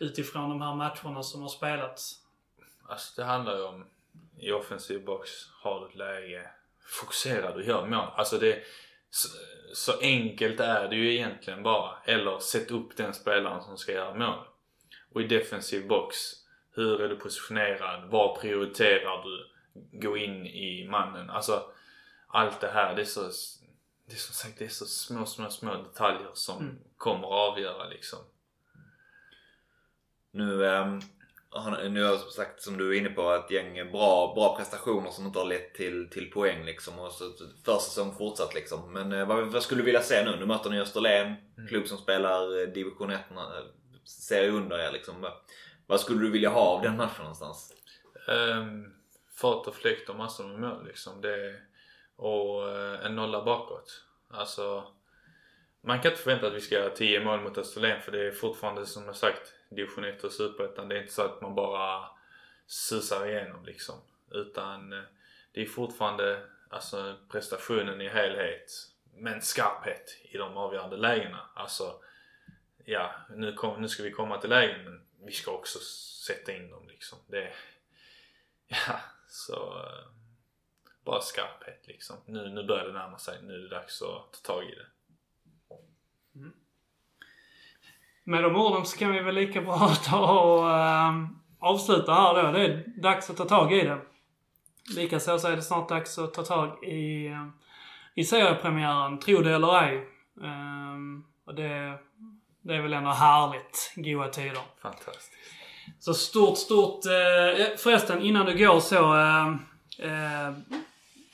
Utifrån de här matcherna som har spelats. Alltså det handlar ju om, i offensiv box, har du ett läge, fokuserar du, gör mål. Alltså det, så, så, enkelt är det ju egentligen bara. Eller sätt upp den spelaren som ska göra mål. Och i defensiv box, hur är du positionerad? Vad prioriterar du? Gå in i mannen. Alltså allt det här, det är så det är som sagt det är så små, små, små detaljer som mm. kommer att avgöra liksom. Nu har, nu har jag sagt som du är inne på ett gäng bra, bra prestationer som inte har lett till, till poäng liksom. Och så försäsong fortsatt liksom. Men eh, vad, vad skulle du vilja se nu? Nu möter ni Österlen, mm. klubb som spelar eh, division 1, serie under er liksom. Vad skulle du vilja ha av den matchen någonstans? Um, fart och fläkt och massor med mål liksom. Det, och eh, en nolla bakåt. Alltså man kan inte förvänta att vi ska göra 10 mål mot Österlen för det är fortfarande som jag sagt division 1 och superettan. Det är inte så att man bara susar igenom liksom. Utan eh, det är fortfarande alltså prestationen i helhet men skarphet i de avgörande lägena. Alltså, ja, nu, kom, nu ska vi komma till lägen men vi ska också sätta in dem liksom. Det, ja, så eh, bara skarphet liksom. Nu, nu börjar det närma sig. Nu är det dags att ta tag i det. Mm. Med de orden så kan vi väl lika bra ta och äh, avsluta här då. Det är dags att ta tag i det. Likaså så är det snart dags att ta tag i, äh, i seriepremiären, tro det eller ej. Äh, och det, det är väl ändå härligt. Goa tider. Fantastiskt. Så stort, stort... Eh, förresten, innan du går så. Eh,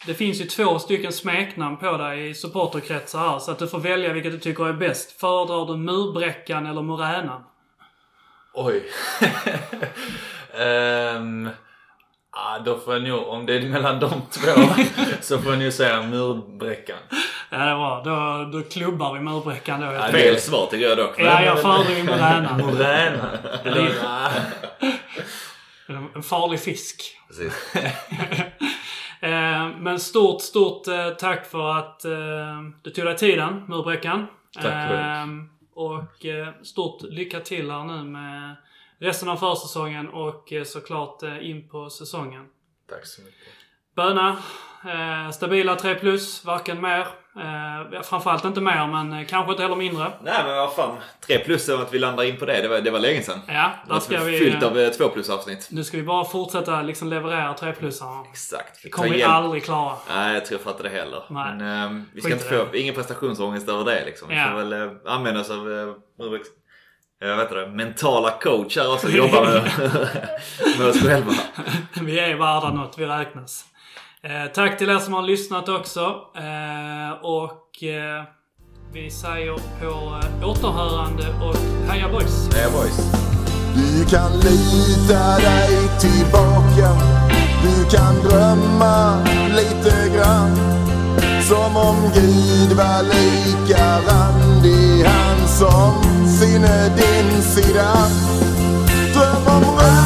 det finns ju två stycken smeknamn på dig i supporterkretsar här, så att du får välja vilket du tycker är bäst. Föredrar du murbräckan eller moränan? Oj. um, ah, då får jag nog, om det är mellan de två, så får jag nog säga murbräckan. Ja, det är bra. Då, då klubbar vi murbräckan då. Ja, fel svar tycker jag dock. Ja, jag föredrar ju moränan. moränan? En farlig fisk. Precis. Eh, men stort, stort eh, tack för att eh, du tog dig tiden, murbräckan. Tack Och stort lycka till här nu med resten av försäsongen och såklart in på säsongen. Tack så mycket. Böna. Stabila 3 plus, varken mer Eh, framförallt inte mer, men eh, kanske inte heller mindre. Nej, men vad fan. 3 plus och att vi landar in på det. Det var, det var länge sedan. Ja, där ska vi... Fyllt av 2 eh, plus avsnitt. Nu ska vi bara fortsätta liksom leverera 3 plusar. Exakt. Det kommer vi aldrig klara. Nej, jag tror inte det heller. Nej. Men eh, vi ska inte få... Ingen prestationsångest över det liksom. Vi ja. får väl eh, använda oss av... Eh, jag vet inte, mentala coacher också jobbar med, med oss själva. vi är värda något, vi räknas. Eh, tack till er som har lyssnat också. Eh, och eh, vi säger på eh, återhörande och heja boys! Heja boys! Du kan lita dig tillbaka. Du kan drömma lite grann. Som om Gud var lika randig. Han som sinne din sida. Dröm om röntgen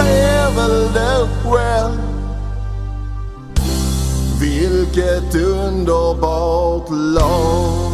Du ser väl det själv. Vilket underbart lag.